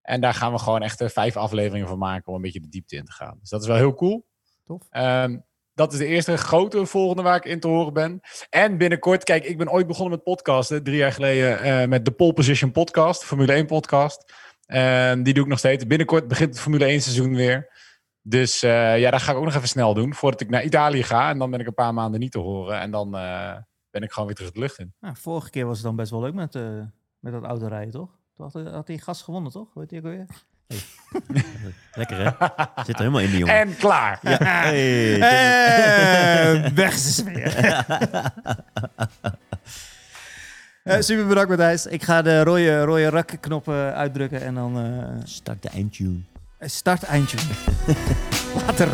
En daar gaan we gewoon echt vijf afleveringen van maken om een beetje de diepte in te gaan. Dus dat is wel heel cool. Tof. Ehm, dat is de eerste grote volgende waar ik in te horen ben. En binnenkort, kijk, ik ben ooit begonnen met podcasten. Drie jaar geleden met de Pole Position podcast, Formule 1 podcast. En die doe ik nog steeds. Binnenkort begint het Formule 1 seizoen weer. Dus eh, ja, dat ga ik ook nog even snel doen. Voordat ik naar Italië ga. En dan ben ik een paar maanden niet te horen. En dan eh, ben ik gewoon weer terug de lucht in. Nou, vorige keer was het dan best wel leuk met, eh, met dat autorijden, toch? Toen had, had die gast gewonnen, toch? Weet je ook weer? Lekker hè? Zit er helemaal in die jongen. En klaar. Ja. Hey, Eh, weg is. Eh, super bedankt Matthijs. Ik ga de rode, rode rakknop eh, uitdrukken en dan eh, Start de eindtune. Start eindje. Later.